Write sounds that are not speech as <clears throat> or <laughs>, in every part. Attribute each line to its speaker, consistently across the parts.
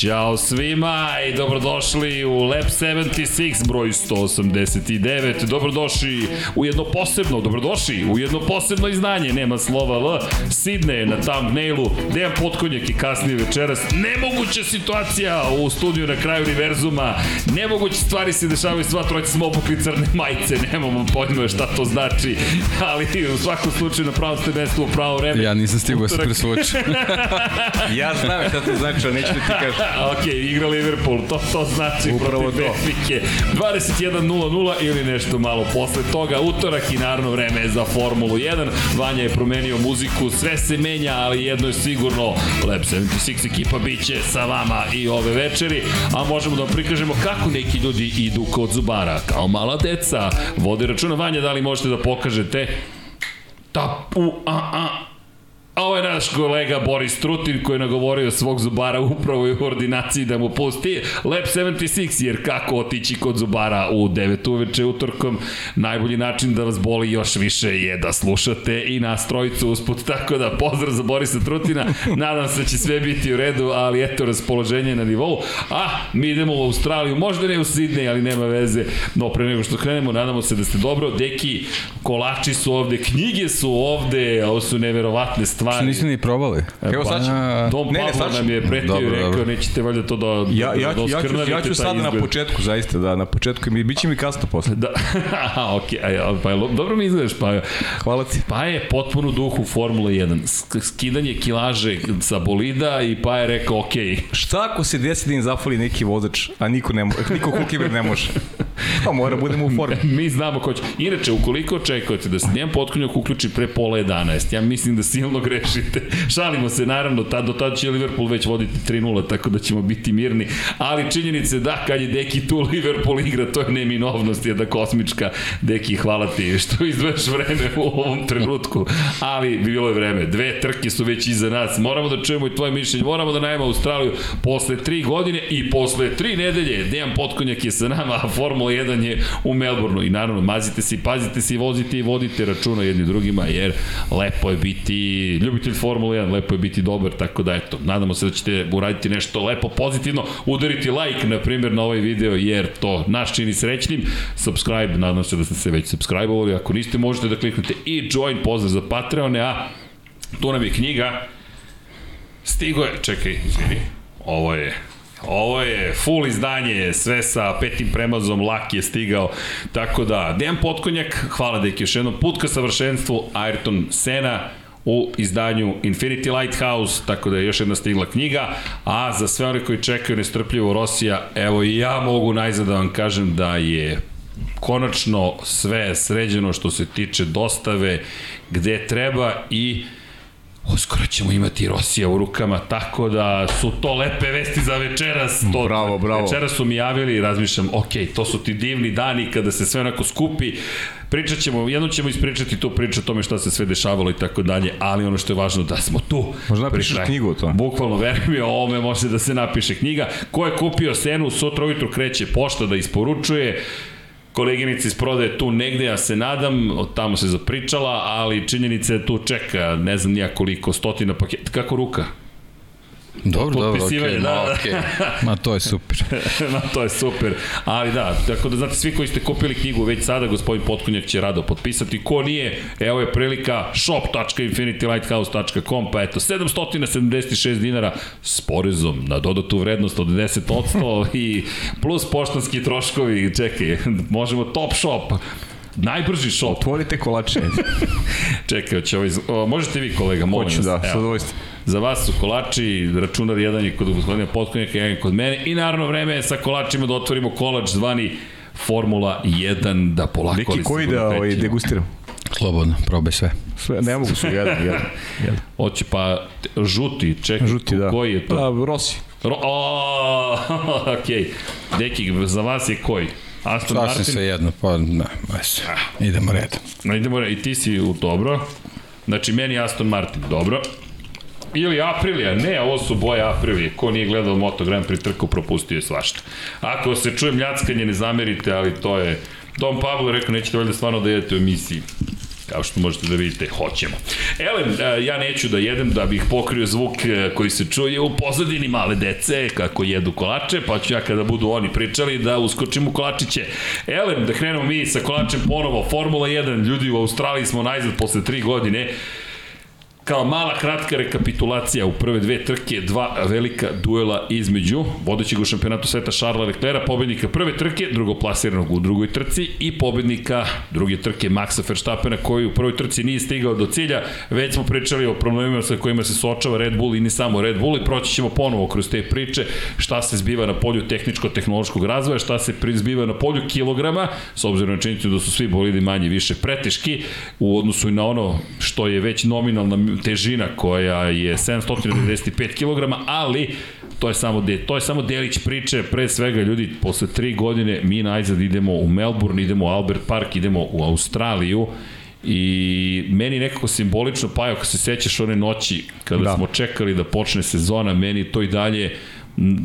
Speaker 1: Ćao svima i dobrodošli u Lab 76 broj 189. Dobrodošli u jedno posebno, dobrodošli u jedno posebno izdanje, nema slova L, Sidne na thumbnailu, Dejan Potkonjak i kasnije večeras. Nemoguća situacija u studiju na kraju univerzuma, nemoguće stvari se dešavaju, sva trojica smo obukli crne majice, nemamo pojma šta to znači, ali u svakom slučaju na pravom ste mestu u pravo vreme.
Speaker 2: Ja nisam stigao da se presvučem. <laughs>
Speaker 3: ja znam šta to znači, ali neću da ti kažem.
Speaker 1: Ok, igra Liverpool, to, to znači
Speaker 3: Upravo
Speaker 1: protiv
Speaker 3: to.
Speaker 1: Benfike. 21.00 ili nešto malo posle toga, utorak i naravno vreme je za Formulu 1. Vanja je promenio muziku, sve se menja, ali jedno je sigurno, Lab 76 ekipa biće sa vama i ove večeri, a možemo da vam prikažemo kako neki ljudi idu kod zubara, kao mala deca. Vode računa Vanja, da li možete da pokažete tapu, a, a, A ovo je naš kolega Boris Trutin koji je nagovorio svog zubara upravo u ordinaciji da mu pusti Lab 76 jer kako otići kod zubara u 9 uveče utorkom? Najbolji način da vas boli još više je da slušate i nas trojicu usput. Tako da pozdrav za Borisa Trutina. Nadam se da će sve biti u redu ali eto raspoloženje na nivou. A mi idemo u Australiju možda ne u Sidney ali nema veze. No pre nego što krenemo nadamo se da ste dobro. Deki kolači su ovde knjige su ovde ovo su neverovatne stvari
Speaker 2: Što niste ni probali?
Speaker 3: Evo sad ću.
Speaker 1: Dom
Speaker 3: Ne, ne,
Speaker 1: Pavlo
Speaker 3: sad
Speaker 1: nam je pretio i rekao,
Speaker 2: dobro.
Speaker 1: nećete valjda to da,
Speaker 3: Ja, ja,
Speaker 1: da
Speaker 3: ću, ja, ću, ja ću sada na početku, zaista, da, na početku mi, bit će mi kasno posle.
Speaker 1: Da, <laughs> okej, okay, pa je, dobro mi izgledaš, pa,
Speaker 3: Hvala ti.
Speaker 1: pa je potpuno u duhu Formula 1. Sk- Skidanje kilaže sa bolida i pa je rekao, okej, okay,
Speaker 3: Šta ako se desi da im zafali neki vozač, a niko, ne, mo- <laughs> niko Hulkimer ne može? Pa mora budemo u formi. <laughs>
Speaker 1: mi znamo ko će. Inače, ukoliko očekujete da se njen potkonjak uključi pre pola 11, ja mislim da silno grešite. <laughs> Šalimo se, naravno, tad, do tada će Liverpool već voditi 3-0, tako da ćemo biti mirni. Ali činjenice da, kad je Deki tu <laughs> Liverpool igra, to je neminovnost, jedna kosmička. Deki, hvala ti što <laughs> izdveš vreme u ovom trenutku. Ali bilo je vreme. Dve trke su već iza nas. Moramo da čujemo i tvoje mišljenje. Moramo da najemo Australiju posle tri godine i posle tri nedelje. Dejan Potkonjak je sa nama, a Formula 1 je u Melbourneu. I naravno, mazite se i pazite se i vozite i vodite računa jedni drugima, jer lepo je biti ljubitelj Formula 1, lepo je biti dobar, tako da eto, nadamo se da ćete uraditi nešto lepo, pozitivno, udariti like, na primjer, na ovaj video, jer to naš čini srećnim. Subscribe, nadam se da ste se već subscribe-ovali, ako niste, možete da kliknete i join, pozdrav za Patreone, a tu nam je knjiga, Stigo je, čekaj, izvini, ovo je Ovo je full izdanje, sve sa petim premazom, lak je stigao, tako da, Dejan Potkonjak, hvala deki još jednom, put ka savršenstvu, Ayrton Sena, u izdanju Infinity Lighthouse, tako da je još jedna stigla knjiga, a za sve one koji čekaju nestrpljivo Rosija, evo i ja mogu najzad da vam kažem da je konačno sve sređeno što se tiče dostave gde treba i Uskoro ćemo imati Rosija u rukama, tako da su to lepe vesti za večeras. To,
Speaker 3: Bravo, bravo.
Speaker 1: Večeras su mi javili i razmišljam, ok, to su ti divni dani kada se sve onako skupi. Pričat ćemo, jedno ćemo ispričati tu priču o tome šta se sve dešavalo i tako dalje, ali ono što je važno da smo tu.
Speaker 3: Možda napišeš
Speaker 1: Pri kraju.
Speaker 3: knjigu o tome.
Speaker 1: Bukvalno, veruj mi, o ovome može da se napiše knjiga. Ko je kupio senu, sutra ujutru kreće pošta da isporučuje koleginica iz prodaje tu negde, ja se nadam, od tamo se zapričala, ali činjenica je tu čeka, ne znam nija koliko, stotina paketa, kako ruka?
Speaker 2: Dobro, dobro, okej, okay,
Speaker 1: da,
Speaker 2: ma,
Speaker 1: da.
Speaker 2: okej. <laughs> Ma to je super. <laughs>
Speaker 1: Ma, to je super. Ali da, tako da znate, svi koji ste kupili knjigu već sada, gospodin Potkonjak će rado potpisati. Ko nije, evo je prilika shop.infinitylighthouse.com, pa eto, 776 dinara s porezom na dodatu vrednost od 10% <laughs> i plus poštanski troškovi, čekaj, možemo top shop, najbrži shop.
Speaker 3: Otvorite kolače.
Speaker 1: Čekaj, hoće ovaj, o, možete vi kolega, molim
Speaker 3: Hoću,
Speaker 1: vas.
Speaker 3: da, sa zadovoljstvom.
Speaker 1: Za vas su kolači, računar jedan je kod gospodina Potkonjaka, jedan kod mene i naravno vreme je sa kolačima da otvorimo kolač zvani Formula 1 da polako
Speaker 3: Neki koji da ovaj, degustiram?
Speaker 2: Slobodno, probaj sve.
Speaker 3: Sve, ne mogu su jedan, jedan. jedan.
Speaker 1: Hoće pa žuti, čekaj,
Speaker 3: Žuti, da.
Speaker 1: koji je to?
Speaker 3: Da, Rossi.
Speaker 1: Ro, o, <laughs> okej. Deki, za vas je koji? Aston
Speaker 2: Sasvim
Speaker 1: Martin?
Speaker 2: sve jedno, pa ne, ves. Idemo redom.
Speaker 1: No, idemo, re- i ti si u dobro. Znači, meni Aston Martin, dobro. Ili Aprilija, ne, ovo su boje Aprilije. Ko nije gledao Moto Grand Prix trku, propustio je svašta. Ako se čuje mljackanje, ne zamerite, ali to je... Dom Pavlo je rekao, nećete valjda stvarno da jedete u emisiji. kao što možete da vidite, hoćemo. Elem, e, ja neću da jedem da bih pokrio zvuk e, koji se čuje u pozadini male dece kako jedu kolače, pa ću ja kada budu oni pričali da uskočim u kolačiće. Elem, da krenemo mi sa kolačem ponovo. Formula 1, ljudi u Australiji smo najzad posle tri godine kao mala kratka rekapitulacija u prve dve trke, dva velika duela između vodećeg u šampionatu sveta Šarla Leclerca, pobednika prve trke, drugoplasiranog u drugoj trci i pobednika druge trke Maxa Verstappena koji u prvoj trci nije stigao do cilja. Već smo pričali o problemima sa kojima se suočava Red Bull i ni samo Red Bull i proći ćemo ponovo kroz te priče šta se zbiva na polju tehničko-tehnološkog razvoja, šta se zbiva na polju kilograma, s obzirom na činjenicu da su svi bolidi manje više preteški u odnosu i na ono što je već nominalna težina koja je 795 kg, ali to je samo de, to je samo delić priče, pre svega ljudi posle 3 godine mi najzad idemo u Melbourne, idemo u Albert Park, idemo u Australiju I meni nekako simbolično, pa ako se sećaš one noći kada da. smo čekali da počne sezona, meni to i dalje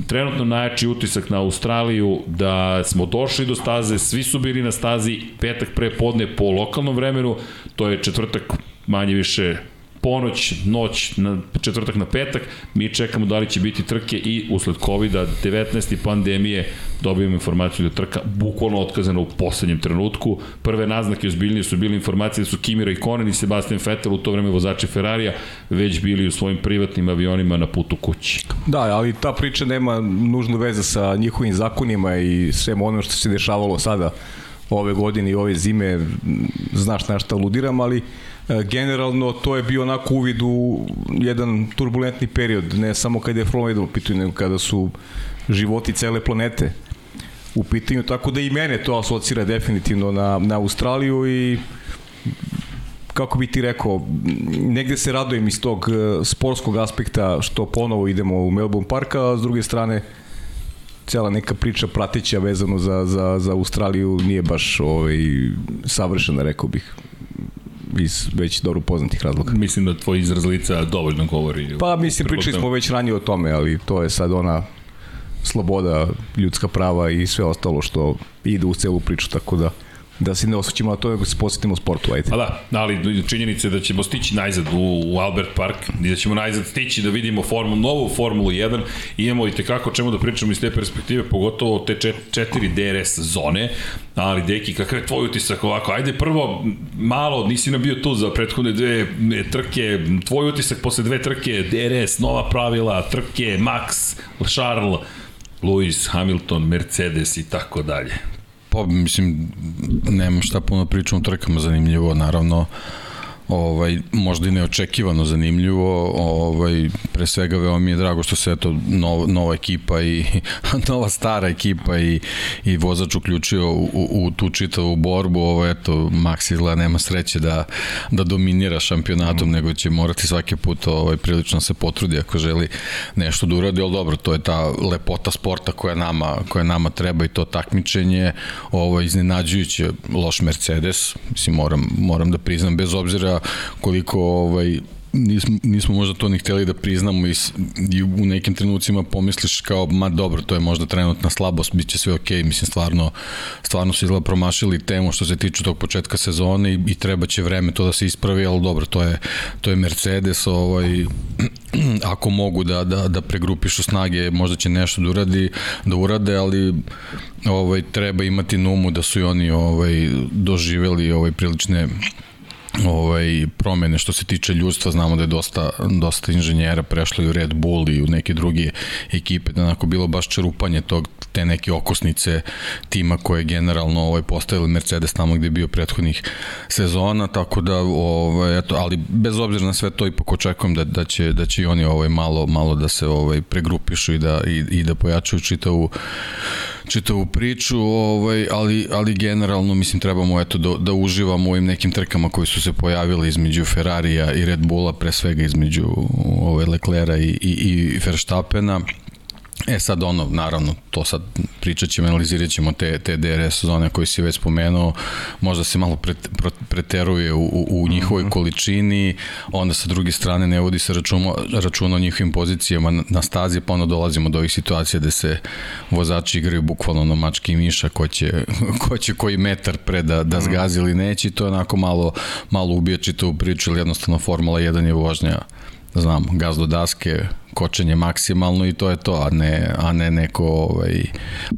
Speaker 1: trenutno najjači utisak na Australiju da smo došli do staze, svi su bili na stazi, petak pre podne po lokalnom vremenu, to je četvrtak manje više ponoć, noć, na četvrtak na petak, mi čekamo da li će biti trke i usled COVID-19 i pandemije dobijemo informaciju da trka bukvalno otkazana u poslednjem trenutku. Prve naznake ozbiljnije su bile informacije da su Kimi Raikkonen i Sebastian Vettel u to vreme vozači Ferrarija već bili u svojim privatnim avionima na putu kući.
Speaker 3: Da, ali ta priča nema nužnu veze sa njihovim zakonima i svem ono što se dešavalo sada ove godine i ove zime, znaš na šta aludiram, ali E, generalno to je bio onako uvid u jedan turbulentni period, ne samo kada je 1 u pitanju, nego kada su životi cele planete u pitanju, tako da i mene to asocira definitivno na, na Australiju i kako bi ti rekao, negde se radujem iz tog e, sportskog aspekta što ponovo idemo u Melbourne Park, a s druge strane cela neka priča prateća vezano za, za, za Australiju nije baš ovaj, savršena, rekao bih iz već dobro poznatih razloga.
Speaker 1: Mislim da tvoj izraz lica dovoljno govori.
Speaker 3: Pa mislim, pričali smo već ranije o tome, ali to je sad ona sloboda, ljudska prava i sve ostalo što ide u celu priču, tako da da se ne osjećamo na to, nego se posjetimo u sportu, ajde.
Speaker 1: Pa da, ali činjenica je da ćemo stići najzad u, u Albert Park i da ćemo najzad stići da vidimo formu, novu Formulu 1, imamo i tekako čemu da pričamo iz te perspektive, pogotovo te čet, četiri DRS zone, ali deki, kakav je tvoj utisak ovako? Ajde prvo, malo, nisi nam bio tu za prethodne dve e, trke, tvoj utisak posle dve trke, DRS, nova pravila, trke, Max, Charles, Lewis, Hamilton, Mercedes i tako dalje.
Speaker 2: Pa, mislim, nema šta puno pričam o trkama, zanimljivo, naravno. Ovaj, možda i neočekivano zanimljivo, ovaj, pre svega veoma mi je drago što se eto nova, nova ekipa i <laughs> nova stara ekipa i, i vozač uključio u, u, u tu čitavu borbu, ovo eto Max izgleda nema sreće da, da dominira šampionatom, mm. nego će morati svaki put ovaj, prilično se potrudi ako želi nešto da uradi, ali dobro, to je ta lepota sporta koja nama, koja nama treba i to takmičenje, ovo iznenađujuće loš Mercedes, mislim moram, moram da priznam bez obzira koliko ovaj, nismo, nismo možda to ni hteli da priznamo i, i u nekim trenucima pomisliš kao, ma dobro, to je možda trenutna slabost, bit će sve okej, okay. mislim, stvarno, stvarno su izgleda promašili temu što se tiče tog početka sezone i, i treba će vreme to da se ispravi, ali dobro, to je, to je Mercedes, ovaj, <clears throat> ako mogu da, da, da pregrupišu snage, možda će nešto da uradi, da urade, ali ovaj, treba imati na umu da su i oni ovaj, doživeli ovaj, prilične ovaj, promene što se tiče ljudstva, znamo da je dosta, dosta inženjera prešlo i u Red Bull i u neke druge ekipe, da onako bilo baš čerupanje tog, te neke okosnice tima koje je generalno ovaj, postavili Mercedes tamo gde je bio prethodnih sezona, tako da, ovaj, eto, ali bez obzira na sve to ipak očekujem da, da, će, da će i oni ovaj, malo, malo da se ovaj, pregrupišu i da, i, i da pojačaju čitavu čitavu priču, ovaj, ali, ali generalno mislim trebamo eto da, da uživamo u ovim nekim trkama koji su se pojavile između Ferrarija i Red Bulla, pre svega između ovaj, Leclera i, i, i Verstappena E sad ono, naravno, to sad pričat ćemo, analizirat ćemo te, te DRS zone koje si već spomenuo, možda se malo pret, preteruje u, u, u njihovoj mm -hmm. količini, onda sa druge strane ne vodi se računa, računa o njihovim pozicijama na, na stazi, pa onda dolazimo do ovih situacija gde se vozači igraju bukvalno na mački i miša, ko će, <laughs> ko će koji metar pre da, da zgazi ili neće, to je onako malo, malo ubija čitavu priču, ili jednostavno Formula 1 je vožnja znam, gaz do daske, kočenje maksimalno i to je to, a ne, a ne neko ovaj,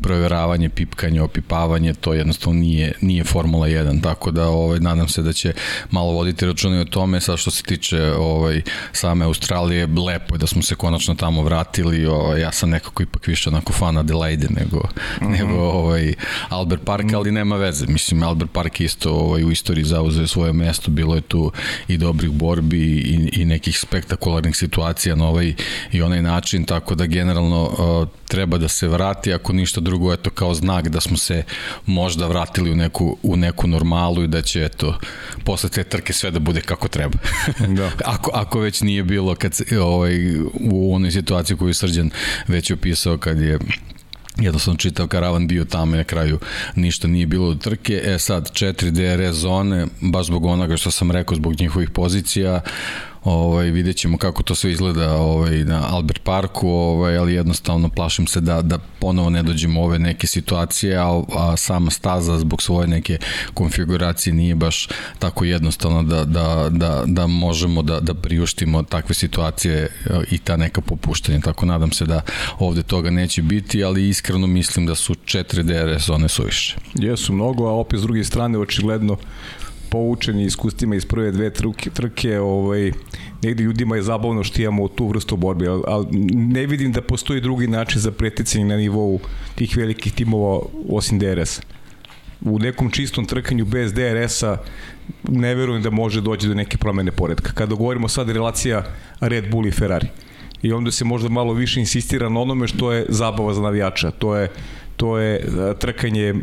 Speaker 2: proveravanje, pipkanje, opipavanje, to jednostavno nije, nije Formula 1, tako da ovaj, nadam se da će malo voditi računa o tome, sad što se tiče ovaj, same Australije, lepo je da smo se konačno tamo vratili, ovaj, ja sam nekako ipak više onako fan Adelaide nego, mm -hmm. nego ovaj, Albert Park, ali nema veze, mislim Albert Park isto ovaj, u istoriji zauzeo svoje mesto, bilo je tu i dobrih borbi i, i nekih spektakularnih situacija na ovaj i onaj način, tako da generalno uh, treba da se vrati, ako ništa drugo, eto kao znak da smo se možda vratili u neku, u neku normalu i da će, eto, posle te trke sve da bude kako treba. <laughs> da. <laughs> ako, ako već nije bilo kad se, ovaj, u onoj situaciji koju je Srđan već opisao kad je jednostavno čitao karavan bio tamo na kraju ništa nije bilo od trke. E sad, 4 DRS zone, baš zbog onoga što sam rekao, zbog njihovih pozicija, Ovaj vidjet ćemo kako to sve izgleda ovaj na Albert Parku, ovaj ali jednostavno plašim se da da ponovo ne dođemo ove neke situacije, a, a sama staza zbog svoje neke konfiguracije nije baš tako jednostavno da da da da možemo da da priuštimo takve situacije e, i ta neka popuštanja. Tako nadam se da ovde toga neće biti, ali iskreno mislim da su 4 DRS one suviše.
Speaker 3: Jesu mnogo, a opet s druge strane očigledno poučeni iskustvima iz prve dve trke, trke ovaj, negde ljudima je zabavno što imamo tu vrstu borbe, ali, ali ne vidim da postoji drugi način za preticanje na nivou tih velikih timova osim DRS. U nekom čistom trkanju bez DRS-a ne verujem da može doći do neke promene poredka. Kada govorimo sad relacija Red Bull i Ferrari i onda se možda malo više insistira na onome što je zabava za navijača. To je to je e, trkanje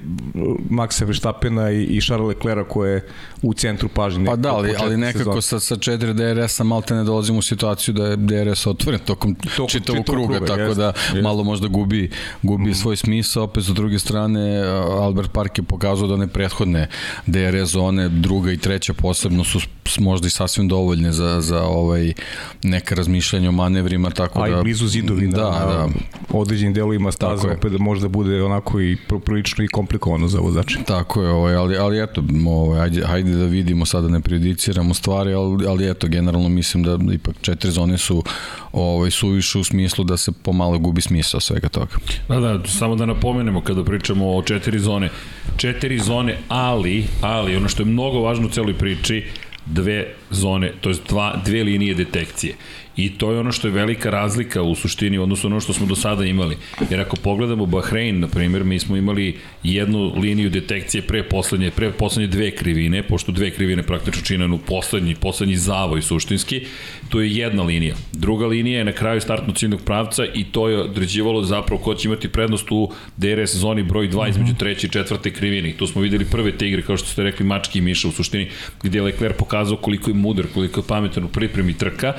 Speaker 3: Maxa Verstappena i, i Charles Leclerca koje je u centru pažnje.
Speaker 2: Pa da, ali, ali nekako sa, sa 4 DRS-a malte ne dolazimo u situaciju da je DRS otvoren tokom, tokom čitavog kruga, kruga, tako jest, da jest. malo možda gubi, gubi mm. svoj smisao. Opet, sa druge strane, Albert Park je pokazao da ne prethodne DRS zone, druga i treća posebno su možda i sasvim dovoljne za, za ovaj neka razmišljanja o manevrima, tako
Speaker 3: A
Speaker 2: da...
Speaker 3: A i blizu zidovi da, na, da. određenim delovima staza, opet da možda bude onako i prilično i komplikovano za vozače.
Speaker 2: Tako je, ovaj, ali, ali eto, ovaj, ajde, ajde da vidimo sada, ne prejudiciramo stvari, ali, ali eto, generalno mislim da ipak četiri zone su ovaj, suviše u smislu da se pomalo gubi smisao svega toga.
Speaker 1: Da, da, samo da napomenemo kada pričamo o četiri zone. Četiri zone, ali, ali, ono što je mnogo važno u celoj priči, dve zone, to je dva, dve linije detekcije. I to je ono što je velika razlika u suštini odnosno ono što smo do sada imali. Jer ako pogledamo Bahrein, na primjer, mi smo imali jednu liniju detekcije pre poslednje, pre poslednje dve krivine, pošto dve krivine praktično činanu poslednji, poslednji zavoj suštinski, to je jedna linija. Druga linija je na kraju startno ciljnog pravca i to je određivalo zapravo ko će imati prednost u DRS zoni broj 2 između mhm. treće i četvrte krivine. tu smo videli prve te igre, kao što ste rekli, mački i miša u suštini, gde je Leclerc pokazao koliko je mudar, koliko je pametan u pripremi trka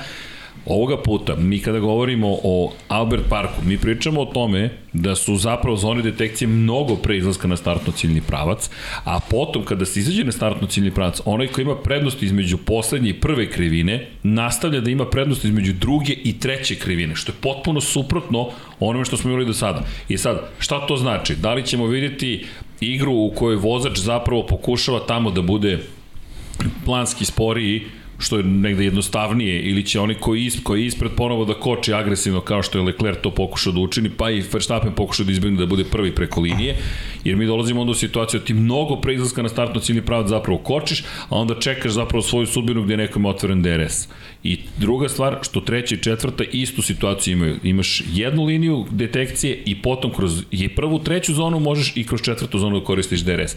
Speaker 1: Ovoga puta, mi kada govorimo o Albert Parku, mi pričamo o tome da su zapravo zone detekcije mnogo pre izlaska na startno ciljni pravac, a potom kada se izađe na startno ciljni pravac, onaj ko ima prednost između poslednje i prve krivine, nastavlja da ima prednost između druge i treće krivine, što je potpuno suprotno onome što smo imali do sada. I sad, šta to znači? Da li ćemo vidjeti igru u kojoj vozač zapravo pokušava tamo da bude planski sporiji, što je negde jednostavnije, ili će oni koji, isp, koji ispred ponovo da koči agresivno kao što je Leclerc to pokušao da učini, pa i Verstappen pokušao da izbjegne da bude prvi preko linije, jer mi dolazimo onda u situaciju da ti mnogo pre izlaska na startno ciljni pravac zapravo kočiš, a onda čekaš zapravo svoju sudbinu gde neko ima otvoren DRS. I druga stvar, što treća i četvrta istu situaciju imaju. Imaš jednu liniju detekcije i potom kroz i prvu, treću zonu možeš i kroz četvrtu zonu da koristiš DRS.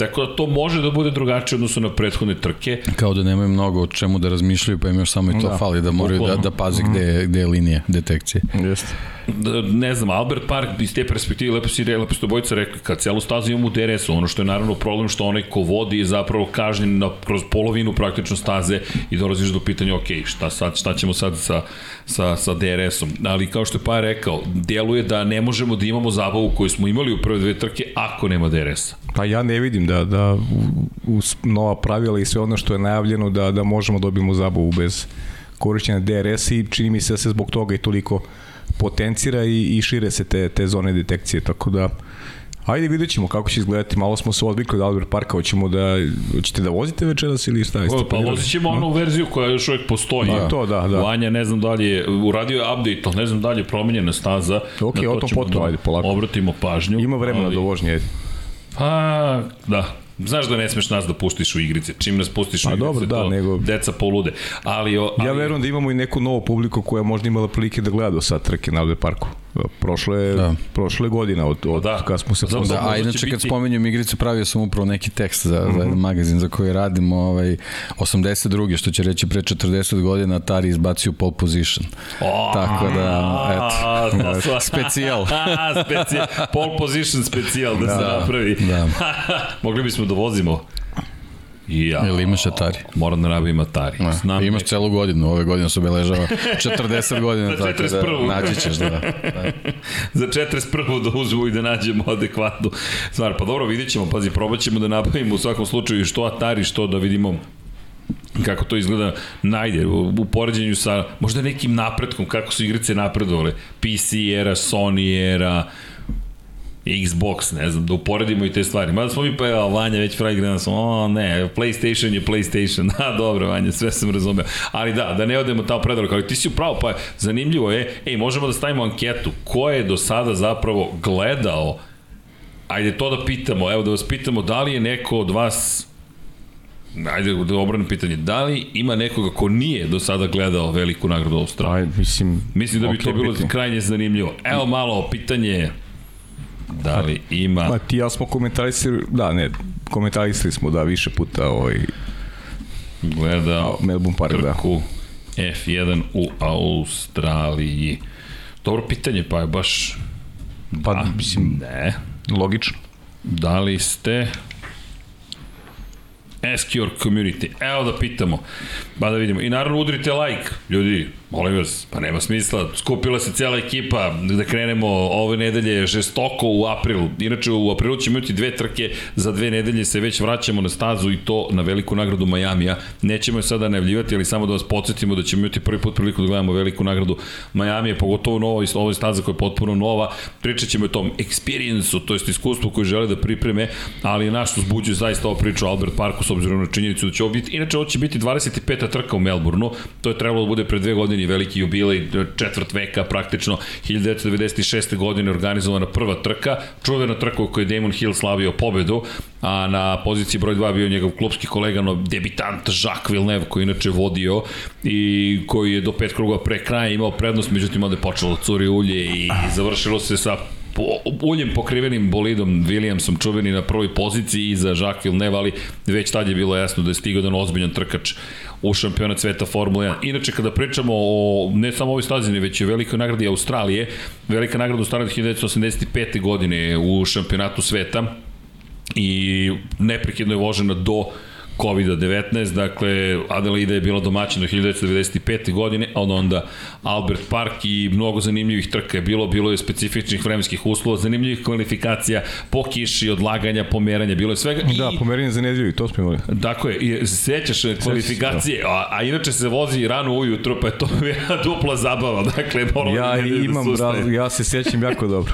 Speaker 1: Tako da to može da bude drugačije odnosno na prethodne trke.
Speaker 2: Kao da nemaju mnogo o čemu da razmišljaju, pa im još samo i to da, fali da moraju da, da pazi gde, gde je linija detekcije.
Speaker 3: Jeste.
Speaker 1: ne znam, Albert Park iz te perspektive, lepo si, lepo ste bojica rekli, kad celu stazu imamo u DRS-u, ono što je naravno problem što onaj ko vodi je zapravo kažnjen na, kroz polovinu praktično staze i dolaziš do pitanja, ok, šta, sad, šta ćemo sad sa, sa, sa DRS-om. Ali kao što je pa rekao, djeluje da ne možemo da imamo zabavu koju smo imali u prve dve trke ako nema DRS-a.
Speaker 3: Pa ja ne vidim da, da uz nova pravila i sve ono što je najavljeno da, da možemo da dobijemo zabavu bez korišćenja DRS i čini mi se da se zbog toga i toliko potencira i, i šire se te, te zone detekcije, tako da Ajde vidjet ćemo kako će izgledati, malo smo se odvikli od Albert Parka, hoćemo da, hoćete da vozite večeras ili šta
Speaker 1: jeste? Pa vozit ćemo onu verziju koja još uvijek postoji.
Speaker 3: Da, to, da, da.
Speaker 1: Vanja, ne znam da li je, uradio je update, ali ne znam da li je promenjena staza.
Speaker 3: Ok, o tom potom,
Speaker 1: da
Speaker 3: ajde, polako.
Speaker 1: Obratimo pažnju.
Speaker 3: Ima vremena ali... do vožnje, ajde.
Speaker 1: Pa, da, Znaš da ne smeš nas da puštiš u igrice. Čim nas pustiš u
Speaker 3: pa,
Speaker 1: igrice,
Speaker 3: dobro, da,
Speaker 1: to
Speaker 3: nego...
Speaker 1: deca polude. Ali, o, ali...
Speaker 3: Ja verujem da imamo i neku novu publiku koja možda imala prilike da gleda do sad trke na Alde parku. Prošle, da. prošle godina od, od
Speaker 1: da.
Speaker 3: kad smo se...
Speaker 2: Da, da, a inače kad biti... spomenjem igrice pravio sam upravo neki tekst za, mm -hmm. za jedan magazin za koji radimo ovaj, 82. što će reći pre 40 godina Atari izbacio pole position. Oh, Tako da, eto, <laughs> specijal. <laughs>
Speaker 1: specijal. Pole position specijal da, da se napravi. Da. <laughs> Mogli bismo da vozimo
Speaker 2: I ja. Ili imaš Atari?
Speaker 1: Moram da nabavim Atari.
Speaker 2: Ne, Znam imaš celu godinu, ove godine se obeležava <laughs> 40 godina.
Speaker 1: Za 41.
Speaker 2: Da, naći ćeš, da. da. <laughs>
Speaker 1: Za 41. da uzmu i da nađemo adekvatnu stvar. Pa dobro, vidjet ćemo, pazi, probat ćemo da nabavimo u svakom slučaju što Atari, što da vidimo kako to izgleda najde u poređenju sa možda nekim napretkom kako su igrice napredovale PC era, Sony era Xbox, ne znam, da uporedimo i te stvari. Mada smo mi pa, evo, Vanja već fraj da smo, o ne, PlayStation je PlayStation. <laughs> Da, dobro, Vanja, sve sam razumeo. Ali da, da ne odemo tamo predaleko, ali ti si upravo, pa zanimljivo je, ej, možemo da stavimo anketu, ko je do sada zapravo gledao, ajde to da pitamo, evo da vas pitamo, da li je neko od vas Ajde, da obrano pitanje. Da li ima nekoga ko nije do sada gledao veliku nagradu Australije?
Speaker 3: mislim,
Speaker 1: mislim da bi okay, to bilo biti. krajnje zanimljivo. Evo malo pitanje Da li ima...
Speaker 3: Ma ti ja smo komentarisali, da ne, komentarisali smo da više puta ovaj...
Speaker 1: Gledao
Speaker 3: Melbourne Park, da.
Speaker 1: da. F1 u Australiji. Dobro pitanje, pa je baš...
Speaker 3: Pa, da, mislim,
Speaker 1: ne.
Speaker 3: Logično.
Speaker 1: Da li ste Ask your community. Evo da pitamo. Pa da vidimo. I naravno udrite like. Ljudi, molim vas, pa nema smisla. Skupila se cijela ekipa da krenemo ove nedelje žestoko u aprilu. Inače, u aprilu ćemo imati dve trke. Za dve nedelje se već vraćamo na stazu i to na veliku nagradu Majamija. Nećemo je sada najavljivati, ali samo da vas podsjetimo da ćemo imati prvi put priliku da gledamo veliku nagradu Majamije, pogotovo novo, ovo je staza koja je potpuno nova. Pričat ćemo o tom experience-u, to jest iskustvu koju žele da pripreme, ali naš uzbuđuje zaista ovo priču Albert Parku s obzirom na činjenicu da će ovo biti, inače ovo će biti 25. trka u Melbourneu, to je trebalo da bude pre dve godine veliki jubilej, četvrt veka praktično, 1996. godine organizovana prva trka, čuvena trka u kojoj Damon Hill slavio pobedu, a na poziciji broj 2 bio njegov klubski kolega, no debitant Jacques Villeneuve, koji inače vodio i koji je do pet kruga pre kraja imao prednost, međutim onda je počelo da curi ulje i završilo se sa uljem pokrivenim bolidom Williamsom čuveni na prvoj poziciji za Jacques Villeneuve, ali već tad je bilo jasno da je stigao jedan ozbiljan trkač u šampionat sveta Formula 1. Inače, kada pričamo o ne samo ovoj stazini, već i velikoj nagradi Australije, velika nagrada Australije 1985. godine u šampionatu sveta i neprekidno je vožena do COVID-19, dakle Adelaide je bila domaćina do 1995. godine, a onda Albert Park i mnogo zanimljivih trka je bilo, bilo je specifičnih vremenskih uslova, zanimljivih kvalifikacija, po kiši, odlaganja, pomeranja, bilo je svega.
Speaker 3: Da, pomeranje za nedelju, to smo imali.
Speaker 1: Dakle, i sećaš kvalifikacije, a, a inače se vozi rano ujutro, pa je to <laughs> jedna dupla zabava, dakle, moramo
Speaker 3: ja da imam, da ja se sećam jako <laughs> dobro.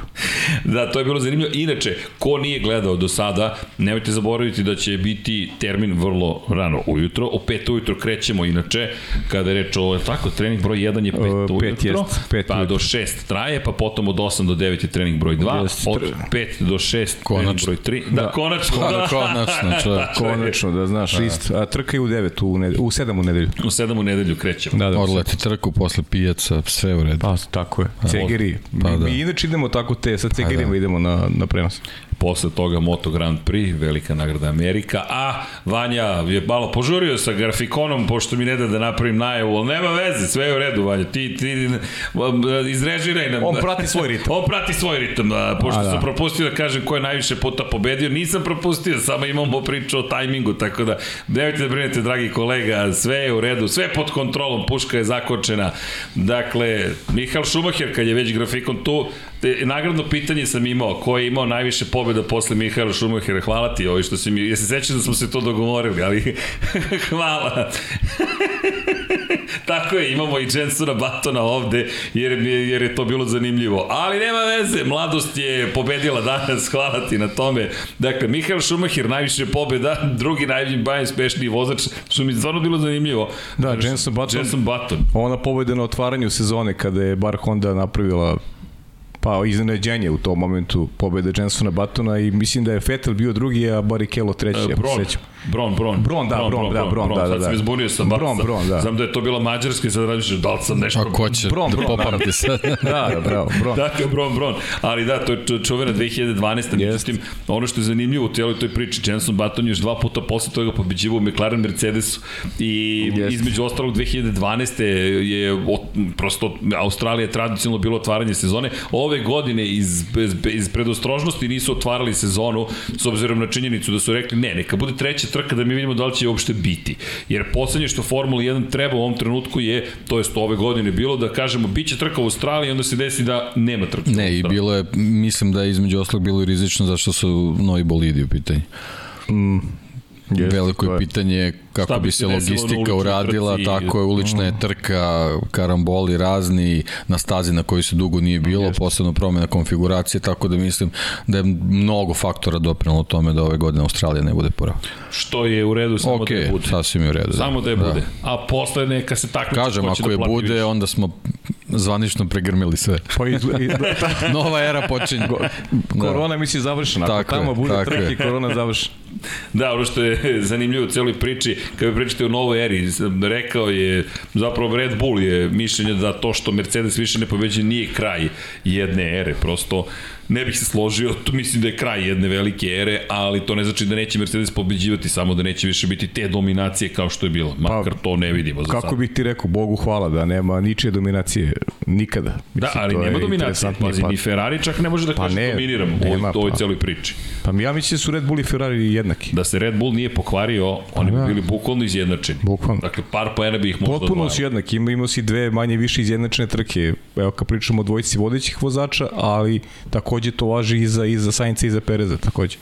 Speaker 1: da, to je bilo zanimljivo. Inače, ko nije gledao do sada, nemojte zaboraviti da će biti termin vrlo vrlo rano ujutro. U 5 ujutro krećemo inače, kada je reč o, tako, trening broj 1 je 5 uh, ujutro, jest, pet pa ujutro. do 6 traje, pa potom od 8 do 9 je trening broj 2, od 5 do 6 trening broj 3. Da, da konačno. Da,
Speaker 2: konačno, <laughs> čovjek.
Speaker 3: konačno, da znaš, da. ist. A trka je u 9, u, nedelju, u 7 u nedelju.
Speaker 1: U 7 u nedelju krećemo.
Speaker 2: Da, da. Odleti trku posle pijaca, sve u redu.
Speaker 3: Pa, tako je. Cegeri. Pa, da. Mi inače idemo tako te, sa cegerima pa, da. idemo na, na prenos.
Speaker 1: Posle toga Moto Grand Prix, velika nagrada Amerika, a Vanja je malo požurio sa grafikonom, pošto mi ne da da napravim najavu, ali nema veze, sve je u redu, Vanja, ti, ti izrežiraj nam.
Speaker 3: On prati svoj ritam. <laughs>
Speaker 1: On prati svoj ritam, da, pošto a, da. sam propustio da kažem ko je najviše puta pobedio, nisam propustio, samo imamo priču o tajmingu, tako da nemojte da brinete, dragi kolega, sve je u redu, sve pod kontrolom, puška je zakočena. Dakle, Mihael Schumacher, kad je već grafikon tu, te, nagradno pitanje sam imao, ko je imao najviše pobjeda posle Mihaela Schumachera, hvala ti ovo što si mi, ja se sećam da smo se to dogovorili, ali <laughs> hvala. <laughs> Tako je, imamo i Jensona Batona ovde, jer, jer je to bilo zanimljivo. Ali nema veze, mladost je pobedila danas, <laughs> hvala ti na tome. Dakle, Mihael Schumacher, najviše pobjeda, drugi najspešniji vozač, što mi stvarno bilo zanimljivo.
Speaker 3: Da, Jenson Button.
Speaker 1: Jenson Button.
Speaker 3: Ona pobjeda na otvaranju sezone, kada je bar Honda napravila pa iznenađenje u tom momentu pobede Jensona Batona i mislim da je Vettel bio drugi, a Barrichello treći, uh,
Speaker 1: ja sećam. Bron, Bron.
Speaker 3: Bron, da, Bron, Bron, da, Bron, da, da.
Speaker 1: Sad sam izbunio sa
Speaker 3: Bron, Bron, da.
Speaker 1: Znam da je to bila Mađarska i sad razmišljaš da li sam nešto...
Speaker 2: A ko će
Speaker 3: Bron,
Speaker 2: da
Speaker 3: Bron,
Speaker 2: popamti sad? <laughs>
Speaker 3: da, da, bravo, Bron.
Speaker 1: Dakle, Bron, Bron. Ali da, to je čuvena 2012. Međutim, ono što je zanimljivo u cijeloj toj priči, Jenson Button još dva puta posle toga pobeđivao McLaren Mercedesu i Jest. između ostalog 2012. je od, prosto Australija tradicionalno bilo otvaranje sezone. Ove godine iz, iz, iz predostrožnosti nisu otvarali sezonu s obzirom na činjenicu da su rekli ne, neka bude treća trka da mi vidimo da li će uopšte biti. Jer poslednje što Formula 1 treba u ovom trenutku je, to jest ove godine bilo, da kažemo, bit će trka u Australiji, onda se desi da nema trka
Speaker 2: Ne, i bilo je, mislim da je između oslog bilo i rizično zašto su novi bolidi u pitanju. Mm, Yes, Veliko je pitanje kako bi se logistika uradila, trci, tako je ulična je trka, karamboli razni, na stazi na kojoj se dugo nije bilo, yes. posebno promena konfiguracije, tako da mislim da je mnogo faktora doprinalo tome da ove godine Australija ne bude prva.
Speaker 1: Što je u redu samo
Speaker 2: okay,
Speaker 1: da je bude.
Speaker 2: sasvim je u redu.
Speaker 1: Da. Samo da je bude. Da. A posle neka se tako
Speaker 2: Kažem, ako da je bude, više. onda smo zvanično pregrmili sve. Pa izgleda, <laughs> <laughs> da. Nova era počinje.
Speaker 3: Korona da. misli završena. Ako tamo bude trke, korona završena.
Speaker 1: Da, ono što je <laughs> zanimljivo u celoj priči, kada pričate o novoj eri, rekao je, zapravo Red Bull je mišljenje da to što Mercedes više ne pobeđe nije kraj jedne ere, prosto ne bih se složio, to mislim da je kraj jedne velike ere, ali to ne znači da neće Mercedes pobeđivati, samo da neće više biti te dominacije kao što je bilo. Makar pa, to ne vidimo za
Speaker 3: Kako sad. bih ti rekao, Bogu hvala da nema ničije dominacije nikada.
Speaker 1: Da, mislim, da, ali nema dominacije. Pazi, pa, ni Ferrari čak ne može da pa kaže ne, dominiramo nema, u ovoj pa, celoj priči.
Speaker 3: Pa ja mislim da su Red Bull i Ferrari jednaki.
Speaker 1: Da se Red Bull nije pokvario, oni bi da. bili bukvalno izjednačeni. Bukvalno. Dakle, par poena bi ih možda
Speaker 3: Potpuno su jednaki, ima, imao si dve manje više izjednačene trke. Evo, kad pričamo o dvojici vodećih vozača, ali takođe to važi i za, i za Sainca i za Pereza takođe.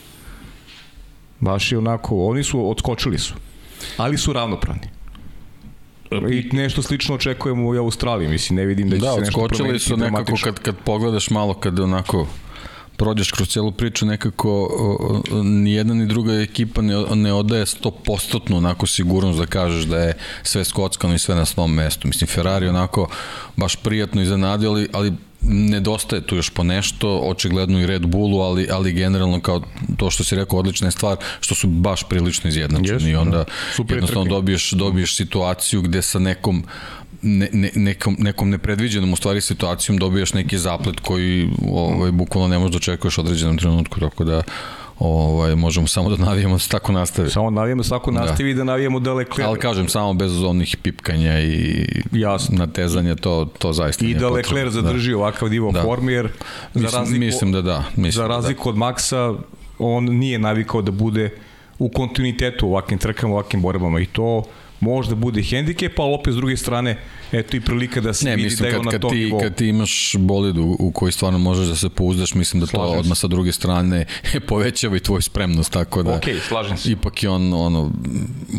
Speaker 3: Baš je onako, oni su, odskočili su, ali su ravnopravni. I nešto slično očekujemo u Australiji, mislim, ne vidim da će da, se nešto promeniti. Da, odskočili su
Speaker 2: nekako kad, kad pogledaš malo, kad onako prođeš kroz celu priču nekako ni jedna ni druga ekipa ne, ne odaje 100% onako sigurnost da kažeš da je sve skockano i sve na svom mestu. Mislim, Ferrari onako baš prijatno iznenadio, ali, ali nedostaje tu još po nešto, očigledno i Red Bullu, ali, ali generalno kao to što si rekao, odlična je stvar, što su baš prilično izjednačeni yes, i onda da. Super jednostavno dobiješ, dobiješ situaciju gde sa nekom ne, ne, nekom, nekom nepredviđenom u stvari situacijom dobijaš neki zaplet koji ovaj, bukvalno ne možeš da očekuješ određenom trenutku, tako da ovaj, možemo samo da navijemo da se tako nastavi.
Speaker 3: Samo navijemo da se tako da. nastavi da. i da navijemo da Leclerc.
Speaker 2: Ali kažem, samo bez onih pipkanja i Jasno. natezanja, to, to zaista
Speaker 3: I da Leclerc da. zadrži da. ovakav divo da. formi, jer
Speaker 2: za mislim, razliku, mislim da da. Mislim
Speaker 3: za da razliku da. od Maxa, on nije navikao da bude u kontinuitetu u ovakvim trkama, u ovakvim borbama i to možda bude hendikep, ali opet s druge strane, eto i prilika da se ne, vidi mislim, da je on na tom
Speaker 2: ti,
Speaker 3: nivou.
Speaker 2: Kad ti imaš bolid u, u koji stvarno možeš da se pouzdaš, mislim da to slažem odmah sa druge strane <laughs> povećava i tvoj spremnost, tako da...
Speaker 3: Ok, slažem se.
Speaker 2: Ipak je on ono,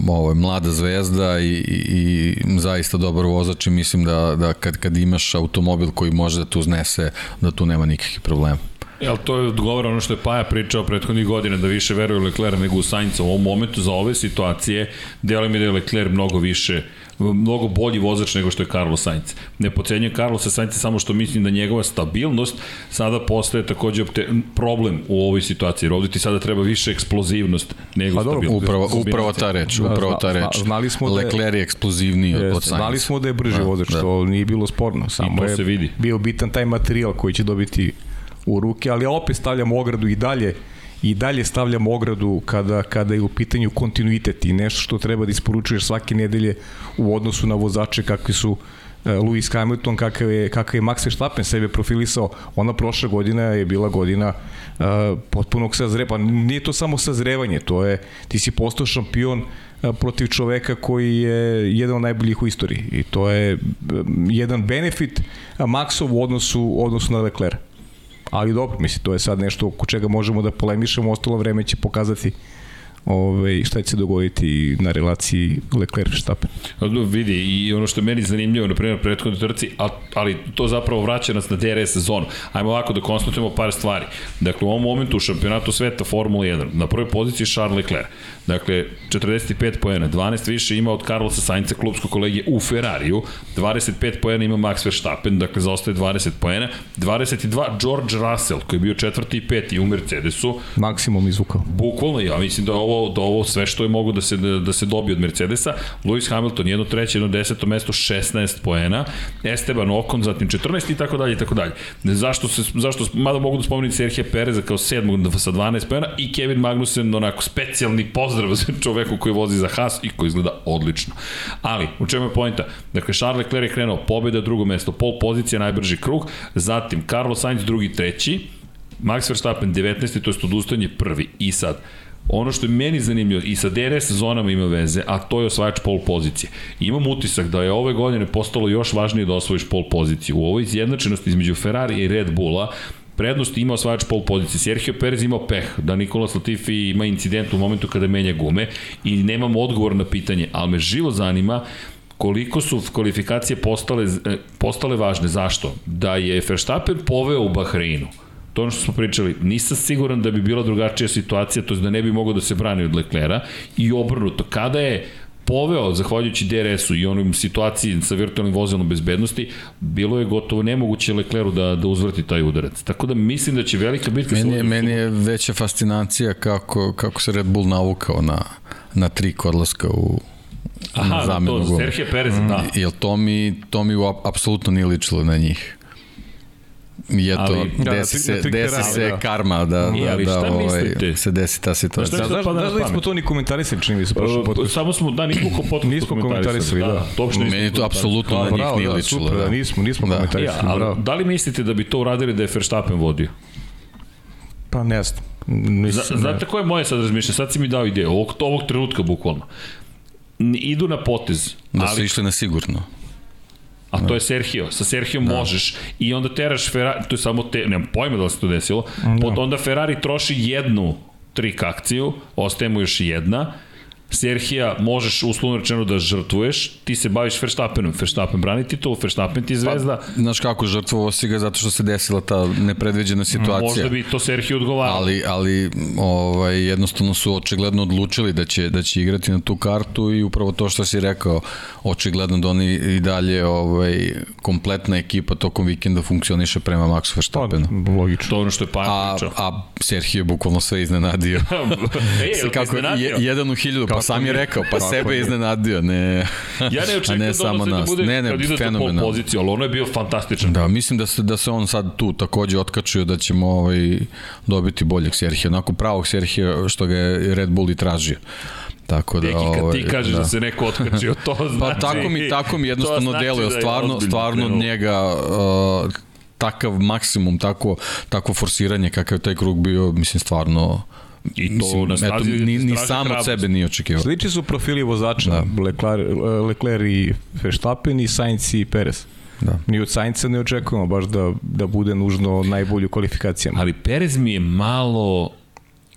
Speaker 2: ovo je mlada zvezda i, i, i zaista dobar vozač i mislim da, da kad, kad imaš automobil koji može da tu uznese, da tu nema nikakvih problema.
Speaker 1: Jel to je odgovor ono što je Paja pričao prethodnih godina da više veruje Leclerc nego u Sainca u ovom momentu za ove situacije delo mi da je Leclerc mnogo više mnogo bolji vozač nego što je Carlos Sainz. Ne pocenjujem Carlosa Sainza samo što mislim da njegova stabilnost sada postaje takođe problem u ovoj situaciji. Jer ovde ti sada treba više eksplozivnost nego pa, stabilnost.
Speaker 2: Upravo, upravo ta reč, da, upravo ta reč. Znali smo da Leclerc je eksplozivniji od Sainza.
Speaker 3: Znali smo da je brži da, vozač, da. to nije bilo sporno. Samo I to se vidi. bio bitan taj materijal koji će dobiti u ruke, ali opet stavljamo ogradu i dalje i dalje stavljam ogradu kada, kada je u pitanju kontinuitet i nešto što treba da isporučuješ svake nedelje u odnosu na vozače kakvi su e, Lewis Hamilton, kakav je, kakav je Max Verstappen sebe profilisao, ona prošla godina je bila godina uh, potpunog sazreva, pa nije to samo sazrevanje, to je, ti si postao šampion uh, protiv čoveka koji je jedan od najboljih u istoriji. I to je um, jedan benefit Maxov u odnosu, u odnosu na Leclerc ali dobro, mislim, to je sad nešto oko čega možemo da polemišemo, ostalo vreme će pokazati ove, šta će se dogoditi na relaciji Leclerc-Verstappen.
Speaker 1: Vidi, i ono što je meni zanimljivo, na primjer, prethodnoj trci, ali to zapravo vraća nas na DRS sezonu. Ajmo ovako da konstatujemo par stvari. Dakle, u ovom momentu u šampionatu sveta Formula 1, na prvoj poziciji Charles Leclerc. Dakle, 45 pojena, 12 više ima od Carlosa Sainca, klubskog kolegije u Ferrariju, 25 pojena ima Max Verstappen, dakle zaostaje 20 pojena, 22 George Russell, koji je bio četvrti i peti u Mercedesu.
Speaker 3: Maksimum izvukao.
Speaker 1: Bukvalno, ja mislim da ovo, da ovo sve što je mogu da se, da, da se dobije od Mercedesa. Lewis Hamilton, jedno treće, jedno deseto mesto, 16 poena. Esteban Ocon, zatim 14 i tako dalje i tako dalje. Zašto se, zašto, mada mogu da spomenuti Serhije Pereza kao sedmog sa 12 poena i Kevin Magnussen, onako specijalni pozdrav za čoveku koji vozi za Haas i koji izgleda odlično. Ali, u čemu je pojenta? Dakle, Charles Leclerc je krenuo pobjeda, drugo mesto, pol pozicija, najbrži krug, zatim Carlos Sainz drugi, treći, Max Verstappen 19. to je odustanje prvi. I sad, Ono što je meni zanimljivo i sa DRS zonama ima veze, a to je osvajač pol pozicije. Imam utisak da je ove godine postalo još važnije da osvojiš pol poziciju. U ovoj izjednačenosti između Ferrari i Red Bulla prednost ima osvajač pol pozicije. Sergio Perez imao peh da Nikola Latifi ima incident u momentu kada menja gume i nemam odgovor na pitanje, ali me živo zanima koliko su kvalifikacije postale, e, postale važne. Zašto? Da je Verstappen poveo u Bahreinu to ono što smo pričali, nisam siguran da bi bila drugačija situacija, to je da ne bi mogao da se brani od Leklera i obrnuto, kada je poveo, zahvaljujući DRS-u i onom situaciji sa virtualnim vozilom bezbednosti, bilo je gotovo nemoguće Lecleru da, da uzvrti taj udarac. Tako da mislim da će velika bitka...
Speaker 2: Meni je, meni je veća fascinacija kako, kako se Red Bull navukao na, na tri kodlaska u,
Speaker 1: Aha, na zamenu to, Serhije Perez, mm, da.
Speaker 2: Jel to mi, to mi apsolutno nije ličilo na njih je to, ali, desi, se, desi se da. karma da, da, ali da, ovaj, se desi ta situacija.
Speaker 3: Znaš, znaš, znaš da smo to ni komentarisali, čini mi se prošlo
Speaker 1: podcast. Samo smo, da, nismo podcast
Speaker 3: nismo komentarisali, da. da.
Speaker 2: To Meni to apsolutno na njih nije ličilo.
Speaker 3: Da, nismo, nismo da. komentarisali,
Speaker 1: bravo. Da li mislite da bi to uradili da je Verstappen vodio?
Speaker 3: Pa ne znam.
Speaker 1: Mislim, Znate koje je moje sad razmišljanje? Sad si mi dao ideju, ovog, ovog trenutka bukvalno. Idu na potez.
Speaker 2: Da ali, su išli na sigurno.
Speaker 1: A to je Sergio. Sa Sergio da. možeš i onda teraš Ferrari, to je samo te, nemam pojma da li se to desilo, da. onda Ferrari troši jednu trik akciju, ostaje mu još jedna, Serhija možeš uslovno rečeno da žrtvuješ, ti se baviš Verstappenom, Verstappen brani titulu, Verstappen ti zvezda.
Speaker 2: Pa, znaš kako žrtvovao si ga zato što se desila ta nepredviđena situacija.
Speaker 1: Možda bi to Serhija odgovarao.
Speaker 2: Ali, ali ovaj, jednostavno su očigledno odlučili da će, da će igrati na tu kartu i upravo to što si rekao, očigledno da oni i dalje ovaj, kompletna ekipa tokom vikenda funkcioniše prema Maxu Verstappenu.
Speaker 3: Pa, logično.
Speaker 1: To ono što je Pajan
Speaker 2: a, A Serhija je bukvalno sve iznenadio. <laughs>
Speaker 1: e, kako,
Speaker 2: je, jedan u hiljadu Pa sam je rekao, pa sebe je iznenadio, ne,
Speaker 1: ja ne očekujem ne da samo da nas. Ne, ne, fenomenalno. poziciju, ali ono je bio fantastičan.
Speaker 2: Da, mislim da se, da se on sad tu takođe otkačio da ćemo ovaj, dobiti boljeg Serhija, onako pravog Serhija što ga je Red Bull i tražio. Tako da,
Speaker 1: Deki, kad ovaj, ti kažeš da. da se neko otkačio, to <laughs> pa znači...
Speaker 2: Pa tako mi, tako mi jednostavno znači deluje, da stvarno, stvarno njega uh, takav maksimum, tako, tako forsiranje kakav je taj krug bio, mislim, stvarno
Speaker 1: I to na stazi,
Speaker 2: eto, ni, ni sam od sebe nije očekivao.
Speaker 3: Sliči su profili vozača, da. Leclerc, Leclerc i Verstappen i Sainz i Perez. Da. Ni od Sainca ne očekujemo baš da, da bude nužno najbolju kvalifikacijama.
Speaker 1: Ali Perez mi je malo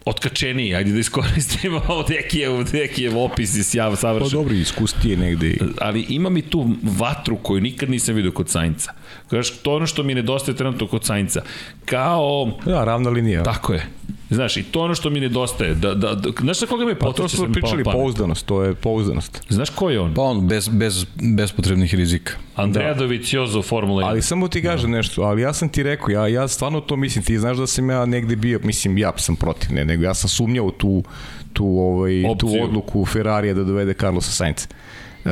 Speaker 1: otkačeniji, ajde da iskoristimo <laughs> ovo Dekijev, Dekijev opis i sjav savršen.
Speaker 3: Pa dobro, iskustije negde.
Speaker 1: Ali ima mi tu vatru koju nikad nisam vidio kod Sainca. Kažeš, to ono što mi nedostaje trenutno kod Sainca. Kao...
Speaker 3: Da, ravna linija.
Speaker 1: Tako je. Znaš, i to ono što mi nedostaje. Da, da, da, znaš na koga me
Speaker 3: potiče? Pa to smo pričali, pouzdanost, to je pouzdanost.
Speaker 1: Znaš ko je on?
Speaker 2: Pa on, bez, bez, bez potrebnih rizika.
Speaker 1: Andreja da. Doviciozo, Formula 1.
Speaker 3: Ali samo ti kaže da. nešto, ali ja sam ti rekao, ja, ja stvarno to mislim, ti znaš da sam ja negde bio, mislim, ja sam protiv, ne, nego ja sam sumnjao u tu, tu, ovaj, Opciju. tu odluku Ferrarija da dovede Carlosa Sainz. Uh,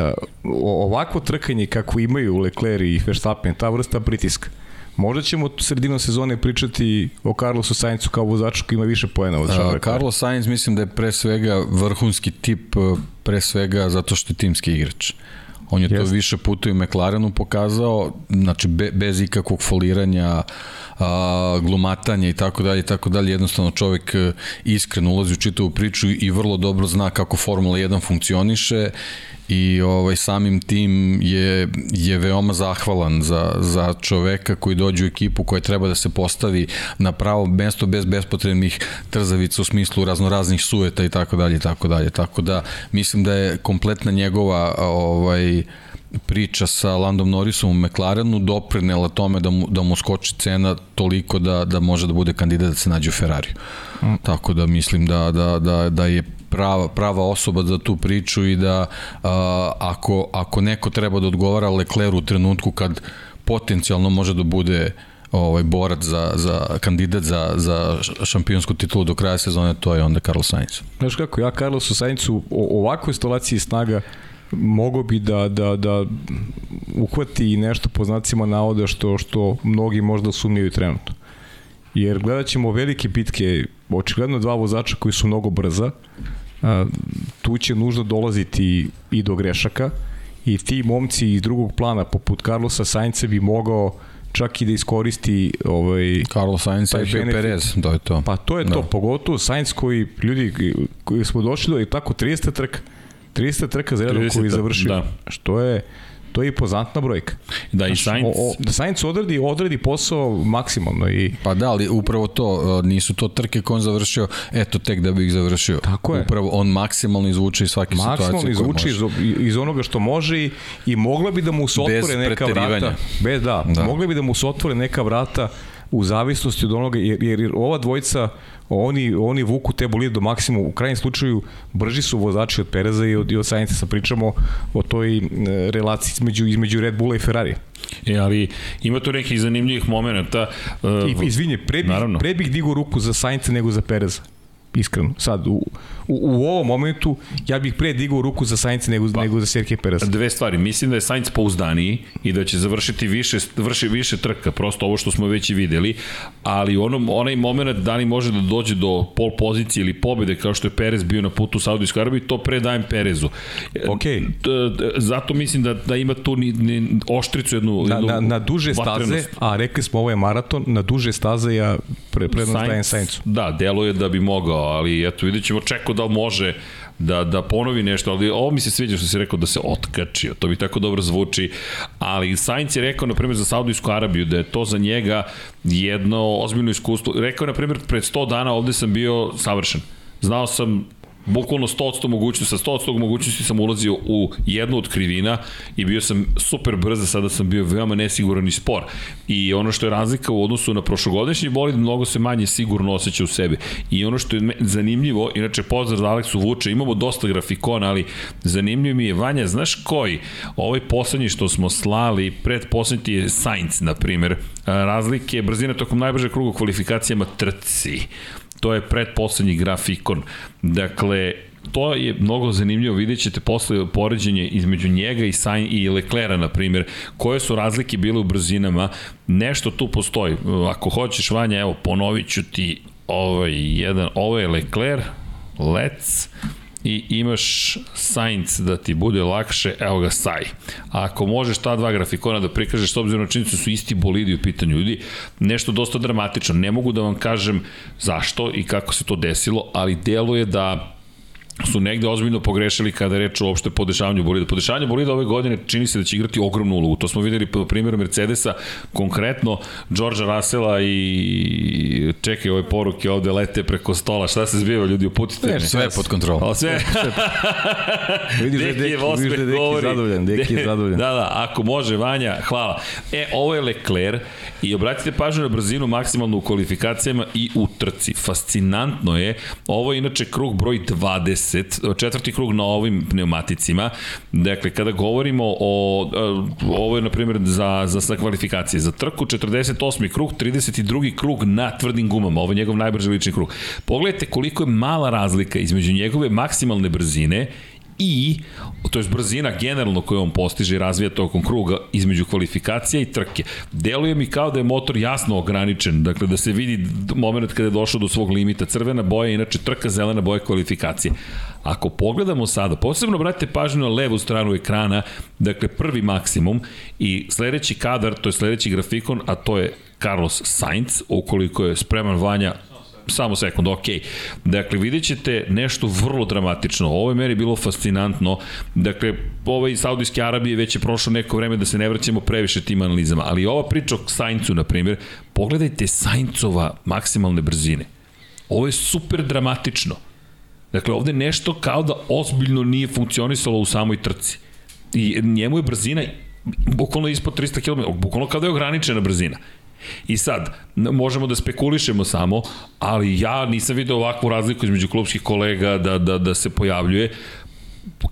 Speaker 3: ovako trkanje kako imaju Leclerc i Verstappen, ta vrsta pritiska, Možda ćemo sredinom sezone pričati o Carlosu Saincu kao vozaču koji ima više poena od Charles
Speaker 2: Carlos Sainz mislim da je pre svega vrhunski tip, pre svega zato što je timski igrač. On je Jest. to više puta i u McLarenu pokazao, znači be, bez ikakvog foliranja, a, glumatanja i tako dalje i tako dalje, jednostavno čovjek e, iskreno ulazi u čitavu priču i vrlo dobro zna kako Formula 1 funkcioniše i ovaj samim tim je je veoma zahvalan za za čoveka koji dođe u ekipu koja treba da se postavi na pravo mesto bez bespotrebnih trzavica u smislu raznoraznih sueta i tako dalje i tako dalje tako da mislim da je kompletna njegova ovaj priča sa Landom Norrisom u McLarenu doprinela tome da mu, da mu skoči cena toliko da, da može da bude kandidat da se nađe u Ferrariju. Mm. Tako da mislim da, da, da, da je prava, prava osoba za tu priču i da a, ako, ako neko treba da odgovara Lecleru u trenutku kad potencijalno može da bude ovaj borac za, za kandidat za, za šampionsku titulu do kraja sezone, to je onda Carlos Sainz.
Speaker 3: Znaš kako, ja Carlosu Sainzu o ovakvoj instalaciji snaga mogo bi da, da, da uhvati nešto po znacima navoda što, što mnogi možda sumnjaju trenutno. Jer gledat ćemo velike bitke, očigledno dva vozača koji su mnogo brza, a, tu će nužno dolaziti i do grešaka i ti momci iz drugog plana poput Carlosa Sainca bi mogao čak i da iskoristi ovaj
Speaker 2: Carlos Sainz i Perez, to je to.
Speaker 3: Pa to je da. to, pogotovo Sainz koji ljudi koji smo došli do i tako 30 trka 300 trka za redom koji završio. Da. Što je to je impozantna brojka.
Speaker 1: Da, i Sainz... O, o,
Speaker 3: da Sainz odradi, odradi posao maksimalno. I...
Speaker 2: Pa da, ali upravo to, nisu to trke koje on završio, eto tek da bi ih završio.
Speaker 3: Tako je.
Speaker 2: Upravo on maksimalno izvuče iz svake
Speaker 3: maksimalno
Speaker 2: situacije
Speaker 3: izvuče iz, iz onoga što može i, i mogla bi da mu se otvore neka vrata. Bez da, da, mogla bi da mu se otvore neka vrata u zavisnosti od onoga, jer, jer ova dvojica oni, oni vuku te bolide do maksimuma. U krajnjem slučaju brži su vozači od Pereza i od, i od Sainca. Sa pričamo o toj e, relaciji između, između Red Bulla i Ferrari.
Speaker 1: E, ali ima tu nekih zanimljivih momenta.
Speaker 3: Uh, Izvinje, pre bih, pre bih digao ruku za Sainca nego za Pereza iskreno. Sad, u, u, u ovom momentu, ja bih pre digao ruku za Sainz nego, pa, nego za Sergej Perez.
Speaker 1: Dve stvari. Mislim da je Sainz pouzdaniji i da će završiti više, vrši više trka, prosto ovo što smo već i videli, ali onom, onaj moment da li može da dođe do pol pozicije ili pobede kao što je Perez bio na putu u Saudijskoj Arabiji, to predajem Perezu.
Speaker 3: Ok.
Speaker 1: Zato mislim da, da ima tu ni, ni oštricu jednu,
Speaker 3: na, jednu na, na duže staze, a rekli smo ovo je maraton, na duže staze ja pre, prednost dajem Sainzu.
Speaker 1: Da, deluje da bi mogao, ali eto vidjet ćemo čeko da može da, da ponovi nešto, ali ovo mi se sviđa što si rekao da se otkačio, to bi tako dobro zvuči, ali Sainz je rekao, na primjer, za Saudijsku Arabiju, da je to za njega jedno ozbiljno iskustvo. Rekao je, na primjer, pred 100 dana ovde sam bio savršen. Znao sam bukvalno 100% mogućnosti, sa 100% mogućnosti sam ulazio u jednu od krivina i bio sam super brz, sada sam bio veoma nesiguran i spor. I ono što je razlika u odnosu na prošlogodišnji bolid, mnogo se manje sigurno osjeća u sebi. I ono što je zanimljivo, inače pozdrav za Aleksu Vuče, imamo dosta grafikona, ali zanimljivo mi je, Vanja, znaš koji? Ovaj poslednji što smo slali, pred poslednji je Sainz, na primer, razlike brzine tokom najbrže kruga kvalifikacijama trci. To je predposlednji grafikon. Dakle, to je mnogo zanimljivo, vidjet ćete posle poređenje između njega i Sain i Leclera, na primjer, koje su razlike bile u brzinama, nešto tu postoji. Ako hoćeš, Vanja, evo, ponovit ću ti ovaj jedan, ovo je Lecler, Let's, i imaš Sainz da ti bude lakše, evo ga Saj. A ako možeš ta dva grafikona da prikažeš s obzirom na činjenicu da su isti bolidi u pitanju ljudi, nešto dosta dramatično. Ne mogu da vam kažem zašto i kako se to desilo, ali deluje da su negde ozbiljno pogrešili kada je reč o opšte podešavanju bolida. Podešavanje bolida ove godine čini se da će igrati ogromnu ulogu. To smo videli po primjeru Mercedesa, konkretno Georgea Russella i čekaj ove poruke ovde lete preko stola. Šta se zbiva ljudi, uputite
Speaker 2: ne, Sve je pod kontrolom.
Speaker 1: O, sve. <laughs>
Speaker 3: vidiš da je Deki, vidiš da je zadovoljan, Deki je <laughs> zadovoljan.
Speaker 1: Da, da, ako može, Vanja, hvala. E, ovo je Leclerc i obratite pažnju na brzinu maksimalno u kvalifikacijama i u trci. Fascinantno je, ovo je inače krug broj 20 10, četvrti krug na ovim pneumaticima. Dakle, kada govorimo o, ovo je, na primjer, za, za, za kvalifikacije, za trku 48. krug, 32. krug na tvrdim gumama, ovo je njegov najbrži lični krug. Pogledajte koliko je mala razlika između njegove maksimalne brzine i to je brzina generalno koju on postiže i razvija tokom kruga između kvalifikacija i trke. Deluje mi kao da je motor jasno ograničen, dakle da se vidi moment kada je došao do svog limita. Crvena boja, inače trka, zelena boja kvalifikacije. Ako pogledamo sada, posebno brate pažnju na levu stranu ekrana, dakle prvi maksimum i sledeći kadar, to je sledeći grafikon, a to je Carlos Sainz, ukoliko je spreman Vanja samo sekund, ok. Dakle, vidjet ćete nešto vrlo dramatično. Ovo je meri bilo fascinantno. Dakle, ovaj Saudijske Arabije već je prošlo neko vreme da se ne vraćamo previše tim analizama. Ali ova priča o Saincu, na primjer, pogledajte Saincova maksimalne brzine. Ovo je super dramatično. Dakle, ovde nešto kao da ozbiljno nije funkcionisalo u samoj trci. I njemu je brzina bukvalno ispod 300 km, bukvalno kao da je ograničena brzina. I sad, možemo da spekulišemo samo, ali ja nisam video ovakvu razliku između klubskih kolega da, da, da se pojavljuje.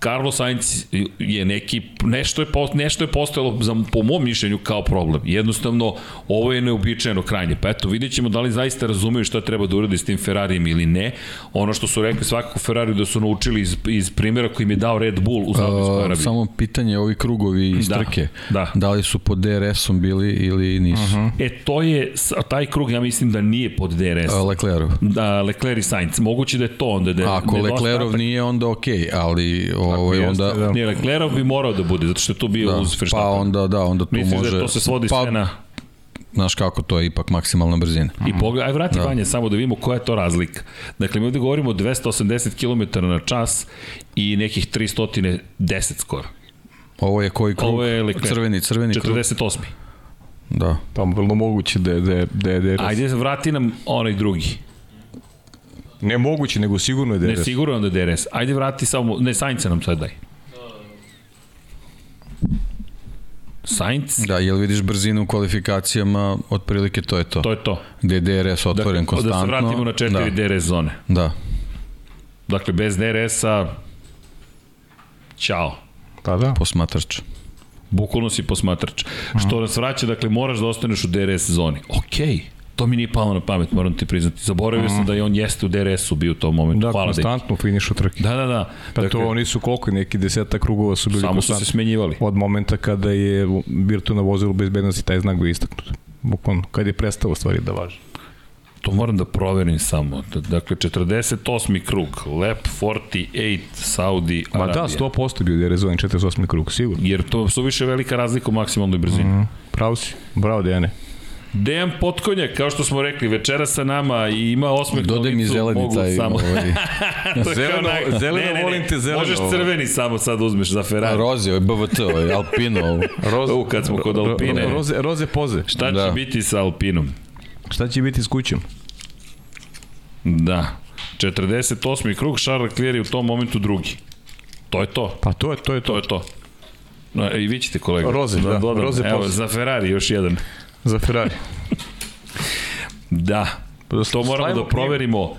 Speaker 1: Carlos Sainz je neki, nešto je, nešto je postojalo za, po mom mišljenju kao problem. Jednostavno, ovo je neobičajeno krajnje. Pa eto, vidjet ćemo da li zaista razumeju šta treba da uradi s tim Ferrarijem ili ne. Ono što su rekli svakako Ferrari da su naučili iz, iz primjera koji im je dao Red Bull u Saudijskoj Arabiji.
Speaker 2: Samo pitanje, ovi krugovi iz da, trke, da. da li su pod DRS-om bili ili nisu? Uh -huh.
Speaker 1: E, to je, taj krug ja mislim da nije pod DRS-om.
Speaker 2: Leclerov.
Speaker 1: Da, Lecler i Sainz. Moguće da je to onda. Da,
Speaker 2: Ako
Speaker 1: da
Speaker 2: Leclerov nije, onda okej, okay, ali ovo je onda...
Speaker 1: Da. Nije, Leclerov bi morao da bude, zato što je to bio da, uz Verstappen.
Speaker 2: Pa onda, da, onda tu
Speaker 1: Misliš
Speaker 2: može...
Speaker 1: da to se svodi pa, sve na...
Speaker 2: Znaš kako to je ipak maksimalna brzina.
Speaker 1: I pogledaj, aj vrati da. Vanja samo da vidimo koja je to razlika. Dakle, mi ovde govorimo o 280 km na čas i nekih 310 skoro.
Speaker 2: Ovo je koji krug?
Speaker 1: Ovo je Leclerc.
Speaker 2: Crveni, crveni
Speaker 1: 48. krug. 48.
Speaker 2: Da.
Speaker 3: Pa vrlo moguće da je, da je, da je, da je
Speaker 1: Ajde, vrati nam onaj drugi.
Speaker 3: Ne moguće, nego sigurno je DRS.
Speaker 1: Ne, sigurno da je DRS. Ajde vrati samo, ne, Sainca nam sad daj. Sainz.
Speaker 2: Da, jel vidiš brzinu u kvalifikacijama, otprilike to je to.
Speaker 1: To je to.
Speaker 2: Gde je DRS otvoren dakle, konstantno.
Speaker 1: Da se vratimo na četiri da. DRS zone.
Speaker 2: Da.
Speaker 1: Dakle, bez DRS-a, ćao.
Speaker 2: Pa da. Posmatrač.
Speaker 1: Bukvalno si posmatrač. -huh. Što nas vraća, dakle, moraš da ostaneš u DRS zoni. Okej. Okay To mi nije palo na pamet, moram ti priznati. Zaboravio sam mhm. da je on jeste u DRS-u bio u tom momentu.
Speaker 3: Da, Hvala konstantno u finišu trke.
Speaker 1: Da, da, da.
Speaker 3: Pa dakle, to oni su koliko, neki deseta krugova su bili
Speaker 1: Samo su se smenjivali.
Speaker 3: Od momenta kada je Virtu na vozilu bezbednosti taj znak bio istaknut. Bukvalno, kad je prestao stvari da važi.
Speaker 1: To moram da proverim samo. Dakle, 48. krug, Lep 48, Saudi Arabija.
Speaker 3: Ma da, 100% bio DRS 48. krug, sigurno.
Speaker 1: Jer to su više velika razlika u maksimalnoj brzini. Mm -hmm.
Speaker 3: Pravo si, bravo Dejane.
Speaker 1: Dejan Potkonjak, kao što smo rekli, večera sa nama i ima osmeh
Speaker 2: Dodaj mi zeleni taj. Samo. Ovaj. <laughs> <laughs>
Speaker 3: zeleno, na... zeleno ne, ne, ne, volim te zeleno.
Speaker 1: Možeš crveni samo sad uzmeš za Ferrari.
Speaker 2: Roze, ovaj BVT, ovaj, Alpino.
Speaker 1: Roze, U, kad smo kod Alpine.
Speaker 3: Roze, roze poze.
Speaker 1: Šta da. će biti sa Alpinom?
Speaker 3: Šta će biti s kućom?
Speaker 1: Da. 48. krug, Charles Leclerc je u tom momentu drugi. To je to.
Speaker 3: Pa to je to. Je to.
Speaker 1: to je to. No, I vi ćete kolega.
Speaker 3: Roze, da. da. Roze
Speaker 1: Evo, za Ferrari još jedan.
Speaker 3: Za Ferrari.
Speaker 1: da. To moramo da proverimo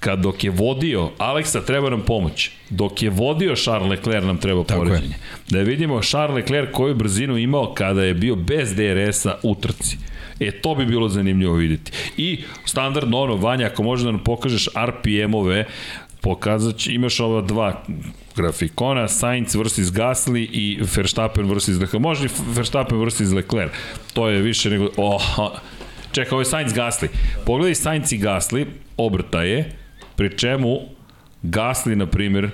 Speaker 1: kad dok je vodio, Aleksa treba nam pomoć. Dok je vodio Charles Leclerc nam treba poređenje. Da vidimo Charles Leclerc koju brzinu imao kada je bio bez DRS-a u trci. E, to bi bilo zanimljivo videti. I standardno ono, Vanja, ako možeš da nam pokažeš RPM-ove, pokazat će, imaš ova dva grafikona, Sainz versus Gasly i Verstappen versus Leclerc. Može Verstappen versus Leclerc. To je više nego... Oh, čekaj, ovo je Sainz Gasly. Pogledaj Sainz i Gasly, obrta je, pri čemu Gasly, na primjer,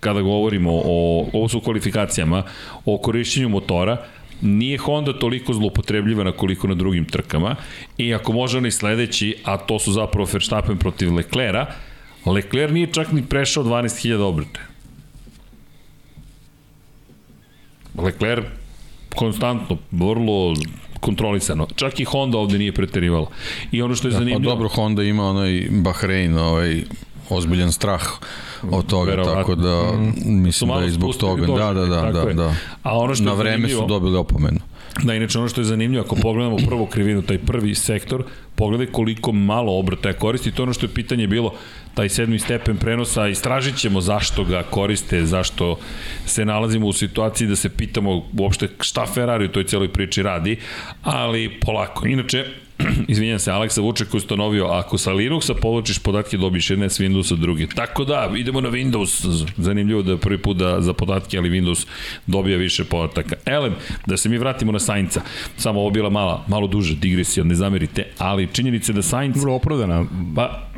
Speaker 1: kada govorimo o, ovo su kvalifikacijama, o korišćenju motora, nije Honda toliko zloupotrebljivana koliko na drugim trkama i ako može oni sledeći, a to su zapravo Verstappen protiv Leclera, Leclerc nije čak ni prešao 12.000 obrte. Leclerc konstantno, vrlo kontrolisano. Čak i Honda ovde nije preterivala. I ono što je zanimljivo...
Speaker 2: Ja, pa dobro, Honda ima onaj Bahrein, ovaj ozbiljan strah od toga, Verovatno. tako da mm. mislim da je zbog toga. Da, da, da, da, da. A ono što Na vreme su dobili opomenu.
Speaker 1: Da, inače ono što je zanimljivo, ako pogledamo prvo krivinu, taj prvi sektor, pogledaj koliko malo obrtaja koristi, to ono što je pitanje bilo, taj sedmi stepen prenosa, istražit ćemo zašto ga koriste, zašto se nalazimo u situaciji da se pitamo uopšte šta Ferrari u toj celoj priči radi, ali polako. Inače, <clears throat> izvinjam se, Aleksa Vuček koji je ustanovio, ako sa Linuxa povlačiš podatke, dobiješ jedne s Windowsa druge. Tako da, idemo na Windows. Zanimljivo da je prvi put da za podatke, ali Windows dobija više podataka. Elem, da se mi vratimo na Sainca. Samo ovo bila mala, malo duža digresija, ne zamerite, ali činjenice da Sainz...
Speaker 3: Vrlo opravdana.
Speaker 1: Pa,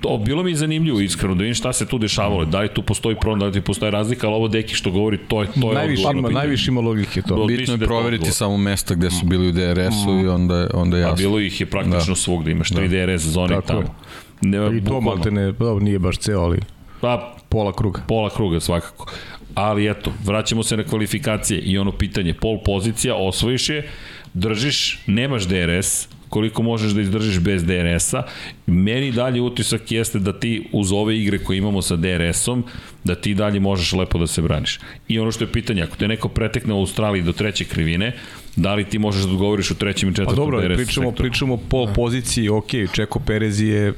Speaker 1: to, bilo mi zanimljivo iskreno da vidim šta se tu dešavalo. Da li tu postoji prom, da li tu postoji razlika, ali ovo deki što govori, to je to je
Speaker 3: najviše ima, najviše ima logike to.
Speaker 2: Bitno je da proveriti je samo mesta gde su bili u DRS-u mm. i onda je, onda je jasno.
Speaker 1: A bilo ih je praktično da. svugde, imaš tri da. DRS zone Tako tamo.
Speaker 3: Ne, I to malte ne, pa nije baš ceo, ali
Speaker 1: pa,
Speaker 3: pola kruga.
Speaker 1: Pola kruga svakako. Ali eto, vraćamo se na kvalifikacije i ono pitanje, pol pozicija, osvojiš je, držiš, nemaš DRS, koliko možeš da izdržiš bez DRS-a. Meni dalje utisak jeste da ti uz ove igre koje imamo sa DRS-om, da ti dalje možeš lepo da se braniš. I ono što je pitanje, ako te neko pretekne u Australiji do treće krivine, da li ti možeš da odgovoriš u trećem i četvrtom
Speaker 3: DRS Pa dobro, pričamo, sektoru? pričamo pol poziciji, ok, Čeko Perez je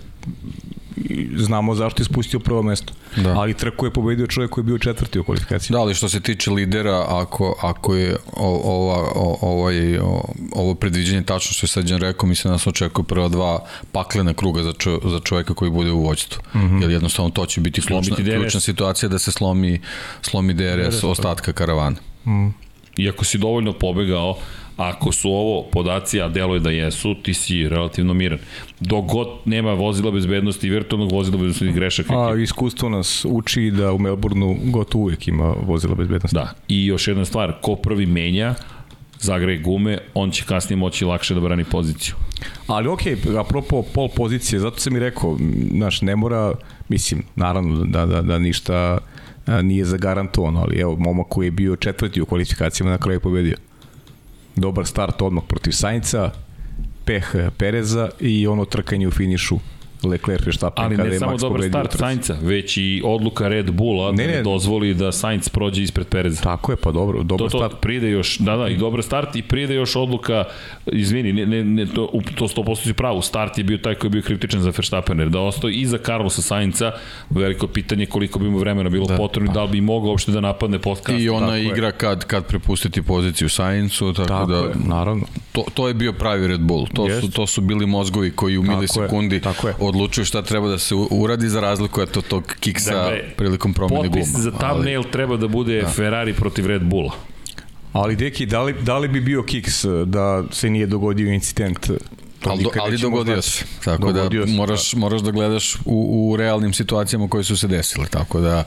Speaker 3: znamo zašto je spustio prvo mesto. Da. Ali trku je pobedio čovjek koji je bio četvrti u kvalifikaciji.
Speaker 2: Da, ali što se tiče lidera, ako, ako je ova, ovaj, ovo predviđenje tačno što je Srđan rekao, mislim da nas očekuje prva dva paklena kruga za, čo, za čovjeka koji bude u vođstvu. Mm -hmm. Jer jednostavno to će biti ključna, ključna situacija da se slomi, slomi DRS, DRS ostatka karavana. Mm.
Speaker 1: Iako si dovoljno pobegao, Ako su ovo podaci, a deluje da jesu, ti si relativno miran. Dok god nema vozila bezbednosti i virtualnog vozila bezbednosti grešaka.
Speaker 3: A iskustvo nas uči da u Melbourneu gotovo uvijek ima vozila bezbednosti.
Speaker 1: Da, i još jedna stvar, ko prvi menja, zagreje gume, on će kasnije moći lakše da brani poziciju.
Speaker 3: Ali okej, okay, apropo pol pozicije, zato sam i rekao, znaš, ne mora, mislim, naravno da, da, da ništa nije zagarantovano, ali evo, momak koji je bio četvrti u kvalifikacijama na kraju pobedio dobar start odmah protiv Sainca, peh Pereza i ono trkanje u finišu Leclerc Verstappen
Speaker 1: Ali ne samo dobar start Sainca, već i odluka Red Bulla ne, da ne, dozvoli da Sainz prođe ispred Pereza.
Speaker 3: Tako je, pa dobro, dobar to, to start.
Speaker 1: Pride još, da, da, i dobar start i pride još odluka, izvini, ne, ne, ne, to, to 100% si pravo, start je bio taj koji je bio kritičan za Verstappen, da ostao iza Carlosa Sainca, veliko pitanje koliko bi mu vremena bilo da, potrebno, pa. da li bi mogao uopšte da napadne podcast.
Speaker 2: I ona igra je. kad, kad prepustiti poziciju Saincu, tako, tako da, je,
Speaker 3: naravno.
Speaker 2: To, to je bio pravi Red Bull, to, Jest. su, to su bili mozgovi koji u milisekundi tako je, tako je odlučuju šta treba da se uradi za razliku eto tog kiksa dakle, prilikom promene guma. Potpis
Speaker 1: za thumbnail ali, treba da bude da. Ferrari protiv Red Bulla.
Speaker 3: Ali deki, da li, da li bi bio kiks da se nije dogodio incident
Speaker 2: ali, do, ali dogodio se. Tako da dogodio da se, moraš, da. moraš da gledaš u, u realnim situacijama koje su se desile. Tako da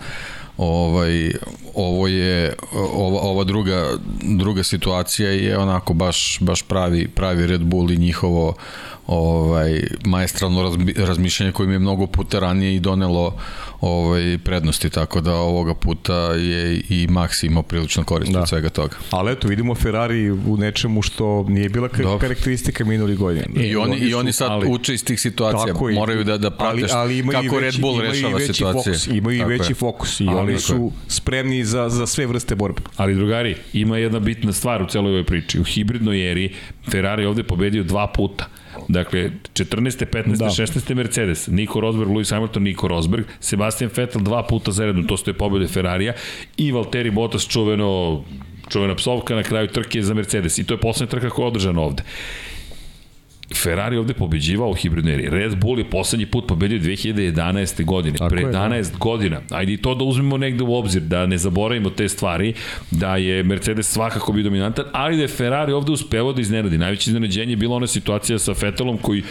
Speaker 2: ovaj ovo je ova ova druga druga situacija je onako baš baš pravi pravi Red Bull i njihovo ovaj maestralno razmišljanje koje mi je mnogo puta ranije i donelo ovaj prednosti tako da ovoga puta je i Max imao prilično korist da. od svega toga.
Speaker 3: Ali eto vidimo Ferrari u nečemu što nije bila Dobre. karakteristika minuli godine.
Speaker 2: I oni i oni sad ali, uče iz tih situacija, moraju da da prate ali, ali kako veći, Red Bull rešava situacije.
Speaker 3: Fokus, imaju i veći je. fokus i ali, oni su spremni za za sve vrste borbe.
Speaker 1: Ali drugari, ima jedna bitna stvar u celoj ovoj priči. U hibridnoj eri Ferrari ovde pobedio dva puta Dakle, 14. 15. Da. 16. Mercedes, Nico Rosberg, Lewis Hamilton, Nico Rosberg, Sebastian Vettel dva puta zaredno, to stoje pobjede Ferrarija i Valtteri Bottas čuveno čuvena psovka na kraju trke za Mercedes i to je poslednja trka koja je održana ovde. Ferrari ovde pobeđivao u hibridnoj Red Bull je poslednji put pobedio 2011. godine, Tako pre je, 11 da. godina. Ajde i to da uzmemo negde u obzir, da ne zaboravimo te stvari, da je Mercedes svakako bio dominantan, ali da je Ferrari ovde uspevao da iznenadi. Najveće iznenađenje je bila ona situacija sa Vettelom koji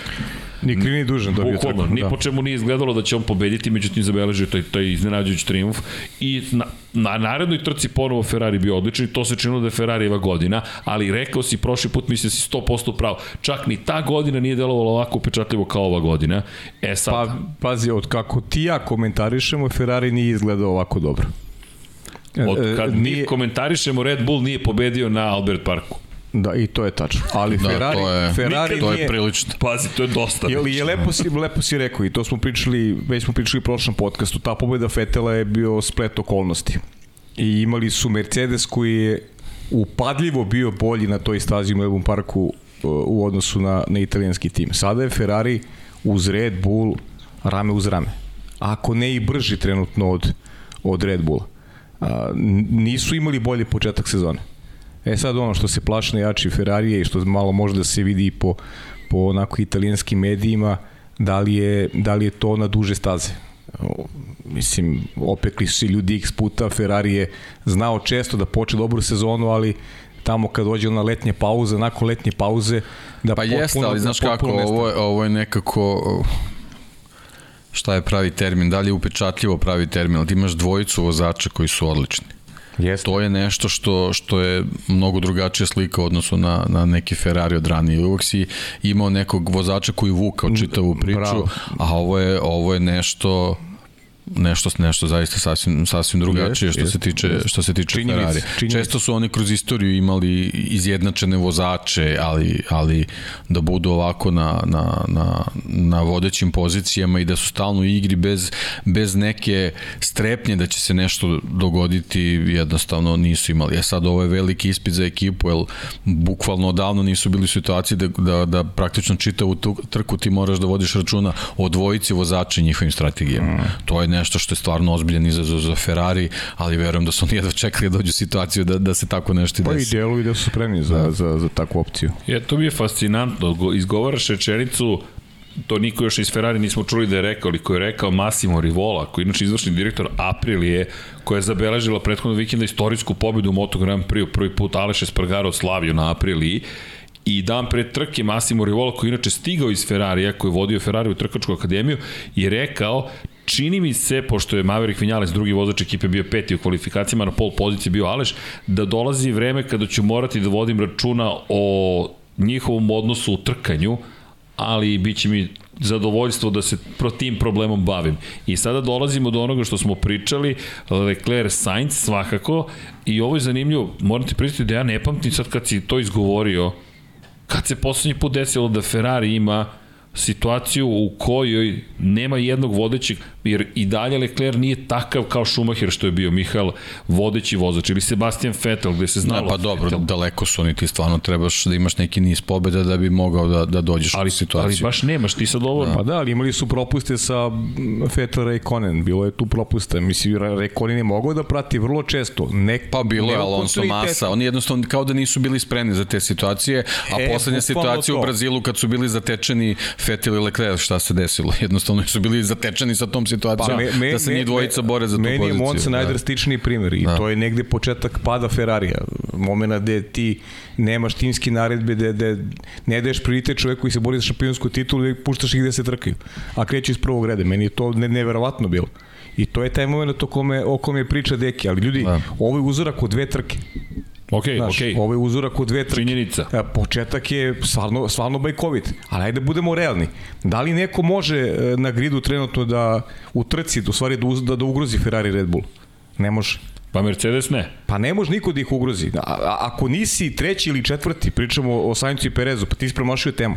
Speaker 3: Ni kriv ni dužan dobio Bukvalno,
Speaker 1: trku. Ni da. po čemu nije izgledalo da će on pobediti, međutim zabeležio taj, taj iznenađujući triumf i na, na narednoj trci ponovo Ferrari bio odličan i to se činilo da je Ferrarijeva godina, ali rekao si prošli put, mislim da si 100% pravo, čak ni ta godina nije delovala ovako upečatljivo kao ova godina. E sad...
Speaker 3: Pa, pazi, od kako ti ja komentarišemo, Ferrari nije izgledao ovako dobro.
Speaker 1: Od kad e, nije... mi komentarišemo, Red Bull nije pobedio na Albert Parku.
Speaker 3: Da, i to je tačno. Ali da, Ferrari, to je, Ferrari
Speaker 2: to je prilično.
Speaker 1: Pazi, to je dosta.
Speaker 3: Je, je lepo si, lepo si rekao i to smo pričali, već smo pričali u prošlom podcastu, ta pobeda Fetela je bio splet okolnosti. I imali su Mercedes koji je upadljivo bio bolji na toj stazi u Melbourne Parku uh, u odnosu na, na italijanski tim. Sada je Ferrari uz Red Bull rame uz rame. Ako ne i brži trenutno od, od Red Bulla. A, nisu imali bolji početak sezone. E sad ono što se plaši na jači Ferrarije i što malo može da se vidi po, po onako italijanskim medijima da li je, da li je to na duže staze. Mislim, opekli su ljudi x puta, Ferrari je znao često da poče dobru sezonu, ali tamo kad dođe na letnje pauze, nakon letnje pauze, da
Speaker 2: Pa jeste, ali znaš kako, ovo je, ovo je nekako šta je pravi termin, da li je upečatljivo pravi termin, ali ti imaš dvojicu vozača koji su odlični.
Speaker 3: Jeste.
Speaker 2: To je nešto što, što je mnogo drugačija slika u odnosu na, na neki Ferrari od ranije. Uvijek si imao nekog vozača koji vukao čitavu priču, Bravo. a ovo je, ovo je nešto nešto nešto zaista sasvim sasvim drugačije što se tiče što se tiče činjenic, Ferrari. Činjenic. Često su oni kroz istoriju imali izjednačene vozače, ali ali da budu ovako na, na, na, na vodećim pozicijama i da su stalno u igri bez bez neke strepnje da će se nešto dogoditi, jednostavno nisu imali. Ja e sad ovo je veliki ispit za ekipu, jer bukvalno odavno nisu bili u situaciji da, da, da praktično čitavu trku ti moraš da vodiš računa o dvojici vozača i njihovim strategijama. Mm. To je nešto što je stvarno ozbiljan izazov za Ferrari, ali verujem da su oni jedva čekali da dođu u situaciju da, da se tako nešto
Speaker 3: pa
Speaker 2: desi.
Speaker 3: Pa i deluju da su spremni za, da. za, za takvu opciju.
Speaker 1: Je, to mi je fascinantno. Izgovaraš rečenicu to niko još iz Ferrari nismo čuli da je rekao, ali ko je rekao Massimo Rivola, koji je inače izvršni direktor Aprilije, koja je zabeležila prethodnog vikenda istorijsku pobedu u Moto Grand Prix, prvi put Aleš Espargaro slavio na Apriliji, i dan pre trke Massimo Rivola koji inače stigao iz Ferrarija, koji je vodio Ferrari u trkačku akademiju, je rekao čini mi se, pošto je Maverick Vinales, drugi vozač ekipe, bio peti u kvalifikacijama, na pol poziciji bio Aleš, da dolazi vreme kada ću morati da vodim računa o njihovom odnosu u trkanju, ali bit će mi zadovoljstvo da se pro tim problemom bavim. I sada dolazimo do onoga što smo pričali, Leclerc Sainz svakako, i ovo je zanimljivo, moram ti pristiti da ja ne pamtim sad kad si to izgovorio, kad se poslednji put desilo da Ferrari ima situaciju u kojoj nema jednog vodećeg, jer i dalje Leclerc nije takav kao Schumacher što je bio Mihael vodeći vozač ili Sebastian Vettel gde se znalo.
Speaker 2: No, pa dobro, Vettel. daleko su oni ti stvarno trebaš da imaš neki niz pobjeda da bi mogao da, da dođeš
Speaker 1: ali,
Speaker 2: u situaciju.
Speaker 1: Ali baš nemaš, ti sad ovo...
Speaker 3: Da. Pa da, ali imali su propuste sa Vettel i Konen, bilo je tu propuste. Mislim, Rekonen je mogao da prati vrlo često. Nek,
Speaker 2: pa bilo je Alonso Massa, oni jednostavno kao da nisu bili spremni za te situacije, a e, poslednja situacija to. u Brazilu kad su bili zatečeni Vettel i Leclerc, šta se desilo? <laughs> Jednostavno su bili zatečeni sa tom situacijom pa, me, me, da se njih dvojica bore za tu
Speaker 3: meni
Speaker 2: poziciju.
Speaker 3: Meni je Monza da. najdrastičniji primjer i da. to je negde početak pada Ferrarija. Momena gde ti nemaš timski naredbe, gde, gde ne daješ prioritet čoveku koji se bori za šampionsku titulu i puštaš ih gde se trkaju. A kreću iz prvog reda. Meni je to ne, neverovatno bilo. I to je taj moment o kome, o kome priča Deki. Ali ljudi, da. ovo je uzorak od dve trke.
Speaker 1: Ok, Znaš, ok.
Speaker 3: Ovo je uzorak u dve trke.
Speaker 1: Činjenica.
Speaker 3: E, početak je stvarno, stvarno bajkovit. Ali ajde da budemo realni. Da li neko može e, na gridu trenutno da u trci, u stvari da, da, da ugrozi Ferrari Red Bull? Ne može.
Speaker 1: Pa Mercedes ne.
Speaker 3: Pa ne može niko da ih ugrozi. A, a, ako nisi treći ili četvrti, pričamo o Saincu i Perezu, pa ti si promašio temu.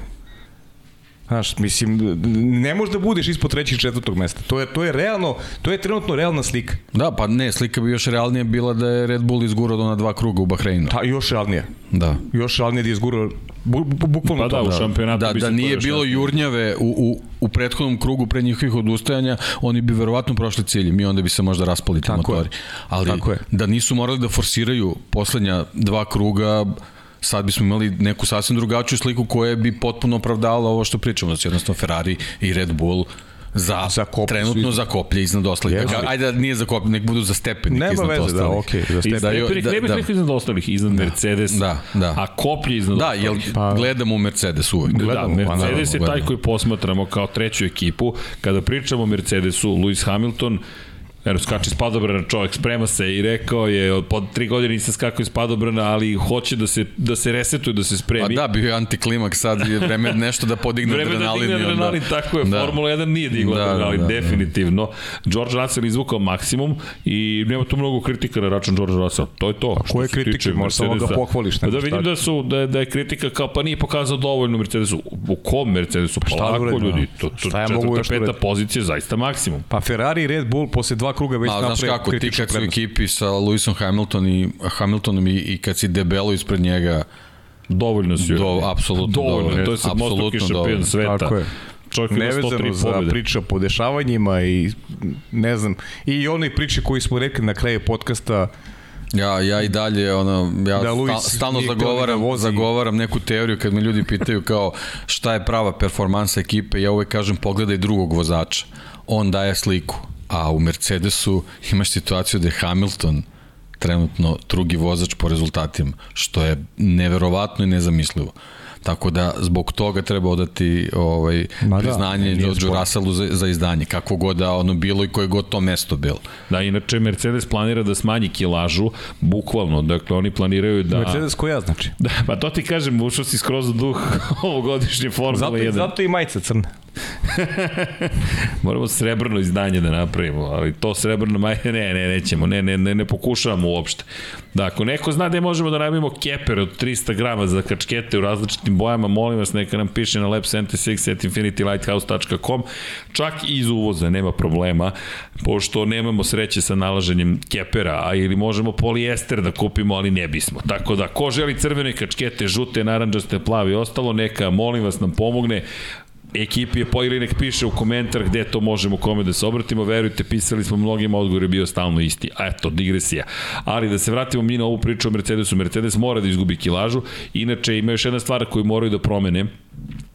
Speaker 3: Znaš, mislim, ne možeš da budeš ispod trećeg i četvrtog mesta. To je, to je realno, to je trenutno realna slika.
Speaker 2: Da, pa ne, slika bi još realnije bila da je Red Bull izgurao do na dva kruga u Bahreinu.
Speaker 3: Da, još realnije.
Speaker 2: Da.
Speaker 3: Još realnije da je izgurao bu, bu, bukvalno
Speaker 1: pa da, u šampionatu
Speaker 2: da, da nije bilo jurnjave u, u, u prethodnom krugu pre njihovih odustajanja, oni bi verovatno prošli cilj mi onda bi se možda raspali ti motori. Ali Tako je. da nisu morali da forsiraju poslednja dva kruga, sad bismo imali neku sasvim drugačiju sliku koja bi potpuno opravdala ovo što pričamo, znači jednostavno Ferrari i Red Bull za, za koplje, trenutno svi... za koplje iznad ostalih. Yes. Dakle, ajde da nije za koplje, nek budu za stepenik
Speaker 3: Nema
Speaker 2: iznad
Speaker 3: veze, da,
Speaker 2: ostalih.
Speaker 3: da, okej. Okay, za
Speaker 1: stepenik. Da, da, ne bih rekao iznad ostalih, iznad da, Mercedes,
Speaker 2: da, da.
Speaker 1: a koplje iznad
Speaker 2: da,
Speaker 1: ostalih.
Speaker 2: Jel, pa, gledamo Mercedes uvek.
Speaker 1: Gledamo, da, Mercedes pa, je taj koji posmatramo kao treću ekipu. Kada pričamo o Mercedesu, Lewis Hamilton, Eno, skače iz padobrana, čovjek sprema se i rekao je, od pod tri godine nisam skakao iz padobrana, ali hoće da se, da se resetuje, da se spremi.
Speaker 2: Pa da, bio je antiklimak, sad je vreme nešto da podigne
Speaker 1: vreme
Speaker 2: adrenalin.
Speaker 1: Vreme da digne adrenalin, da. tako je, da. Formula 1 nije digla da, adrenalin, da, da, definitivno. Da. George Russell izvukao maksimum i nema tu mnogo kritika na račun George Russell. To je to.
Speaker 3: A koje kritike? Možeš samo da pohvališ.
Speaker 1: Pa da vidim da, su, da, je, da je kritika kao, pa nije pokazao dovoljno Mercedesu. U kom Mercedesu? Pa lako, ljudi. To, to,
Speaker 3: šta ja
Speaker 1: četvrta, peta pozicija, zaista maksimum.
Speaker 3: Pa Ferrari i Red Bull posle dva kruga već napravio
Speaker 2: kako, ti kad su ekipi sa Lewisom Hamilton i, Hamiltonom i, i kad si debelo ispred njega,
Speaker 1: Dovoljno si.
Speaker 2: Do, apsolutno dovoljno. dovoljno.
Speaker 1: To je sad mostoki šampion sveta. Tako je
Speaker 3: čovjek Nevezano za priča po dešavanjima i ne znam, i one priče koji smo rekli na kraju podcasta
Speaker 2: Ja, ja i dalje, ono, ja
Speaker 3: Da, Luis
Speaker 2: sta, stalno
Speaker 3: da
Speaker 2: zagovaram,
Speaker 3: vozi.
Speaker 2: zagovaram neku teoriju kad me ljudi pitaju kao šta je prava performansa ekipe, ja uvek kažem pogledaj drugog vozača. On daje sliku, a u Mercedesu imaš situaciju da je Hamilton trenutno drugi vozač po rezultatima, što je neverovatno i nezamislivo. Tako da zbog toga treba odati ovaj
Speaker 3: Ma da,
Speaker 2: priznanje
Speaker 3: nije
Speaker 2: George
Speaker 3: sporno.
Speaker 2: Russellu za, za izdanje, kako god da ono bilo i koje god to mesto bilo.
Speaker 1: Da, inače Mercedes planira da smanji kilažu, bukvalno, dakle oni planiraju da...
Speaker 3: Mercedes koja znači? <laughs>
Speaker 1: Da, pa to ti kažem, ušao si skroz u duh <laughs> ovogodišnje Formule
Speaker 3: Zato,
Speaker 1: 1.
Speaker 3: zato i majica crna. <laughs>
Speaker 1: Moramo srebrno izdanje da napravimo, ali to srebrno maj... ne, ne, nećemo, ne, ne, ne, ne pokušavamo uopšte. Da, ako neko zna gde možemo da nabijemo keper od 300 grama za kačkete u različitim bojama, molim vas, neka nam piše na lab76 at infinitylighthouse.com, čak i iz uvoza, nema problema, pošto nemamo sreće sa nalaženjem kepera, a ili možemo polijester da kupimo, ali ne bismo. Tako da, ko želi crvene kačkete, žute, naranđaste, plave i ostalo, neka, molim vas, nam pomogne ekipi je ili nek piše u komentar gde to možemo kome da se obratimo, verujte, pisali smo mnogima, odgovor je bio stalno isti. A eto, digresija. Ali da se vratimo mi na ovu priču o Mercedesu, Mercedes mora da izgubi kilažu, inače ima još jedna stvar koju moraju da promene,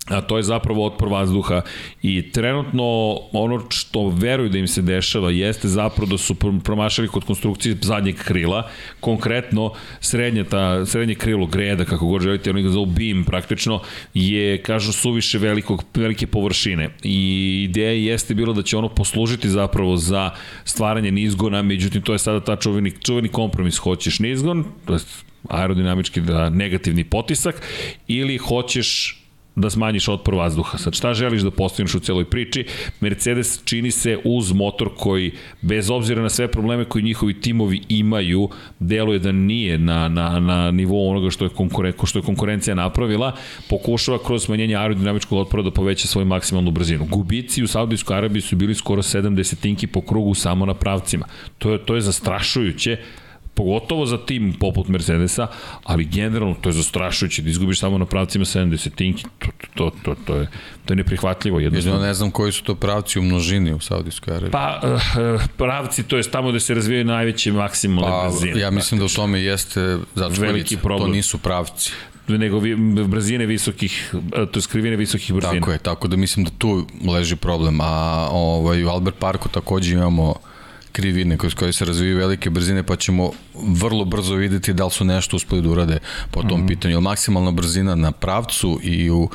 Speaker 1: a to je zapravo otpor vazduha. I trenutno ono što veruju da im se dešava jeste zapravo da su promašali kod konstrukcije zadnjeg krila, konkretno srednje, ta, srednje krilo greda, kako god želite, oni ga zovu beam praktično, je, kažu, suviše velikog, velike površine. I ideja jeste bilo da će ono poslužiti zapravo za stvaranje nizgona, međutim to je sada ta čuveni, čuveni kompromis, hoćeš nizgon, to je aerodinamički da negativni potisak ili hoćeš da smanjiš otpor vazduha. Sad šta želiš da postigneš u celoj priči? Mercedes čini se uz motor koji, bez obzira na sve probleme koji njihovi timovi imaju, deluje da nije na, na, na nivou onoga što je, konkuren, što je konkurencija napravila, pokušava kroz smanjenje aerodinamičkog otpora da poveća svoju maksimalnu brzinu. Gubici u Saudijskoj Arabiji su bili skoro 7 desetinki po krugu samo na pravcima. To je, to je zastrašujuće pogotovo za tim poput Mercedesa, ali generalno to je zastrašujuće da izgubiš samo na pravcima 70 tinki, to, to, to, to, je, to je neprihvatljivo jednostavno.
Speaker 2: ne znam koji su to pravci u množini u Saudijskoj Arabiji.
Speaker 1: Pa, uh, pravci, to je tamo gde se razvijaju najveće maksimalne
Speaker 2: Pa,
Speaker 1: brzine.
Speaker 2: ja mislim da u tome jeste začkoljica. To nisu pravci.
Speaker 1: nego vi, brzine visokih, to je skrivine visokih brzina.
Speaker 2: Tako je, tako da mislim da tu leži problem. A ovaj, u Albert Parku takođe imamo krivine kroz koje se razvijaju velike brzine, pa ćemo vrlo brzo videti da li su nešto uspeli da urade po tom mm -hmm. pitanju. Maksimalna brzina na pravcu i u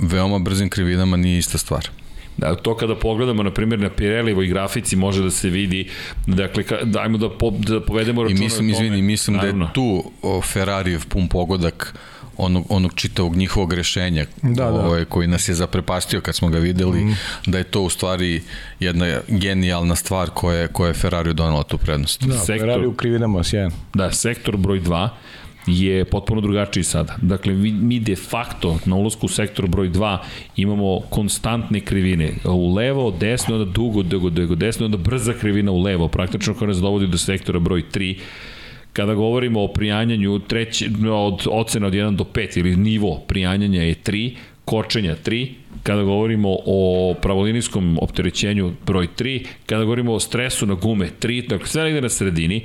Speaker 2: veoma brzim krivinama nije ista stvar.
Speaker 1: Da, to kada pogledamo, na primjer, na Pirelivoj grafici može da se vidi, dakle, dajmo da, po, da povedemo računa.
Speaker 2: I mislim, izvini, mislim
Speaker 1: Naravno.
Speaker 2: da je tu Ferrarijev pun pogodak onog, onog čitavog njihovog rešenja
Speaker 3: Da, da.
Speaker 2: ovaj, koji nas je zaprepastio kad smo ga videli, mm. da je to u stvari jedna genijalna stvar koja je, koja je Ferrari donala tu prednost.
Speaker 3: Da,
Speaker 1: Sektor-
Speaker 3: Ferrari u krivinama, sjajan.
Speaker 1: Da, sektor broj 2 je potpuno drugačiji sada. Dakle, mi, mi de facto na ulazku u sektor broj 2 imamo konstantne krivine. U levo, desno, onda dugo, dugo, dugo, desno, onda brza krivina u levo, praktično koja nas dovodi do sektora broj 3 kada govorimo o prijanjanju treći, od ocena od 1 do 5 ili nivo prijanjanja je 3, kočenja 3, kada govorimo o pravolinijskom opterećenju broj 3, kada govorimo o stresu na gume 3, dakle sve negde na sredini,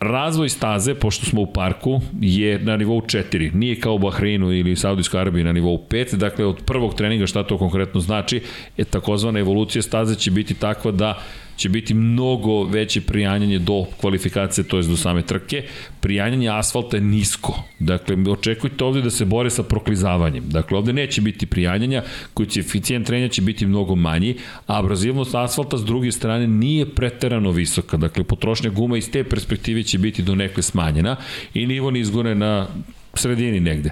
Speaker 1: razvoj staze, pošto smo u parku, je na nivou 4. Nije kao u Bahreinu ili Saudijskoj Arabiji na nivou 5. Dakle, od prvog treninga šta to konkretno znači, je takozvana evolucija staze će biti takva da će biti mnogo veće prijanjanje do kvalifikacije, to je do same trke. Prijanjanje asfalta je nisko. Dakle, očekujte ovde da se bore sa proklizavanjem. Dakle, ovde neće biti prijanjanja, koeficijent trenja će biti mnogo manji, a abrazivnost asfalta s druge strane nije preterano visoka. Dakle, potrošnja guma iz te perspektive će biti do nekle smanjena i nivo nizgone na sredini negde.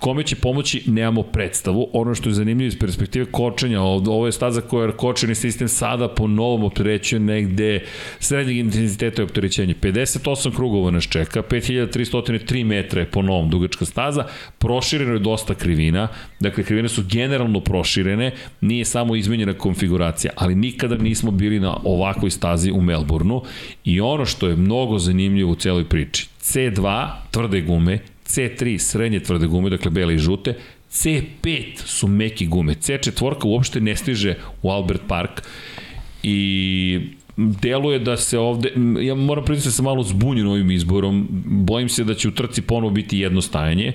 Speaker 1: Kome će pomoći, nemamo predstavu. Ono što je zanimljivo iz perspektive kočenja, ovo je staza koja je kočeni sistem sada po novom opterećenju negde srednjeg intenziteta i opterećenja. 58 krugova nas čeka, 5303 metra je po novom dugačka staza, prošireno je dosta krivina, dakle krivine su generalno proširene, nije samo izmenjena konfiguracija, ali nikada nismo bili na ovakvoj stazi u Melbourneu i ono što je mnogo zanimljivo u celoj priči, C2 tvrde gume, C3 srednje tvrde gume, dakle bele i žute, C5 su meki gume, C4 uopšte ne stiže u Albert Park. I deluje da se ovde, ja moram priznati da sam malo zbunjen ovim izborom, bojim se da će u trci ponovo biti jedno stajanje,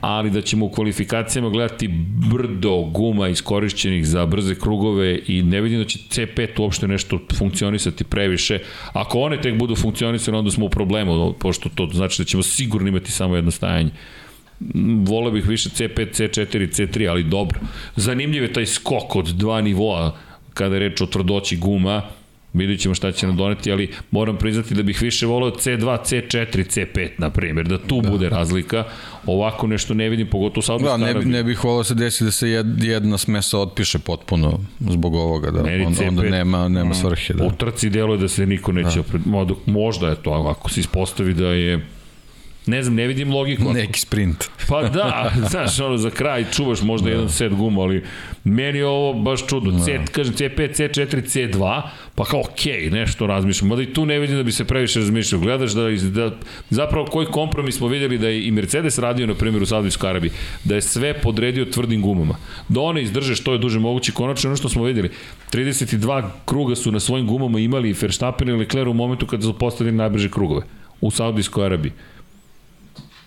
Speaker 1: ali da ćemo u kvalifikacijama gledati brdo guma iskorišćenih za brze krugove i ne vidim da će C5 uopšte nešto funkcionisati previše. Ako one tek budu funkcionisane, onda smo u problemu, pošto to znači da ćemo sigurno imati samo jedno stajanje. Vole bih više C5, C4, C3, ali dobro. Zanimljiv je taj skok od dva nivoa kada je reč o tvrdoći guma, Vidjet ćemo šta će nam doneti, ali moram priznati da bih više voleo C2, C4, C5, na primjer, da tu da. bude razlika. Ovako nešto ne vidim, pogotovo sa
Speaker 2: Da, ne, ne bih voleo da se desi da se jedna smesa otpiše potpuno zbog ovoga, da Meri onda, onda nema, nema svrhe. Da.
Speaker 1: U trci deluje da se niko neće, da. možda je to, ako se ispostavi da je Ne znam, ne vidim logiku.
Speaker 2: Neki sprint.
Speaker 1: Pa da, <laughs> znaš, ono, za kraj čuvaš možda da. jedan set guma, ali meni je ovo baš čudno. Da. C, kažem, C5, C4, C2, pa kao, okej, okay, nešto razmišljam. Mada i tu ne vidim da bi se previše razmišljao. Gledaš da, da zapravo koji kompromis smo videli da je i Mercedes radio, na primjer, u Saudijskoj Arabiji, da je sve podredio tvrdim gumama. Da one izdrže što je duže moguće. Konačno ono što smo videli, 32 kruga su na svojim gumama imali Verstappen i Leclerc u momentu kada su postavili najbrže krugove u Saudijskoj Arabiji.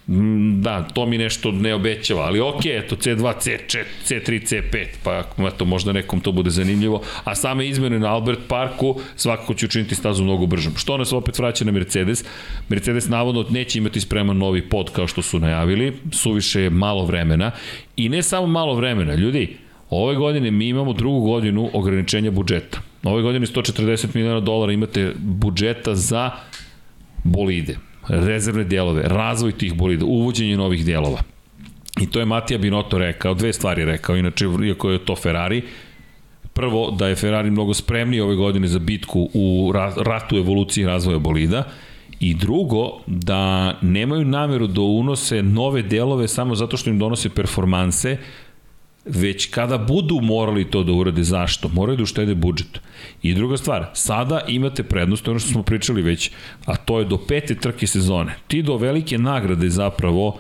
Speaker 1: Mm, da, to mi nešto ne obećava, ali ok, eto, C2, C4, C3, C5, pa eto, možda nekom to bude zanimljivo, a same izmene na Albert Parku svakako će učiniti stazu mnogo bržom. Što nas opet vraća na Mercedes? Mercedes navodno neće imati spreman novi pod kao što su najavili, suviše je malo vremena i ne samo malo vremena, ljudi, ove godine mi imamo drugu godinu ograničenja budžeta. Ove godine 140 miliona dolara imate budžeta za bolide rezervne delove, razvoj tih bolida, uvođenje novih delova. I to je Matija Binotto rekao, dve stvari rekao, inače, iako je to Ferrari, prvo, da je Ferrari mnogo spremniji ove godine za bitku u ratu evolucije razvoja bolida, I drugo, da nemaju nameru da unose nove delove samo zato što im donose performanse, već kada budu morali to da urade, zašto? Moraju da uštede budžet. I druga stvar, sada imate prednost, ono što smo pričali već, a to je do pete trke sezone. Ti do velike nagrade zapravo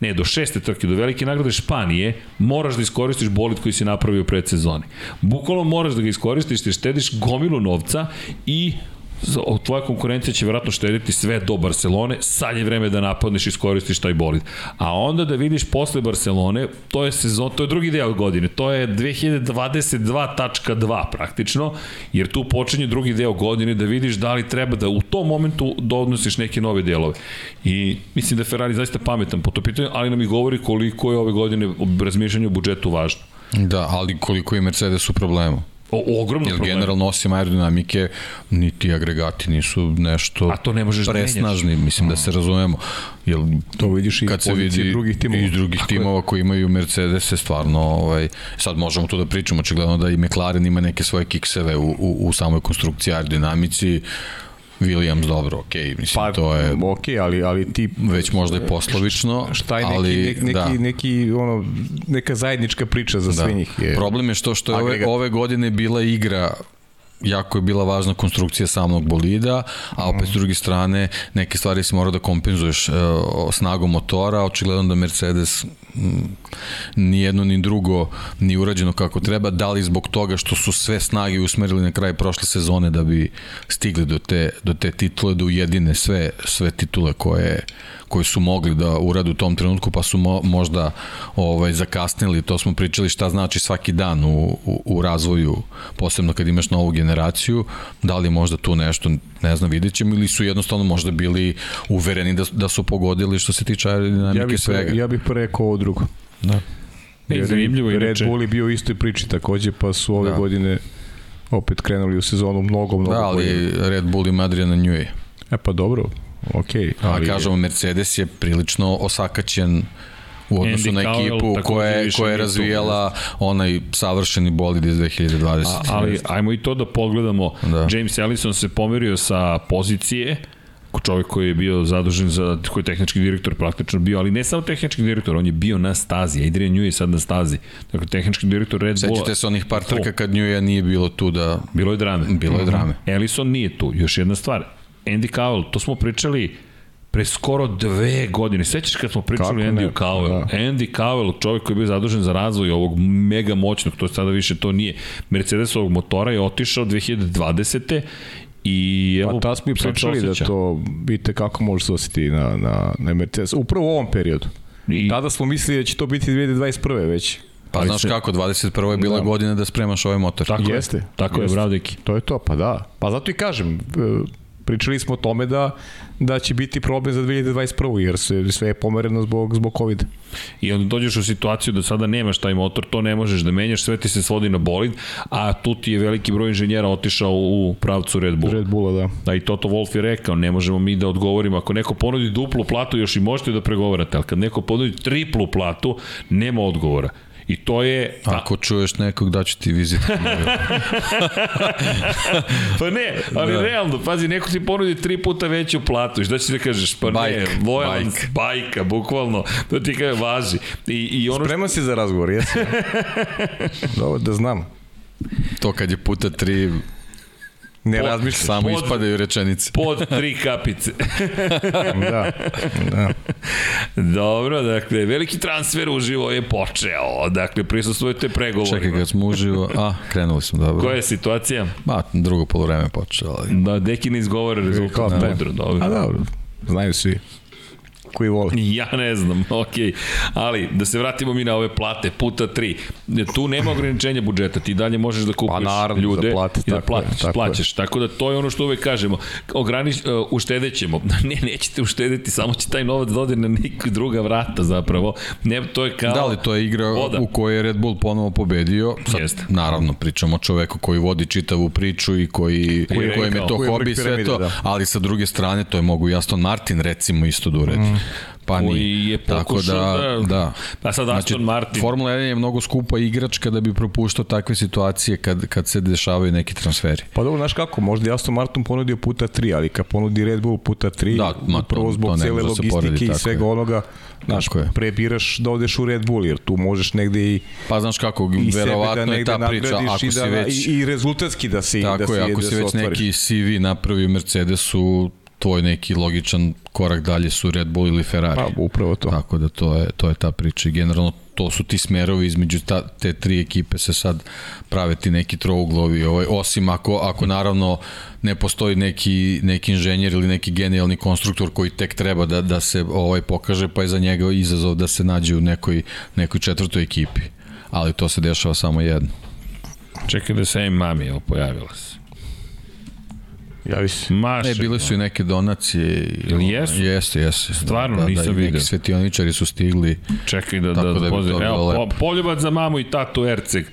Speaker 1: ne, do šeste trke, do velike nagrade Španije, moraš da iskoristiš bolid koji si napravio pred sezoni. Bukvalno moraš da ga iskoristiš, te štediš gomilu novca i tvoja konkurencija će vjerojatno štediti sve do Barcelone, sad je vreme da napadneš i iskoristiš taj bolid. A onda da vidiš posle Barcelone, to je sezon, to je drugi deo godine, to je 2022.2 praktično, jer tu počinje drugi deo godine da vidiš da li treba da u tom momentu dodnosiš neke nove delove. I mislim da Ferrari zaista pametan po to pitanju, ali nam i govori koliko je ove godine razmišljanje o budžetu važno.
Speaker 2: Da, ali koliko je Mercedes u problemu.
Speaker 1: O, ogromno Jer
Speaker 2: problem. generalno osim aerodinamike niti agregati nisu nešto
Speaker 1: A to ne možeš
Speaker 2: da presnažni, da mislim da se razumemo. Jel,
Speaker 3: to vidiš i kad se vidi drugih timova.
Speaker 2: I drugih timova koji imaju Mercedes stvarno, ovaj, sad možemo to da pričamo, očigledno da i McLaren ima neke svoje kikseve u, u, u samoj konstrukciji aerodinamici, Williams dobro, ok, mislim pa, to je
Speaker 3: ok, ali ali ti
Speaker 2: već možda je poslovično,
Speaker 3: šta je neki ali, neki neki, da. neki ono neka zajednička priča za da. sve njih
Speaker 2: je. Problem je što što je ove, ove godine bila igra jako je bila važna konstrukcija samog bolida, a opet s druge strane neke stvari se mora da kompenzuješ e, snagom motora, očigledno da Mercedes m, ni jedno ni drugo ni urađeno kako treba, da li zbog toga što su sve snage usmerili na kraj prošle sezone da bi stigli do te, do te titule, da ujedine sve, sve titule koje, koji su mogli da urade u tom trenutku, pa su mo, možda ovaj, zakasnili, to smo pričali šta znači svaki dan u, u, u razvoju, posebno kad imaš novu generaciju, da li možda tu nešto, ne znam, vidjet ćemo, ili su jednostavno možda bili uvereni da, da su pogodili što se tiče aerodinamike ja bih svega.
Speaker 3: Ja bih rekao ovo drugo.
Speaker 2: Da.
Speaker 1: Ne, zanimljivo
Speaker 3: Red Bull je bio u istoj priči takođe, pa su ove da. godine opet krenuli u sezonu mnogo, mnogo
Speaker 2: Da, ali bolje. Red Bull ima Adriana Njuje.
Speaker 3: E pa dobro, ok.
Speaker 2: Ali... A kažemo, Mercedes je prilično osakaćen u odnosu Andy na ekipu koja je, koja je razvijala onaj savršeni bolid iz 2020. A,
Speaker 1: ali ajmo i to da pogledamo. Da. James Ellison se pomerio sa pozicije čovjek koji je bio zadužen za, koji je tehnički direktor praktično bio, ali ne samo tehnički direktor, on je bio na stazi, Adrian Newey je sad na stazi. Dakle, tehnički direktor Red Bulla.
Speaker 2: Sećate se onih par trka kad Newey nije bilo tu da...
Speaker 1: Bilo je drame.
Speaker 2: Bilo je drame.
Speaker 1: Ellison nije tu. Još jedna stvar, Andy Cowell, to smo pričali pre skoro dve godine. Sećaš kad smo pričali
Speaker 3: Kako
Speaker 1: Andy? Cowell?
Speaker 3: Da.
Speaker 1: Andy Cowell, čovjek koji je bio zadužen za razvoj ovog mega moćnog, to sada više to nije, Mercedesovog motora je otišao 2020. I evo,
Speaker 3: Pa tad smo i pričali da to, vidite kako može se osjeti na, na, na Mercedes. Upravo u ovom periodu.
Speaker 1: I,
Speaker 3: Tada smo mislili da će to biti 2021. već.
Speaker 2: Pa
Speaker 1: Ali
Speaker 2: znaš
Speaker 1: se-
Speaker 2: kako, 21. je bila
Speaker 3: Da.
Speaker 2: godina da spremaš ovaj motor.
Speaker 1: tako
Speaker 3: Jeste,
Speaker 1: je, tako
Speaker 3: jeste.
Speaker 1: je, bravo deki.
Speaker 3: To je to, pa da. Pa zato i kažem, e, pričali smo o tome da da će biti problem za 2021. jer se sve je pomereno zbog, zbog COVID.
Speaker 1: I onda dođeš u situaciju da sada nemaš taj motor, to ne možeš da menjaš, sve ti se svodi na bolid, a tu ti je veliki broj inženjera otišao u pravcu Red Bulla.
Speaker 3: Red Bulla, da.
Speaker 1: Da i Toto Wolff je rekao, ne možemo mi da odgovorimo. Ako neko ponudi duplu platu, još i možete da pregovarate, ali kad neko ponudi triplu platu, nema odgovora. I to je...
Speaker 2: Ako čuješ nekog, daću ti vizit. <laughs>
Speaker 1: Pa ne, ali
Speaker 2: Da.
Speaker 1: da. realno, pazi, neko ti ponudi tri puta veću platu i šta ćeš da kažeš? Pa
Speaker 2: Bajk,
Speaker 1: ne, lojalan,
Speaker 2: bajk.
Speaker 1: bajka, bukvalno, to ti kaže, važi. I, i ono što,
Speaker 3: Spreman si za razgovor, jesi? <laughs> Dobro, da znam.
Speaker 2: to kad je puta tri,
Speaker 3: Ne razmišljaš.
Speaker 2: samo
Speaker 1: Pod-
Speaker 2: ispadaju rečenice. <laughs>
Speaker 1: pod tri kapice.
Speaker 3: Da, da.
Speaker 1: Dobro, dakle, veliki transfer uživo je počeo. Dakle, prisustvujete pregovorima.
Speaker 2: Čekaj, kad smo uživo, a, krenuli smo, dobro.
Speaker 1: Koja je situacija?
Speaker 2: Ma, drugo polovreme počeo, ali...
Speaker 1: Da, deki ne izgovara rezultat. Da, dobro, dobro.
Speaker 3: A dobro, znaju svi koji vole. <laughs>
Speaker 1: Ja ne znam, okej. Ali, da se vratimo mi na ove plate, puta tri. Tu nema ograničenja budžeta, ti dalje možeš da kupiš
Speaker 3: Pa naravno,
Speaker 1: ljude
Speaker 3: za plate,
Speaker 1: i da platiš,
Speaker 3: tako
Speaker 1: plaćaš. Tako da to je ono što uvek kažemo. Ogranič, uh, uštedećemo. <laughs> Ne, nećete uštedeti, samo će taj novac da ode na neka druga vrata zapravo. Ne, to je kao...
Speaker 2: Da li to je igra
Speaker 1: voda.
Speaker 2: u kojoj je Red Bull ponovo pobedio? Sad,
Speaker 1: Jeste.
Speaker 2: naravno, pričamo o čoveku koji vodi čitavu priču i koji,
Speaker 1: Koji je
Speaker 2: kojem je to hobi sve to,
Speaker 3: da.
Speaker 2: ali sa druge strane to je mogu i Aston Martin recimo isto da uredi. Mm. Pa
Speaker 1: Koji
Speaker 2: nije.
Speaker 1: je
Speaker 2: Tako
Speaker 1: pokušao
Speaker 2: da,
Speaker 1: da-
Speaker 2: da.
Speaker 1: Pa sad Aston Martin.
Speaker 2: Formula 1 je mnogo skupa igračka da bi propuštao takve situacije kad, kad se dešavaju neki transferi.
Speaker 3: Pa dobro, znaš kako, možda je Aston Martin ponudio puta 3, ali kad ponudi Red Bull puta 3,
Speaker 2: Da, ma, to-
Speaker 3: upravo
Speaker 2: to
Speaker 3: zbog
Speaker 2: ne
Speaker 3: cele
Speaker 2: može da
Speaker 3: logistike
Speaker 2: poredi,
Speaker 3: i svega
Speaker 2: je.
Speaker 3: onoga, znaš,
Speaker 2: je.
Speaker 3: pre biraš da odeš u Red Bull, jer tu možeš negde i,
Speaker 2: Pa znaš kako,
Speaker 3: da
Speaker 2: verovatno je
Speaker 3: negde
Speaker 2: ta priča, ako
Speaker 3: i,
Speaker 2: si
Speaker 3: da,
Speaker 2: već...
Speaker 3: i, i rezultatski da se, da
Speaker 2: Tako je, ako
Speaker 3: da
Speaker 2: si
Speaker 3: se
Speaker 2: već neki CV napravio Mercedesu, tvoj neki logičan korak dalje su Red Bull ili Ferrari.
Speaker 3: Pa, upravo to.
Speaker 2: Tako da to je, to je ta priča i generalno to su ti smerovi između ta, te tri ekipe se sad prave ti neki trouglovi, ovaj, osim ako, ako naravno ne postoji neki, neki inženjer ili neki genijalni konstruktor koji tek treba da, da se ovaj pokaže, pa je za njega izazov da se nađe u nekoj, nekoj četvrtoj ekipi. Ali to se dešava samo jedno.
Speaker 1: Čekaj da se im mami, evo, pojavila se.
Speaker 3: Javi se.
Speaker 1: Maša.
Speaker 2: Ne, bile su i neke donacije.
Speaker 1: Ili jesu?
Speaker 2: Jeste, jeste.
Speaker 1: Stvarno,
Speaker 2: da,
Speaker 1: nisam
Speaker 2: da,
Speaker 1: vidio.
Speaker 2: Neki svetioničari su stigli.
Speaker 1: Čekaj da, da,
Speaker 2: da
Speaker 1: da, pozdrav.
Speaker 2: bilo
Speaker 1: Evo,
Speaker 2: lepo.
Speaker 1: po, poljubac za mamu i tatu Erceg.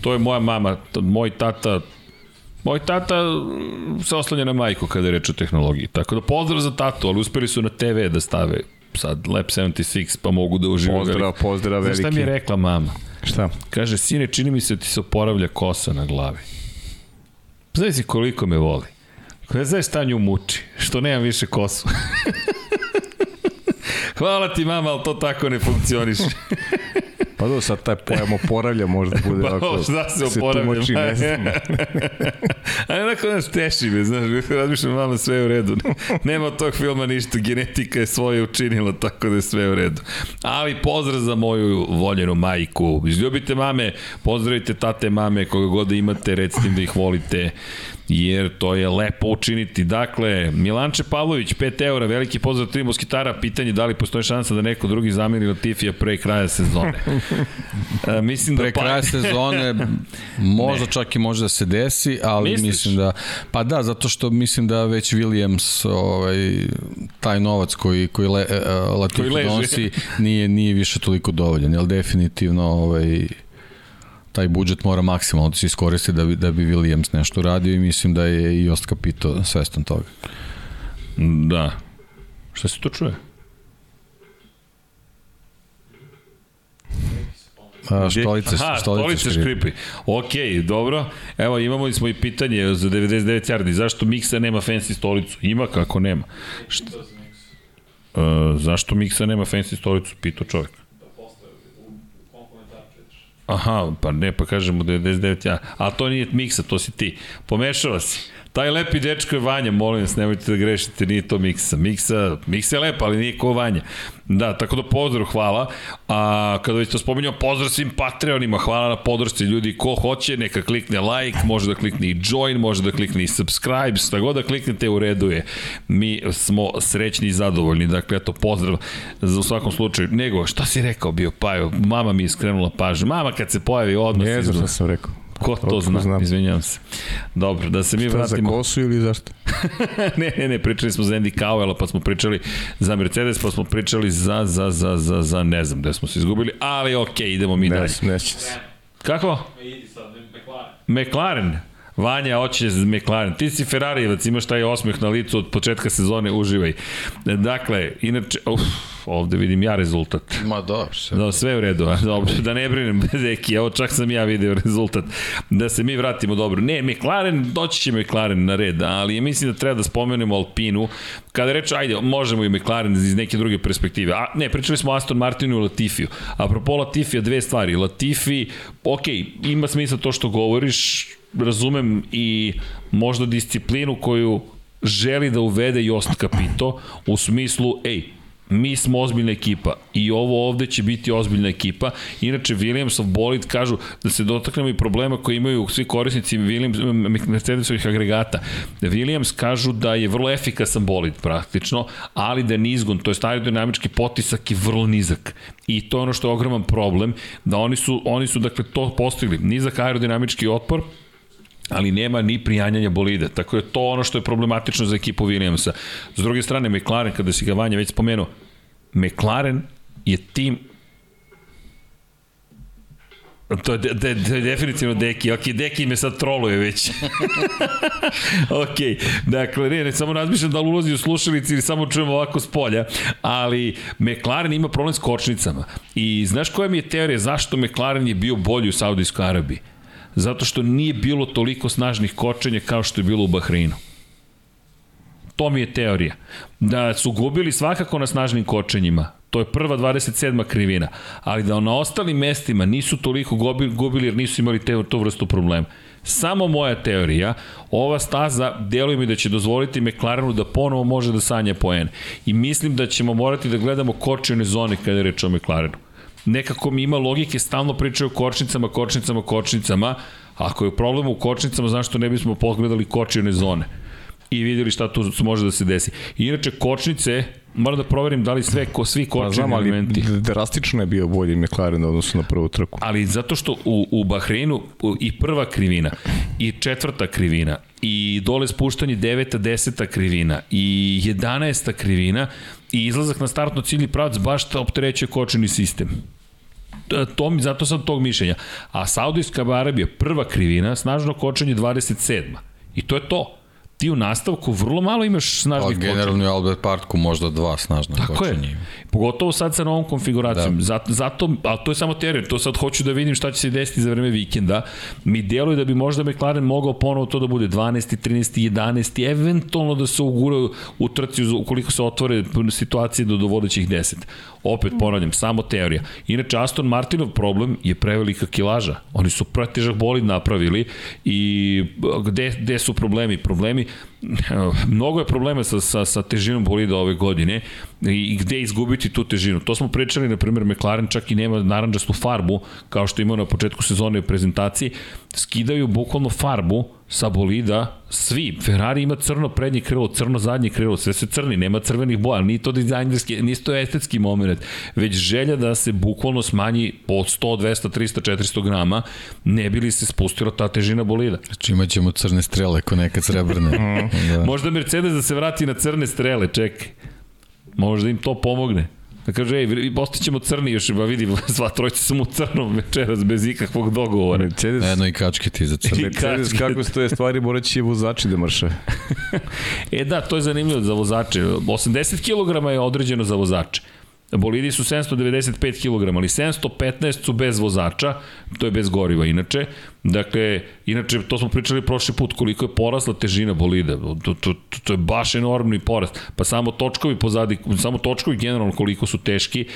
Speaker 1: To je moja mama, moj tata Moj tata mm, se oslanja na majku kada je reč o tehnologiji. Tako da pozdrav za tatu, ali uspeli su na TV da stave sad Lab 76, pa mogu da uživaju.
Speaker 3: Pozdrav,
Speaker 1: veliko.
Speaker 3: pozdrav
Speaker 1: Znaš šta mi
Speaker 3: veliki.
Speaker 1: je rekla mama?
Speaker 3: Šta?
Speaker 1: Kaže, sine, čini mi se da ti se oporavlja kosa na glavi. Znaš si koliko me voli? Ne znaš šta nju muči, što nemam više kosu. <laughs> Hvala ti mama, ali to tako ne funkcioniše.
Speaker 3: Pa dobro, sad taj pojam oporavlja možda <laughs> bude
Speaker 1: Pa,
Speaker 3: ako
Speaker 1: šta se oporavlja?
Speaker 3: tumači, ne znam. <laughs>
Speaker 1: A onako znaš, teši me, znaš, razmišljam, mama, sve je u redu. Nema od tog filma ništa, genetika je svoje učinila, tako da je sve u redu. Ali pozdrav za moju voljenu majku. Izljubite mame, pozdravite tate mame, koga god da imate, recite im da ih volite jer to je lepo učiniti. Dakle, Milanče Pavlović, 5 eura, veliki pozdrav tri moskitara, pitanje da li postoji šansa da neko drugi zamiri Latifija pre kraja sezone. <laughs> E, mislim
Speaker 2: Pre
Speaker 1: da pa...
Speaker 2: kraja sezone <laughs> možda čak i može da se desi, ali
Speaker 1: Misliš?
Speaker 2: mislim da pa da zato što mislim da već Williams ovaj taj novac koji koji le, e, Latifi
Speaker 1: Koji leži.
Speaker 2: donosi nije nije više toliko dovoljan, jel definitivno ovaj taj budžet mora maksimalno da se iskoristi da bi, da bi Williams nešto radio i mislim da je i Ost Capito svestan toga.
Speaker 1: Da. Šta se to čuje?
Speaker 2: A, štolice,
Speaker 1: Aha,
Speaker 2: štolice,
Speaker 1: stolice
Speaker 2: škripe.
Speaker 1: škripi. Ok, dobro. Evo, imamo smo i pitanje za 99 yardi. Zašto Miksa nema fancy stolicu? Ima kako nema. Šta? Uh, zašto Miksa nema fancy stolicu? Pitao čovjek. Aha, pa ne, pa kažemo 99 ja. Ali to nije Miksa, to si ti. Pomešao si. Taj lepi dečko je Vanja, molim vas, nemojte da grešite, nije to Miksa. Miksa, Miksa je lepa, ali nije ko Vanja. Da, tako da pozdrav, hvala. A kada već to spominjao, pozdrav svim Patreonima, hvala na podršci ljudi. Ko hoće, neka klikne like, može da klikne i join, može da klikne i subscribe, šta god da kliknete u redu je. Mi smo srećni i zadovoljni. Dakle, eto, pozdrav za u svakom slučaju. Nego, šta si rekao bio, Pajo? Mama mi je skrenula pažnju. Mama kad se pojavi odmah...
Speaker 3: Ne znam šta sam rekao.
Speaker 1: Ko to zna? Znam. Izvinjavam se. Dobro, da se mi
Speaker 3: Šta
Speaker 1: vratimo...
Speaker 3: za kosu ili zašto? <laughs>
Speaker 1: ne, ne, ne, pričali smo za Andy Cowella, pa smo pričali za Mercedes, pa smo pričali za, za, za, za, za ne znam gde smo se izgubili, ali okej, okay, idemo mi
Speaker 3: ne,
Speaker 1: dalje.
Speaker 3: Ne, neće se.
Speaker 1: Kako?
Speaker 4: Idi sad, McLaren.
Speaker 1: McLaren. Vanja, hoće McLaren. Ti si Ferrarijevac, imaš taj osmeh na licu od početka sezone, uživaj. Dakle, inače, uf, ovde vidim ja rezultat.
Speaker 2: Ma dobro, sve.
Speaker 1: Da, sve u redu, a, dobro, da ne brinem, Deki, evo čak sam ja video rezultat. Da se mi vratimo dobro. Ne, McLaren, doći će McLaren na red, ali mislim da treba da spomenemo Alpinu. Kada reče, ajde, možemo i McLaren iz neke druge perspektive. A, ne, pričali smo Aston Martinu i Latifiju. Apropo Latifija, dve stvari. Latifi, ok, ima smisla to što govoriš, razumem i možda disciplinu koju želi da uvede Jost Capito u smislu, ej, mi smo ozbiljna ekipa i ovo ovde će biti ozbiljna ekipa. Inače, Williamsov bolid kažu da se dotaknemo i problema koje imaju svi korisnici Williams, Mercedesovih agregata. Williams kažu da je vrlo efikasan bolid praktično, ali da je nizgon, to je aerodinamički potisak je vrlo nizak. I to je ono što je ogroman problem, da oni su, oni su dakle to postigli. Nizak aerodinamički otpor, ali nema ni prijanjanja bolida. Tako je to ono što je problematično za ekipu Williamsa. S druge strane, McLaren, kada si ga Vanja već spomenuo, McLaren je tim To je, de, de, de, definitivno Deki. Ok, Deki me sad troluje već. <laughs> ok, dakle, ne, ne, samo razmišljam da li ulazi u slušalici ili samo čujemo ovako s polja, ali McLaren ima problem s kočnicama. I znaš koja mi je teorija zašto McLaren je bio bolji u Saudijskoj Arabiji? Zato što nije bilo toliko snažnih kočenja kao što je bilo u Bahreinu. To mi je teorija. Da su gubili svakako na snažnim kočenjima, to je prva 27. krivina, ali da na ostalim mestima nisu toliko gubili jer nisu imali te, to vrstu problema. Samo moja teorija, ova staza deluje mi da će dozvoliti McLarenu da ponovo može da sanja poen. I mislim da ćemo morati da gledamo kočene zone kada je reč o McLarenu nekako mi ima logike, stalno pričaju o kočnicama, kočnicama, kočnicama. Ako je problem u kočnicama, zašto ne bismo pogledali kočine zone? i videli šta tu može da se desi. I inače, kočnice, moram da proverim da li sve, ko, svi kočni pa, znam, ali elementi...
Speaker 3: drastično je bio bolji McLaren u odnosu na prvu trku.
Speaker 1: Ali zato što u, u Bahreinu i prva krivina, i četvrta krivina, i dole spuštanje deveta, deseta krivina, i jedanesta krivina, i izlazak na startno ciljni pravac baš ta opterećuje kočeni sistem to mi, zato sam tog mišljenja. A Saudijska Arabija, prva krivina, snažno kočenje 27. I to je to ti u nastavku vrlo malo imaš snažnih kočenja.
Speaker 2: Generalno je Albert Partku možda dva snažna
Speaker 1: Tako kočenja. Je. Pogotovo sad sa novom konfiguracijom. Da. Zato, zato, ali to je samo teorija, to sad hoću da vidim šta će se desiti za vreme vikenda. Mi deluje da bi možda McLaren mogao ponovo to da bude 12. 13. 11. eventualno da se ugura u trci ukoliko se otvore situacije do, do vodećih 10. Opet ponavljam, samo teorija. Inače, Aston Martinov problem je prevelika kilaža. Oni su pretežak bolid napravili i gde, gde su problemi? Problemi <laughs> mnogo je problema sa, sa, sa težinom bolida ove godine i gde izgubiti tu težinu. To smo pričali, na primjer, McLaren čak i nema naranđastu farbu, kao što imao na početku sezone u prezentaciji, skidaju bukvalno farbu sa bolida, svi, Ferrari ima crno prednje krilo, crno zadnje krilo, sve se crni, nema crvenih boja, ni to dizajnerski, ni to estetski moment, već želja da se bukvalno smanji od 100, 200, 300, 400 grama, ne bi li se spustila ta težina bolida.
Speaker 2: Znači imat ćemo crne strele ko neka srebrne. <laughs>
Speaker 1: da. Možda Mercedes da se vrati na crne strele, čekaj. Možda im to pomogne. Da kaže, ej, postaćemo crni još, ba vidi, <laughs> sva trojica sam u crnom večeras bez ikakvog dogovora.
Speaker 2: Mercedes... Jedno i kačke ti za <laughs> crni.
Speaker 3: Mercedes, kako stoje stvari, morat će vozači da mrše. <laughs>
Speaker 1: e da, to je zanimljivo za vozače. 80 kg je određeno za vozače. Bolidi su 795 kg, ali 715 su bez vozača, to je bez goriva inače. Dakle, inače, to smo pričali prošli put, koliko je porasla težina bolida. To, to, to, to je baš enormni porast. Pa samo točkovi pozadi, samo točkovi generalno koliko su teški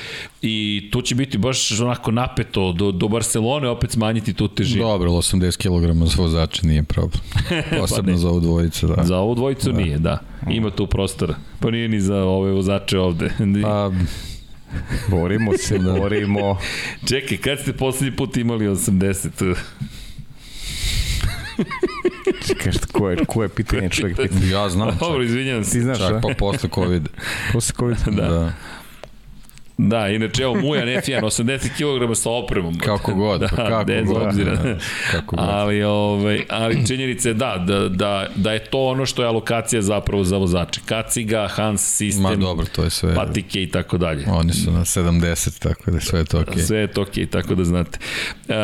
Speaker 1: i to će biti baš onako napeto do, do Barcelone opet smanjiti tu težinu.
Speaker 2: Dobro, 80 kg za vozača nije problem. <laughs> Posebno pa za ovu dvojicu, da.
Speaker 1: Za ovu dvojicu da. nije, da. Ima tu prostora. Pa nije ni za ove vozače ovde. Pa, <laughs>
Speaker 3: Borimo se, da. borimo.
Speaker 1: Čekaj, kad ste poslednji put imali 80?
Speaker 3: Čekaj, šta, ko je, ko je pitanje čovjek <laughs>
Speaker 2: pitanje? Ja znam.
Speaker 1: Dobro, izvinjam se.
Speaker 3: Ti znaš,
Speaker 2: čak, pa posle COVID.
Speaker 3: posle COVID.
Speaker 1: da. da. Da, inače, evo, Mujan F1, 80 kg sa opremom.
Speaker 2: Kako god,
Speaker 1: da,
Speaker 2: pa kako
Speaker 1: bez
Speaker 2: god.
Speaker 1: Obzira.
Speaker 2: Da, kako god.
Speaker 1: Ali, ovaj, ali činjenica je da, da, da, da je to ono što je alokacija zapravo za vozače. Kaciga, Hans sistem,
Speaker 2: Ma dobro, to je sve.
Speaker 1: patike i tako dalje.
Speaker 2: Oni su na 70, tako da sve je to okej. Okay.
Speaker 1: Sve je to okej, okay, tako da znate. Uh,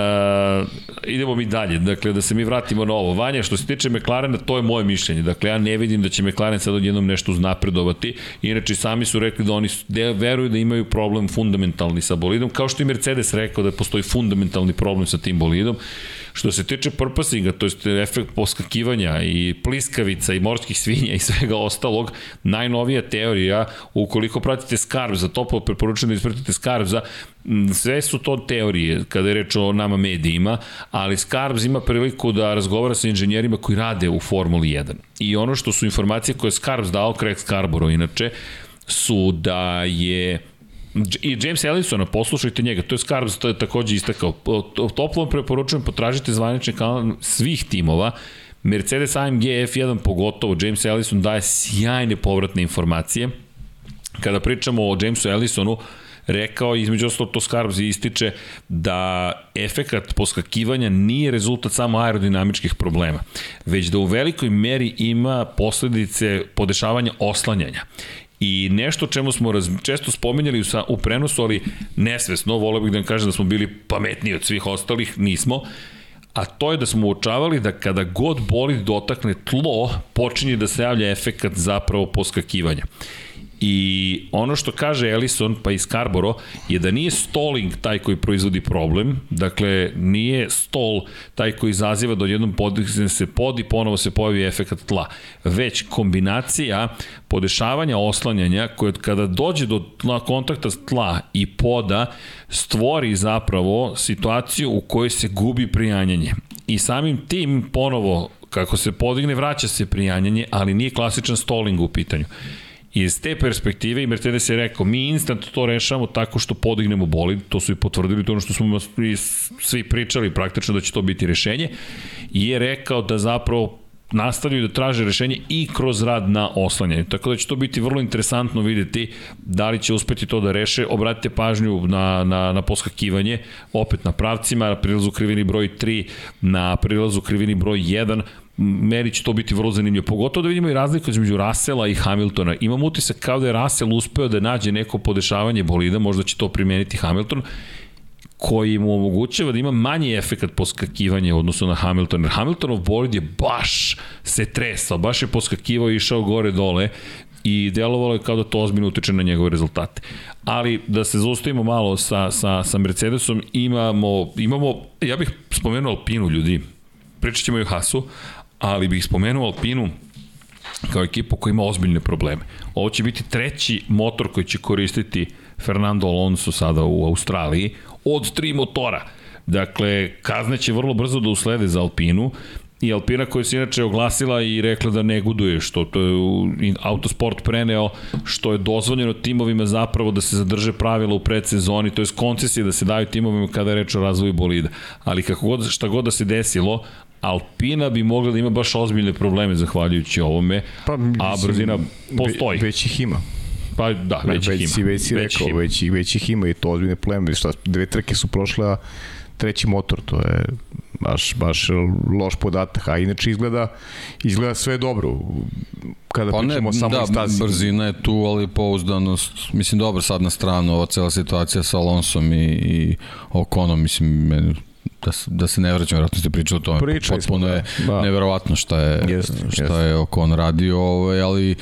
Speaker 1: idemo mi dalje, dakle, da se mi vratimo na ovo. Vanja, što se tiče McLarena, to je moje mišljenje. Dakle, ja ne vidim da će McLaren sad odjednom nešto uznapredovati. Inače, sami su rekli da oni veruju da imaju problem problem fundamentalni sa bolidom, kao što i Mercedes rekao da postoji fundamentalni problem sa tim bolidom. Što se tiče purposinga, to je efekt poskakivanja i pliskavica i morskih svinja i svega ostalog, najnovija teorija, ukoliko pratite Skarb, za to preporučujem da ispratite Skarb, za sve su to teorije kada je reč o nama medijima, ali Skarbs ima priliku da razgovara sa inženjerima koji rade u Formuli 1. I ono što su informacije koje je Skarbs dao, Craig Scarborough inače, su da je I James Ellison, poslušajte njega, to je Scarbs to je takođe istakao. Toplo vam preporučujem, potražite zvanični kanal svih timova, Mercedes AMG F1 pogotovo, James Ellison daje sjajne povratne informacije. Kada pričamo o Jamesu Ellisonu, rekao između ostalo to Skarbs ističe da efekat poskakivanja nije rezultat samo aerodinamičkih problema, već da u velikoj meri ima posledice podešavanja oslanjanja. I nešto čemu smo raz, često spominjali sa, u prenosu, ali nesvesno, voleo bih da vam kažem da smo bili pametniji od svih ostalih, nismo, a to je da smo uočavali da kada god bolid dotakne tlo, počinje da se javlja efekat zapravo poskakivanja. I ono što kaže Ellison pa i Scarboro je da nije stalling taj koji proizvodi problem, dakle nije stall taj koji izaziva da odjednom podigne se pod i ponovo se pojavi efekt tla, već kombinacija podešavanja oslanjanja koje kada dođe do tla, kontakta tla i poda stvori zapravo situaciju u kojoj se gubi prijanjanje. I samim tim ponovo kako se podigne vraća se prijanjanje, ali nije klasičan stalling u pitanju iz te perspektive i Mercedes je rekao, mi instant to rešavamo tako što podignemo bolid, to su i potvrdili, to ono što smo svi pričali praktično da će to biti rešenje, i je rekao da zapravo nastavljaju da traže rešenje i kroz rad na oslanjanje. Tako da će to biti vrlo interesantno videti da li će uspeti to da reše. Obratite pažnju na, na, na poskakivanje, opet na pravcima, na prilazu krivini broj 3, na prilazu krivini broj 1, meni će to biti vrlo zanimljivo. Pogotovo da vidimo i razliku između Rasela i Hamiltona. Imam utisak kao da je Rasel uspeo da nađe neko podešavanje bolida, možda će to primeniti Hamilton, koji mu omogućava da ima manji efekt poskakivanja u odnosu na Hamilton. Jer Hamiltonov bolid je baš se tresao, baš je poskakivao i išao gore dole i delovalo je kao da to ozbiljno utiče na njegove rezultate. Ali da se zaustavimo malo sa, sa, sa Mercedesom, imamo, imamo, ja bih spomenuo Alpinu ljudi, pričat ćemo i o Hasu, ali bih spomenuo Alpinu kao ekipu koja ima ozbiljne probleme. Ovo će biti treći motor koji će koristiti Fernando Alonso sada u Australiji od tri motora. Dakle, kazne će vrlo brzo da uslede za Alpinu i Alpina koja se inače oglasila i rekla da ne guduje, što to je Autosport preneo, što je dozvoljeno timovima zapravo da se zadrže pravila u predsezoni, to je koncesije da se daju timovima kada je reč o razvoju bolida. Ali kako god, šta god da se desilo, Alpina bi mogla da ima baš ozbiljne probleme zahvaljujući ovome, pa, a brzina postoji.
Speaker 3: Ve, već ih ima.
Speaker 1: Pa da, već, već ih ima.
Speaker 3: Već si rekao, već, već, već ih ima i to ozbiljne probleme. Šta, dve trke su prošle, a treći motor, to je baš, baš loš podatak, a inače izgleda, izgleda sve dobro kada pa pričamo ne, samo da, stazi.
Speaker 2: brzina je tu, ali pouzdanost, mislim dobro sad na stranu, ova cela situacija sa Alonsom i, i Okonom, mislim, meni da, se, da se ne vraćam, vratno ste pričali o tome.
Speaker 3: Pričali
Speaker 2: Potpuno
Speaker 3: smo,
Speaker 2: je
Speaker 3: da. Da.
Speaker 2: neverovatno šta je,
Speaker 3: Jeste,
Speaker 2: šta
Speaker 3: jeste.
Speaker 2: je Okon radio, ovaj, ali